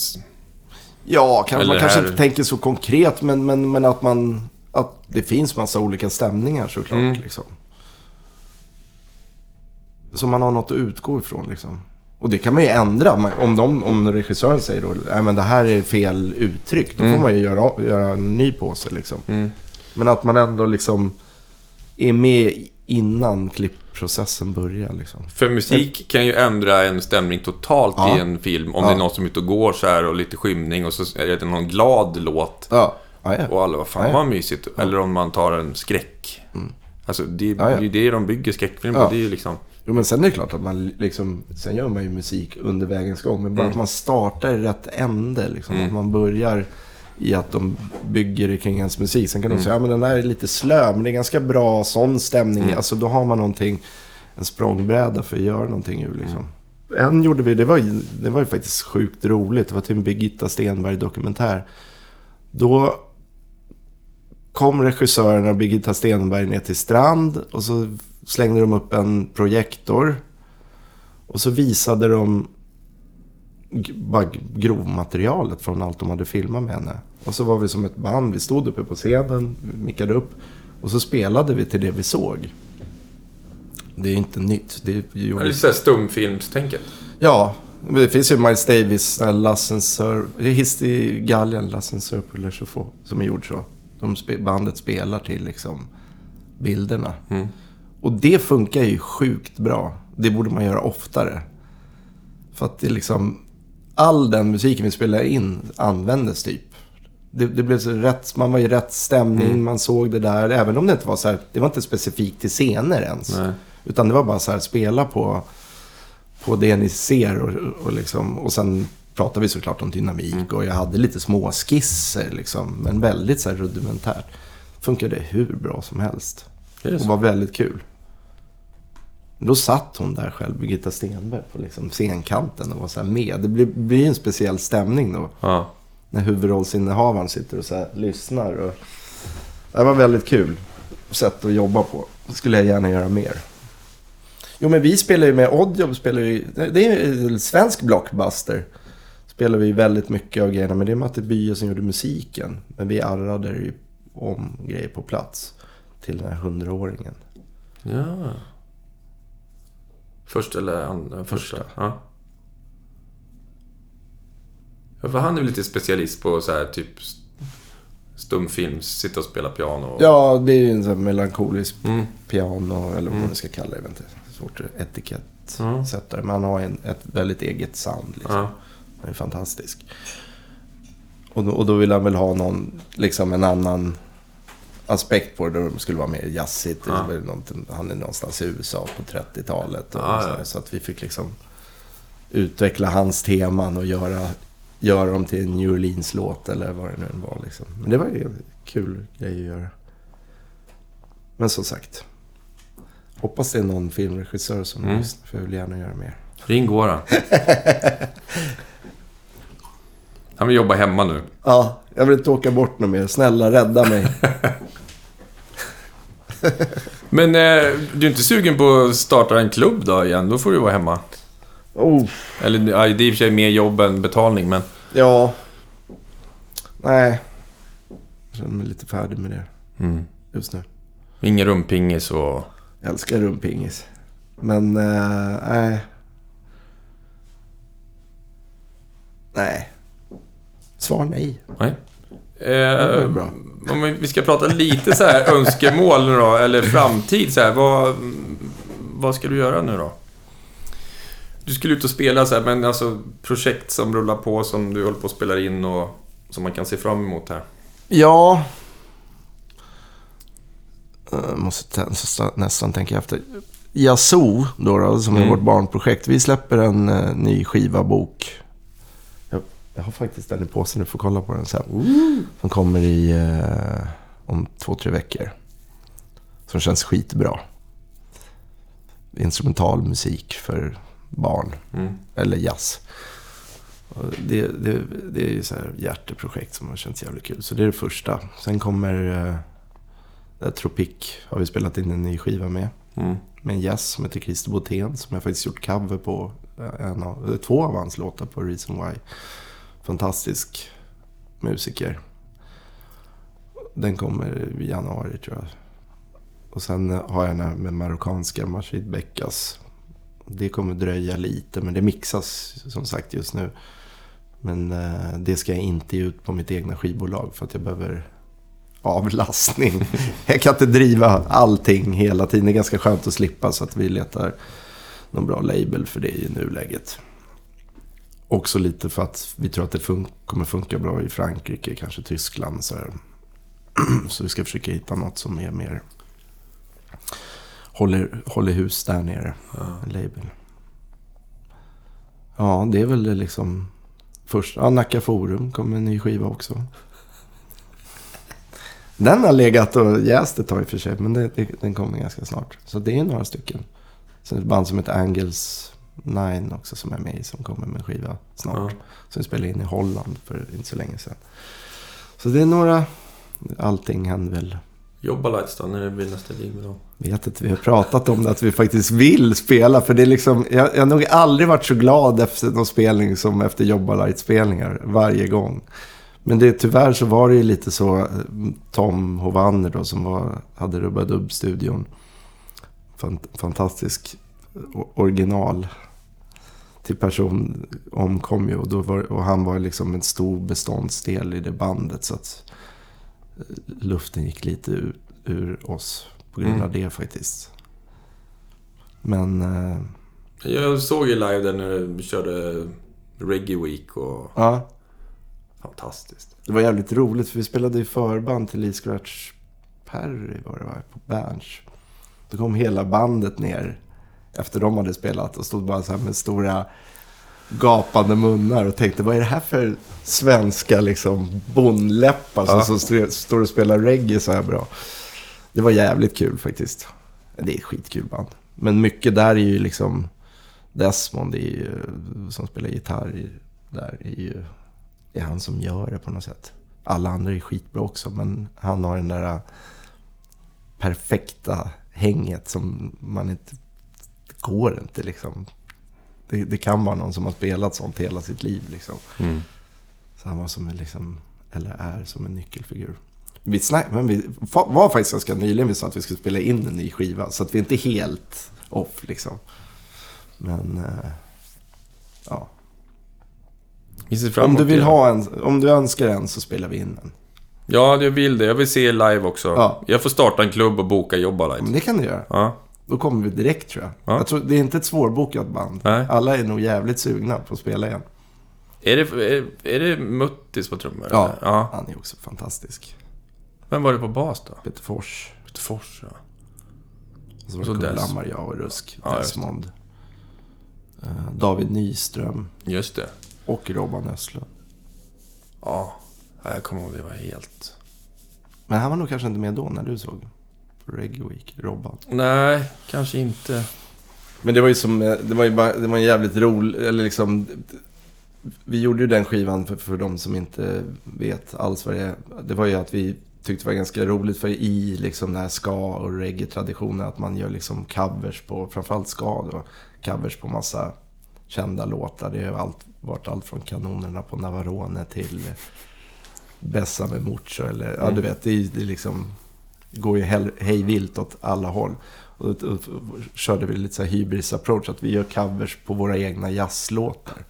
Ja, kan, man kanske
här-
inte tänker så konkret, men, men, men att man... Att det finns massa olika stämningar såklart.
Mm.
Liksom. Så man har något att utgå ifrån liksom. Och det kan man ju ändra. Om, de, om regissören säger då, nej men det här är fel uttryck. Då
Mm.
får man ju göra, göra en ny påse liksom.
Mm.
Men att man ändå liksom är med innan klippprocessen börjar liksom.
För musik kan ju ändra en stämning totalt
Ja.
i en film. Om
Ja.
det är någon som är ute och går så här och lite skymning och så är det någon glad låt.
Ja, ja, ja.
Och alla, vad fan
Ja, ja.
vad mysigt. Eller om man tar en skräck. Alltså det,
Ja, ja.
det är det de bygger skräckfilm på.
Ja.
Det är ju liksom...
Jo, men sen är det klart att man liksom, sen gör man ju musik under vägens gång. Men bara
Mm.
att man startar i rätt ände. Liksom. Att man börjar i att de bygger det kring ens musik. Sen kan
Mm.
de säga, ja men den där är lite slö, men det är ganska bra sån stämning.
Mm.
Alltså då har man någonting, en språngbräda för att göra någonting ur liksom. En gjorde vi, det var, det var ju faktiskt sjukt roligt. Det var till en Birgitta Stenberg dokumentär. Då kom regissören och Birgitta Stenberg ner till strand och så slängde de upp en projektor. Och så visade de bara grovmaterialet från allt de hade filmat med henne. Och så var vi som ett band, vi stod uppe på scenen, mickade upp. Och så spelade vi till det vi såg. Det är inte nytt. Det
Det är
gjorde...
lite såhär stumfilmstänket.
Ja, det finns ju Miles Davis, äh, Lassensör, det är Histi Gallian, Lassensör på Le Chauffour, som är gjord så. De spe, bandet spelar till liksom bilderna.
Mm.
Och det funkar ju sjukt bra. Det borde man göra oftare. För att det är liksom, all den musiken vi spelar in användes typ. Det, det blev så rätt, man var i rätt stämning, man såg det där. Även om det inte var så här, det var inte specifikt till scener ens.
Nej.
Utan det var bara så här, spela på, på det ni ser och, och, liksom, och sen pratade vi såklart om dynamik och jag hade lite små skisser liksom. Men väldigt så här rudimentärt. Funkade hur bra som helst.
Det
Och var väldigt kul. Då satt hon där själv, Birgitta Stenberg, på liksom scenkanten och var så med. Det blir, blir en speciell stämning då.
Ja.
När huvudrollsinnehavaren sitter och så lyssnar. Och... Det var väldigt kul sätt att jobba på. Det skulle jag gärna göra mer. Jo, men vi spelar ju med Oddjob. Spelar ju, det är ju en svensk blockbuster. Spelar vi väldigt mycket av grejerna. Men det är Matte Bye som gjorde musiken. Men vi arrade ju om grejer på plats. Till den här hundraåringen.
ja. Först eller andra? Första.
Första.
Ja. ja. För han är lite specialist på så här typ st- stumfilms, sitta och spela piano.
Ja, det är ju en sån här melankolisk
Mm.
piano. Eller vad man ska kalla det. Jag vet inte. Svårt att etikettsätta
Ja.
det. Men han har en, ett väldigt eget sound. Liksom.
Ja.
Han är fantastisk. Och då, och då vill han väl ha någon, liksom en annan aspekt på det. Då skulle vara mer jazzigt.
Ja.
Han är någonstans i USA på 30-talet. Och
Ja,
så,
ja.
så att vi fick liksom utveckla hans teman och göra, göra dem till en New Orleans-låt eller vad det nu var. Liksom. Men det var ju en kul grej att göra. Men som sagt. Hoppas det är någon filmregissör som
Mm.
lyssnar. För jag vill gärna göra mer.
Ring Goran. Han vill jobba hemma nu.
Ja, jag vill inte åka bort något mer. Snälla rädda mig.
Men eh, du är inte sugen på att starta en klubb då igen? Då får du vara hemma.
Oh,
Eller ja, det är i och för sig mer jobb än betalning, men...
ja. Nej. Jag känner mig lite färdig med det
Mm.
just nu.
Ingen rumpingis och...
Jag älskar rumpingis. Men, eh, nej. Nej. Svar nej.
Nej.
Det
Eh,
var bra.
Om vi- ska prata lite så här önskemål nu då, eller framtid så här. Vad, vad ska du göra nu då? Du skulle ut och spela så här, men alltså projekt som rullar på som du håller på att spela in och som man kan se fram emot här.
Ja. Jag måste t- nästan, nästan tänka efter. Yazoo, då, då, som är
Mm.
vårt barnprojekt. Vi släpper en eh, ny skiva bok. Jag, har faktiskt den i påsen, du får kolla på den sen. Som kommer i, eh, om två, tre veckor. Som känns skitbra. Instrumental musik för barn.
Mm.
Eller jazz. Det, det, det är ju så här hjärteprojekt som har känts jävligt kul. Så det är det första. Sen kommer eh, eh, Tropic. Har vi spelat in en ny skiva med.
Mm.
Med en jazz som heter Christer Botén. Som jag faktiskt gjort cover på. En av, två av hans låtar på Reason Why. Fantastisk musiker. Den kommer i januari tror jag. Och sen har jag den här med marockanska Mashid Beckas. Det kommer dröja lite, men det mixas som sagt just nu. Men eh, det ska jag inte ge ut på mitt egna skivbolag för att jag behöver avlastning. jag kan inte driva allting hela tiden. Det är ganska skönt att slippa så att vi letar någon bra label för det i nuläget. Också lite för att vi tror att det fun- kommer funka bra i Frankrike, kanske Tyskland. Så, här. så vi ska försöka hitta något som är mer håller, håller hus där nere. En label. Ja, det är väl liksom först. Ja, Nacka Forum kommer en ny skiva också. Den har legat och jäst ett tag i och för sig, men det, det, den kommer ganska snart. Så det är några stycken. Sen ett band som heter Angels 9 också som är med i, som kommer med en skiva snart.
Ja.
Som spelade in i Holland för inte så länge sedan. Så det är några... Allting händer väl
Jobba Lights när det blir nästa gig med dem.
vet att vi har pratat om det, att vi faktiskt vill spela. För det är liksom, jag, jag har nog aldrig varit så glad efter någon spelning som efter Jobba Light-spelningar varje gång. Men det, tyvärr så var det ju lite så, eh, Tom Hovanner då som var, hade Rubba Dub-studion. Fant, fantastisk original till person omkom ju och, då var, och han var liksom en stor beståndsdel i det bandet. Så att eh, luften gick lite ur, ur oss på grund av det faktiskt. Men eh,
Jag såg ju live där när du körde Reggae Week och...
ja,
Fantastiskt.
det var jävligt roligt för vi spelade i förband till Lee Scratch Perry var det var, på Berns. Då kom hela bandet ner efter de hade spelat och stod bara så här med stora gapande munnar och tänkte vad är det här för svenska liksom bondläppar som
Ja.
st- står och spelar reggae så här bra. Det var jävligt kul faktiskt. Det är ett skitkul band. Men mycket där är ju liksom Desmond är ju, som spelar gitarr i, där är ju är han som gör det på något sätt. Alla andra är skitbra också men han har den där perfekta hänget som man inte... Går inte liksom. Det, det kan vara någon som har spelat sånt hela sitt liv liksom.
Mm.
Så han var som en liksom, eller är som en nyckelfigur. Vi, snack, men vi var faktiskt ganska nyligen vi sa att vi skulle spela in en ny skiva. Så att vi inte är helt off liksom. Men, eh, ja. Om du vill ha en, om du önskar en så spelar vi in den.
Ja, jag vill det. Jag vill se live också.
Ja.
Jag får starta en klubb och boka Jobba Lights.
Men det kan du göra.
Ja.
Då kommer vi direkt tror jag.
Ja.
jag tror, det är inte ett svårbokat band.
Nej.
Alla är nog jävligt sugna på att spela igen.
Är det, är, är det Muttis på trummor?
Ja.
ja.
Han är också fantastisk.
Vem var det på bas då?
Peter Fors.
Peter Fors, ja.
Och så var det
Des.
Kullammar, jag och Rusk.
Ja.
Desmond. Eh, David Nyström.
Just det.
Och Robban Östlund.
Ja. Ja, Jag kommer ihåg, det var helt...
Men han var nog kanske inte med då när du såg Reggae Week, Robban.
Nej, kanske inte.
Men det var ju som, eh, det var ju bara, det var en jävligt rolig, eller liksom... Vi gjorde ju den skivan för, för de som inte vet alls vad det är. Det var ju att vi tyckte det var ganska roligt för i liksom den här ska och reggae-traditionen att man gör liksom covers på, framförallt ska då, covers på massa kända låtar. Det har allt, varit allt från kanonerna på Navarone till Bessa med Mucho eller, ja du vet, det, är- det är liksom går ju hej vilt åt alla håll. Och, och, och, körde vi lite så här hybris approach, att vi gör covers på våra egna jazzlåtar.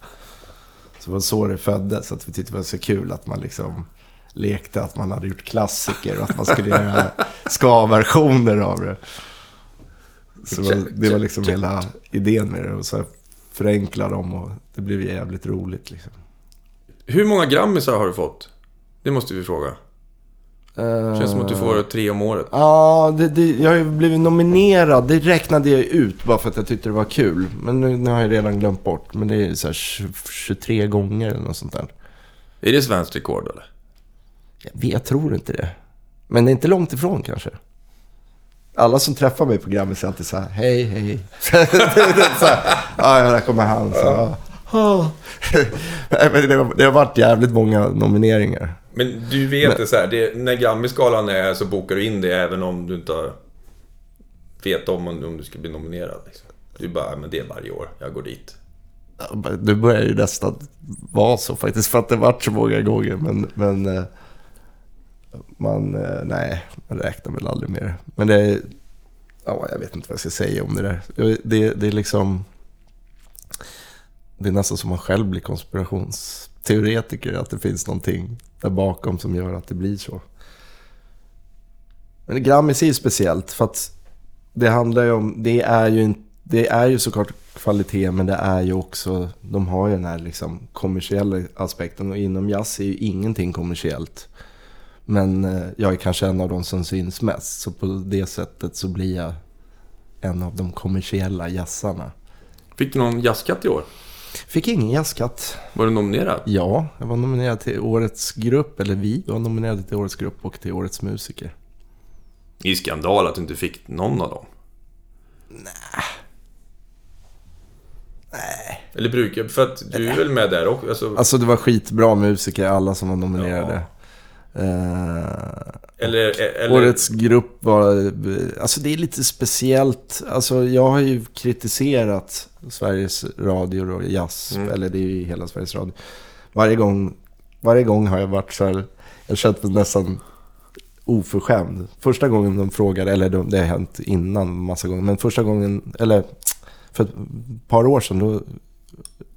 Så det var så det föddes, att vi tyckte det var så kul att man liksom lekte att man hade gjort klassiker och att man skulle göra ska-versioner av det. Så det var- det var liksom hela idén med det. Och så förenkla dem och det blev jävligt roligt liksom.
Hur många grammisar har du fått? Det måste vi fråga. Känns som att du får tre om året.
Ja, det, det, jag har ju blivit nominerad. Det räknade jag ut bara för att jag tyckte det var kul. Men nu, nu har jag redan glömt bort. Men det är så här 20, 23 gånger eller något sånt där.
Är det svenskt rekord eller?
Jag, vet, jag tror inte det. Men det är inte långt ifrån kanske. Alla som träffar mig på programmet säger alltid så här, hej, hej. så här, ja, där kommer han. Så, ja. Ja. Nej, men det, har- det har varit jävligt många nomineringar.
Men du vet det så här, det, när Grammisgalan är så bokar du in det även om du inte vet om om du ska bli nominerad. Liksom. Du bara, men det är varje år, jag går dit.
Nu börjar ju nästan vara så faktiskt, för att det varit så många gånger. Men, men eh, man, eh, nej, man räknar väl aldrig med det. Men det är, ja, jag vet inte vad jag ska säga om det där. Det, det är liksom, det är nästan som man själv blir konspirationsteoretiker, att det finns någonting där bakom som gör att det blir så. Men Grammis är ju speciellt, för att det handlar ju om, det är ju det är ju såklart kvalitet men det är ju också, de har ju den här liksom kommersiella aspekten och inom jazz är ju ingenting kommersiellt. Men eh, jag är kanske en av de som syns mest så på det sättet så blir jag en av de kommersiella jazzarna.
Fick du någon jazzkatt i år?
Fick ingen jazzkatt.
Var du nominerad?
Ja, jag var nominerad till årets grupp, eller vi var nominerade till årets grupp och till årets musiker.
Är skandal att du inte fick någon av dem. Nej. Eller brukar... För att du är väl med där också? Alltså,
Alltså det var skitbra musiker, alla som var nominerade. Eh,
eller, eller...
Årets grupp var, alltså det är lite speciellt. Alltså jag har ju kritiserat Sveriges Radio och jazz,
Mm.
eller det är ju hela Sveriges Radio. Varje gång, varje gång har jag varit så här, jag känt mig nästan oförskämd. Första gången de frågade, eller de, det har hänt innan massa gånger, men första gången, eller för ett par år sedan, då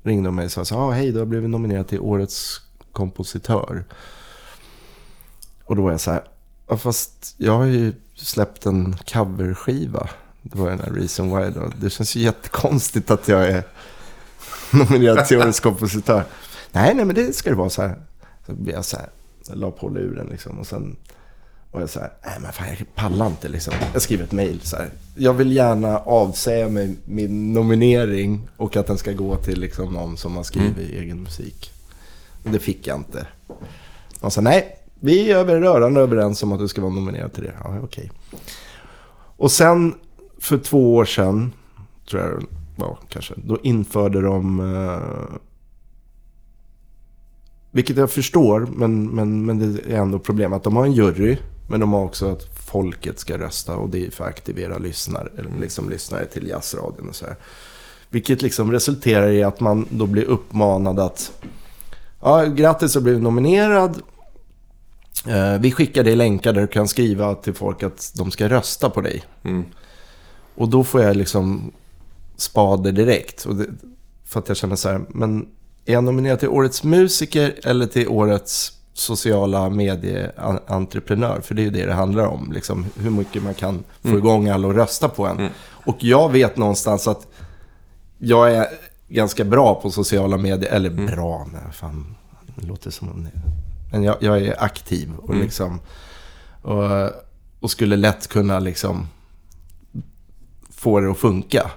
ringde de mig och sa så ah, hej du har blivit nominerad till Årets kompositör. Och då var jag så här, Ja, fast jag har ju släppt en coverskiva. Det var den här Reason Why då. Det känns ju jättekonstigt att jag är nominerad till Årets kompositör. Nej, nej, men det ska det vara så här. Så blev jag så här, jag la på luren liksom. Och sen var jag så här, nej men fan jag pallar inte liksom. Jag skrev ett mail så här. Jag vill gärna avsäga mig min nominering och att den ska gå till liksom någon som har skrivit egen musik. Och det fick jag inte. Och sa nej, vi är över- rörande överens om att du ska vara nominerad till det. Ja, okej. Och sen för två år sedan, tror jag det var kanske, då införde de... Eh, vilket jag förstår, men, men, men det är ändå problem. Att de har en jury, men de har också att folket ska rösta. Och det är för att aktivera lyssnare, eller liksom lyssnare till jazzradion och så här. Vilket liksom resulterar i att man då blir uppmanad att... Ja, grattis du blev nominerad. Eh, vi skickar dig länkar där du kan skriva till folk att de ska rösta på dig.
Mm.
Och då får jag liksom spader direkt. Och det, för att jag känner så här, men är jag nominerad till Årets musiker eller till Årets sociala medieentreprenör? För det är ju det det handlar om. Liksom, hur mycket man kan få igång alla att rösta på en. Och jag vet någonstans att jag är ganska bra på sociala medier. Eller bra, men fan, det låter som om det Men jag, jag är aktiv och liksom... Och, och skulle lätt kunna liksom få det att funka.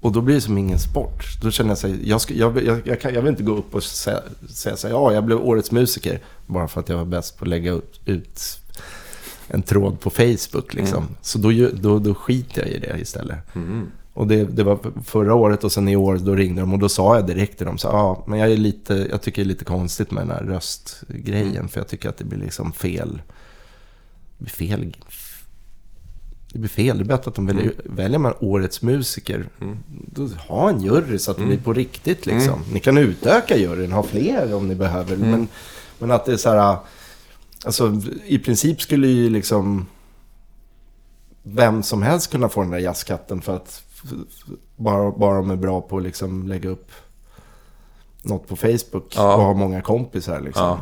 Och då blir det som ingen sport. Då känner jag så här, jag, ska, jag, jag, jag, kan, jag vill inte gå upp och säga, säga så här, ja, jag blev årets musiker. Bara för att jag var bäst på att lägga ut, ut en tråd på Facebook. Liksom. Så då, då, då skiter jag i det istället. Och det, det var förra året och sen i år, då ringde de och då sa jag direkt till dem så ja, men jag, är lite, jag tycker det är lite konstigt med den här röstgrejen. För jag tycker att det blir liksom fel. Det blir fel. Det blir fel. Det är bättre att de väljer, väljer man årets musiker. Då ha en jury så att det blir på riktigt liksom. Ni kan utöka juryn, ha fler om ni behöver. Men, men att det är så här... Alltså i princip skulle ju liksom vem som helst kunna få den där jazzkatten för att bara, bara de är bra på att liksom lägga upp något på Facebook
Ja.
och ha många kompisar liksom.
Ja.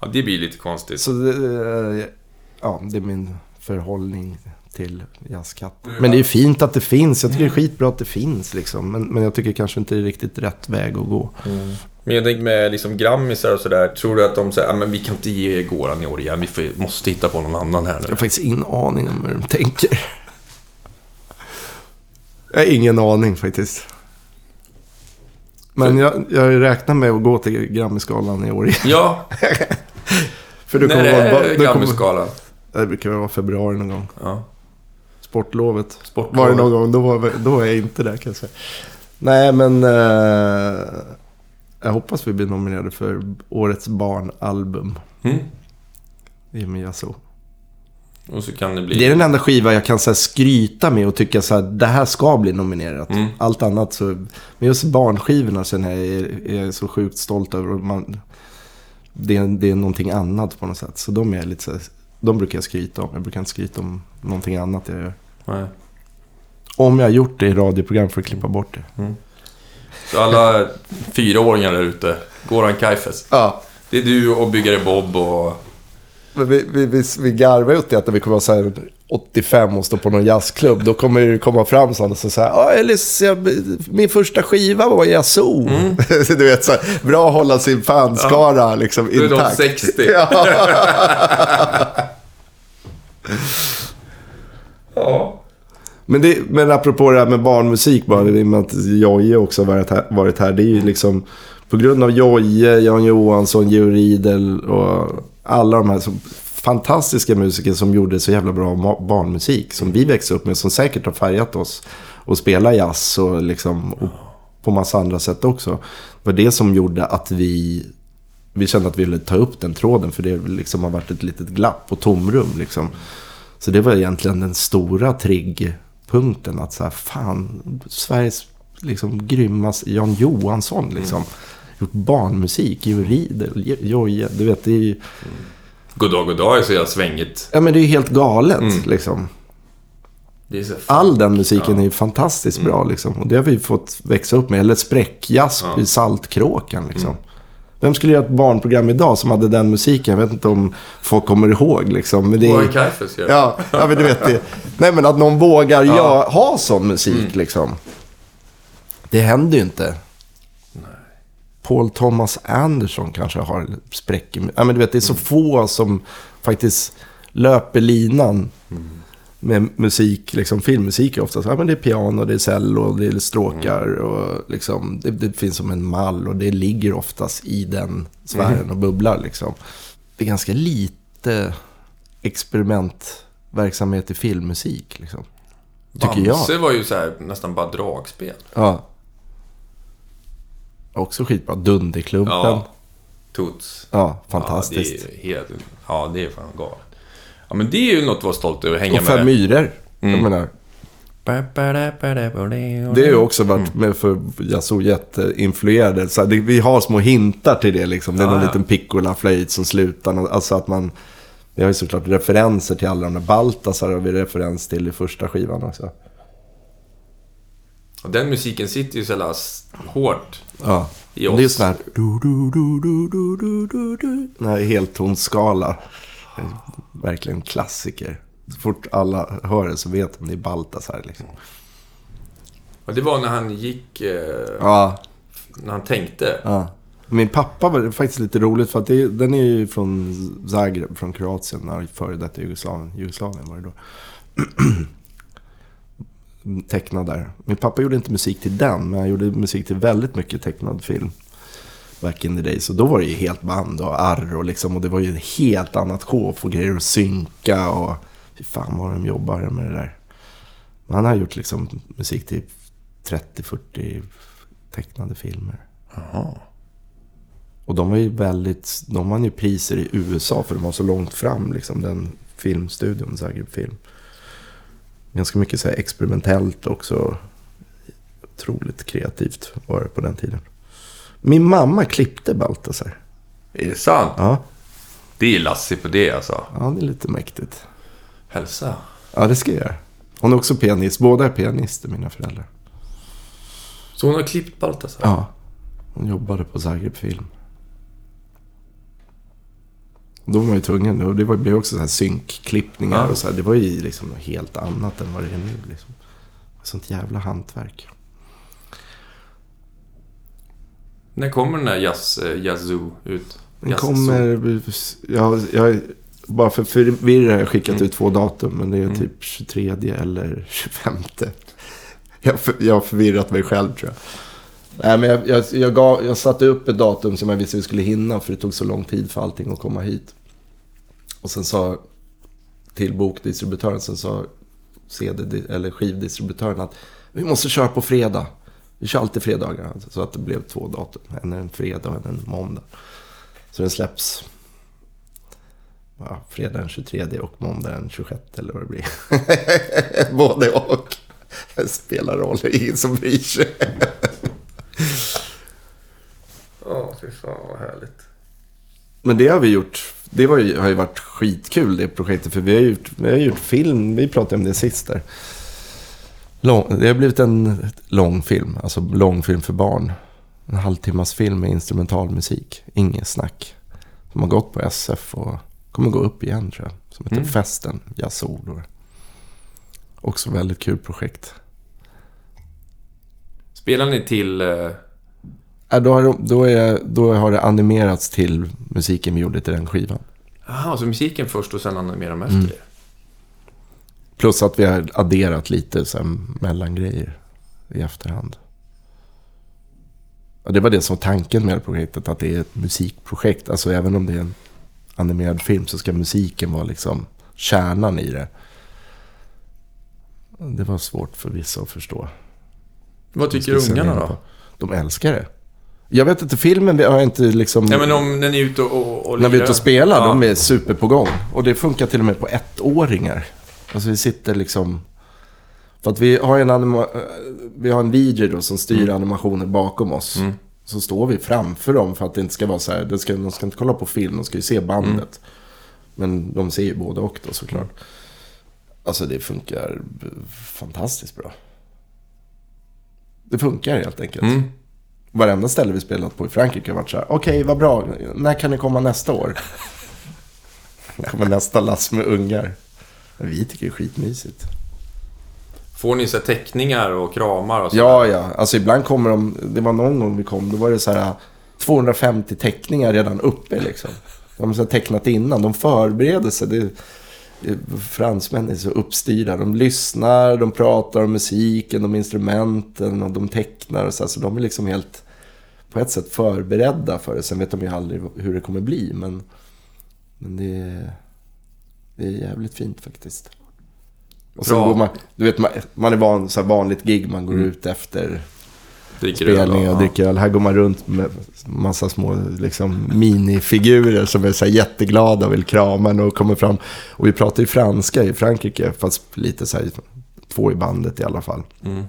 Ja, det blir lite konstigt.
Så det, eh, ja, det är min förhållning till jazzkatt. Men det är fint att det finns. Jag tycker det är skitbra att det finns liksom. Men, men jag tycker kanske inte det är riktigt rätt väg att gå.
Men jag tänker med liksom grammisar och sådär. Tror du att de säger, "Ja, men vi kan inte ge Goran i år igen. Vi får, måste hitta på någon annan här
Jag
nu.
har faktiskt ingen aning om hur de tänker. Jag har ingen aning faktiskt. Men jag, jag räknar med att gå till Grammisgalan i år igen.
Ja,
För
när
kommer
är
vara... Kommer,
Grammisgalan?
det brukar vara februari någon gång.
Ja.
Sportlovet.
Sportlovet.
Var det någon gång, då, var, då är jag inte där kan jag säga. Nej, men... Eh, jag hoppas vi blir nominerade för Årets barnalbum.
Mm.
I med Yazoo.
Och så kan det bli...
Det är den enda skiva jag kan så här, skryta med och tycka så här, det här ska bli nominerat.
Mm.
Allt annat så... Men just barnskivorna sen är är jag så sjukt stolt över. Man, det, är, det är någonting annat på något sätt. Så de är lite så här, De brukar jag skryta om. Jag brukar inte skryta om någonting annat jag gör.
Nej.
Om jag har gjort det i radioprogram för att klippa bort det.
Så alla fyraåringar där ute, Goran Kaifes.
Ja.
Det är du och Byggare Bob och...
Vi, vi, vi, vi garvar åt det att när vi kommer vara så här 85 och stå på någon jazzklubb. Då kommer det komma fram sådana som säger ja Elis, jag, min första skiva var Yazoo. du vet, så här, bra att hålla sin fanskara liksom
Då är de
intakt.
60.
Ja.
Ja.
Men, det, men apropå det här med barnmusik bara, i och med att Jojje också varit här, varit här. Det är ju liksom på grund av Jojje, Jan Johansson, Georg Riedel och alla de här fantastiska musiker som gjorde så jävla bra barnmusik. Som vi växte upp med, som säkert har färgat oss. Och spela jazz och liksom och på massa andra sätt också. Det var det som gjorde att vi, vi kände att vi ville ta upp den tråden. För det liksom har varit ett litet glapp och tomrum liksom. Så det var egentligen den stora triggpunkten. Att så här, fan, Sveriges liksom grymmaste, Jan Johansson liksom. Gjort barnmusik, Georg Riedel, Jojje. Du vet, det är ju,
Goddag, goddag är så jävla svängigt.
ja men det är ju helt galet liksom.
Är så
All den musiken är ju fantastiskt bra liksom. Och det har vi fått växa upp med. Eller spräckjazz i Saltkråkan liksom. Vem skulle göra ett barnprogram idag som hade den musiken? Jag vet inte om folk kommer ihåg liksom. Men det är...
Kaifes gör.
Ja, ja men du vet det. Nej men att någon vågar ja. ha sån musik liksom. Det händer ju inte. Paul Thomas Anderson kanske har spräck i... Ja men du vet det är så få som faktiskt löper linan. Med musik, liksom filmmusik är oftast, ja men det är piano, det är cello, det är stråkar och liksom, det, det finns som en mall och det ligger oftast i den sfären och bubblar liksom. Det är ganska lite experimentverksamhet i filmmusik liksom. Tycker jag.
Bamse var ju så här, nästan bara dragspel.
Ja. Också skitbra. Dunderklumpen.
Ja.
Ja,
Tuts.
fantastiskt.
Ja, det är helt... Ja, det är fan galet. Ja, men det är ju något att vara stolt över. Hänga
och
med.
Fem myror. Jag
Mm.
menar, det har ju också varit med för Yazoo jätteinfluerade. Så här, det, vi har små hintar till det liksom. Det är
Ja,
någon
ja.
liten piccola-flöjt som slutar. Alltså att man... Vi har ju såklart referenser till alla de där. Baltasar har vi referens till i första skivan också.
Och den musiken sitter ju så jävla hårt
Ja.
i
Det är
oss.
sån här... Du, du, du, du, du, du, du, du. Den här är Verkligen klassiker. Så fort alla hör det så vet de det är Baltasar liksom.
Och det var när han gick... Eh,
Ja,
När han tänkte.
ja. Min pappa var faktiskt lite roligt för att det, den är ju från Zagreb, från Kroatien, när före detta Jugoslavien. Jugoslavien var det då. Tecknad där. Min pappa gjorde inte musik till den, men han gjorde musik till väldigt mycket tecknad film. Back in the days. Så då var det ju helt band och arr och liksom. Och det var ju ett helt annat show. Få grejer att synka och... Fy fan vad de jobbar med det där. Men han har gjort liksom musik till 30-40 tecknade filmer. Och de var ju väldigt... De vann ju priser i USA för de var så långt fram, liksom den filmstudion, Zagreb Film. Ganska mycket så experimentellt också. Otroligt kreativt var det på den tiden. Min mamma klippte Baltasar.
Är det sant?
Ja,
Det är Lassie på det alltså.
ja det är lite mäktigt.
Hälsa.
Ja, det ska jag göra. Hon är också pianist. Båda är pianister, mina föräldrar.
Så hon har klippt Baltasar?
Ja, hon jobbade på Zagreb Film. Då var man ju tvungen. Och det blev också så här synkklippningar
Ja.
och så här. Det var ju liksom något helt annat än vad det är nu. Liksom. Sånt jävla hantverk.
När kommer den där Jazz, eh, Yazoo ut?
Den
Yazoo.
kommer... Jag, jag, bara för förvirra har jag skickat
Mm.
ut två datum. Men det är typ 23 eller 25. Jag, för, jag har förvirrat mig själv tror jag. Nej, men jag, jag, jag, gav, jag satte upp ett datum som jag visste vi skulle hinna. För det tog så lång tid för allting att komma hit. Och sen sa till bokdistributören, sen sa CD, eller skivdistributören att vi måste köra på fredag. Vi kör alltid fredagar. Så att det blev två datum. En en fredag och en en måndag. Så den släpps ja, fredag den 23 och måndag den 26 eller vad det blir. Både och. Det spelar roll, det är ingen som bryr sig.
Ja, fy fan vad härligt.
Men det har vi gjort. Det var ju, har ju varit skitkul det projektet. För vi har gjort, vi har gjort film. Vi pratade om det sist där. Lång, det har blivit en lång film. Alltså långfilm för barn. En halvtimmas film med instrumentalmusik. Inget snack. Som har gått på SF och kommer gå upp igen tror jag. Som heter
Mm.
Festen, jazzord. Också väldigt kul projekt.
Spelar ni till... eh,
Äh, då, har, då, är, då har det animerats till musiken vi gjorde till den skivan.
Jaha, så musiken först och sen animerar de
Mm.
efter det?
Plus att vi har adderat lite så här mellangrejer i efterhand. Och det var det som var tanken med projektet, att det är ett musikprojekt. Alltså även om det är en animerad film så ska musiken vara liksom kärnan i det. Det var svårt för vissa att förstå.
Vad tycker ungarna då?
De älskar det. Jag vet inte, filmen har inte liksom...
Ja, men om ni är ute och, och
När vi är ute och spelar,
Ja.
de är super på gång. Och det funkar till och med på ettåringar. Alltså vi sitter liksom... För att vi har en, anima... eh, vi har en video då som styr animationer bakom oss.
Mm.
Så står vi framför dem för att det inte ska vara så här. De ska, de ska inte kolla på film, de ska ju se bandet.
Mm.
Men de ser ju både och då såklart. Alltså det funkar fantastiskt bra. Det funkar helt enkelt. Varenda ställe vi spelat på i Frankrike har varit så här. Okej, vad bra. När kan ni komma nästa år? När kommer nästa lass med ungar? Vi tycker det är skitmysigt.
Får ni så teckningar och kramar och så?
Ja, ja. Alltså ibland kommer de... Det var någon gång vi kom, då var det så här 250 teckningar redan uppe liksom. De har tecknat innan. De förbereder sig. Det, fransmän är så uppstyrda. De lyssnar, de pratar om musiken, om instrumenten och de tecknar och så, här, så de är liksom helt på ett sätt förberedda för det. Sen vet de ju aldrig hur det kommer bli, men, men det, är- det är jävligt fint faktiskt. Och så
Bra.
går man, du vet, man, man är van, så här vanligt gig, man går ut efter
Dricker öl
spelning och
ja.
dricker öl. Här går man runt med massa små liksom, minifigurer som är så här jätteglada och vill krama och kommer fram. Och vi pratar ju franska i Frankrike, fast lite så här, två i bandet i alla fall.
Mm.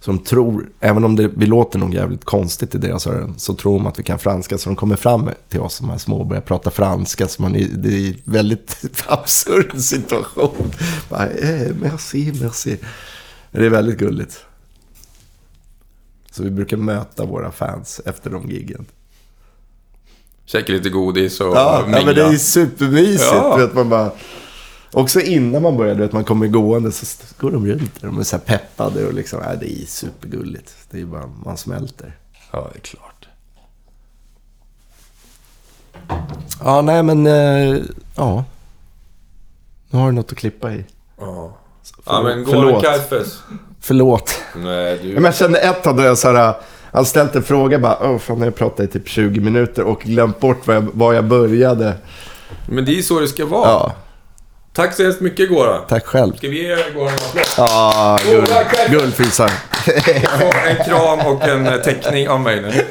Så de tror, även om det, vi låter nog jävligt konstigt i deras öron, så tror de att vi kan franska. Så de kommer fram till oss som är små och börjar prata franska. Så man är, det är en väldigt absurd situation. Bara, eh, merci, merci. Det är väldigt gulligt. Så vi brukar möta våra fans efter de giggen.
Käka lite godis och
Ja, ja men det är supermysigt.
Ja.
Vet man bara, också innan man börjar, vet, man kommer gående så går de runt där. De är så här peppade och liksom, ja, det är supergulligt. Det är bara, man smälter.
Ja, det är klart.
Ja, nej men, eh, ja. Nu har du något att klippa i.
Ja. Ja, men
Förlåt.
Goran Karpes.
Förlåt.
Nej, du...
Men jag kände ett tag då jag så här, hade ställt en fråga bara, åh fan jag pratat i typ 20 minuter och glömt bort var jag, var jag började.
Men det är så det ska vara.
Ja,
Tack så hemskt mycket Goran.
tack själv.
Ska vi ge Goran en applåd?
Ja, guld, guldfisar.
En kram och en eh, teckning av mig nu.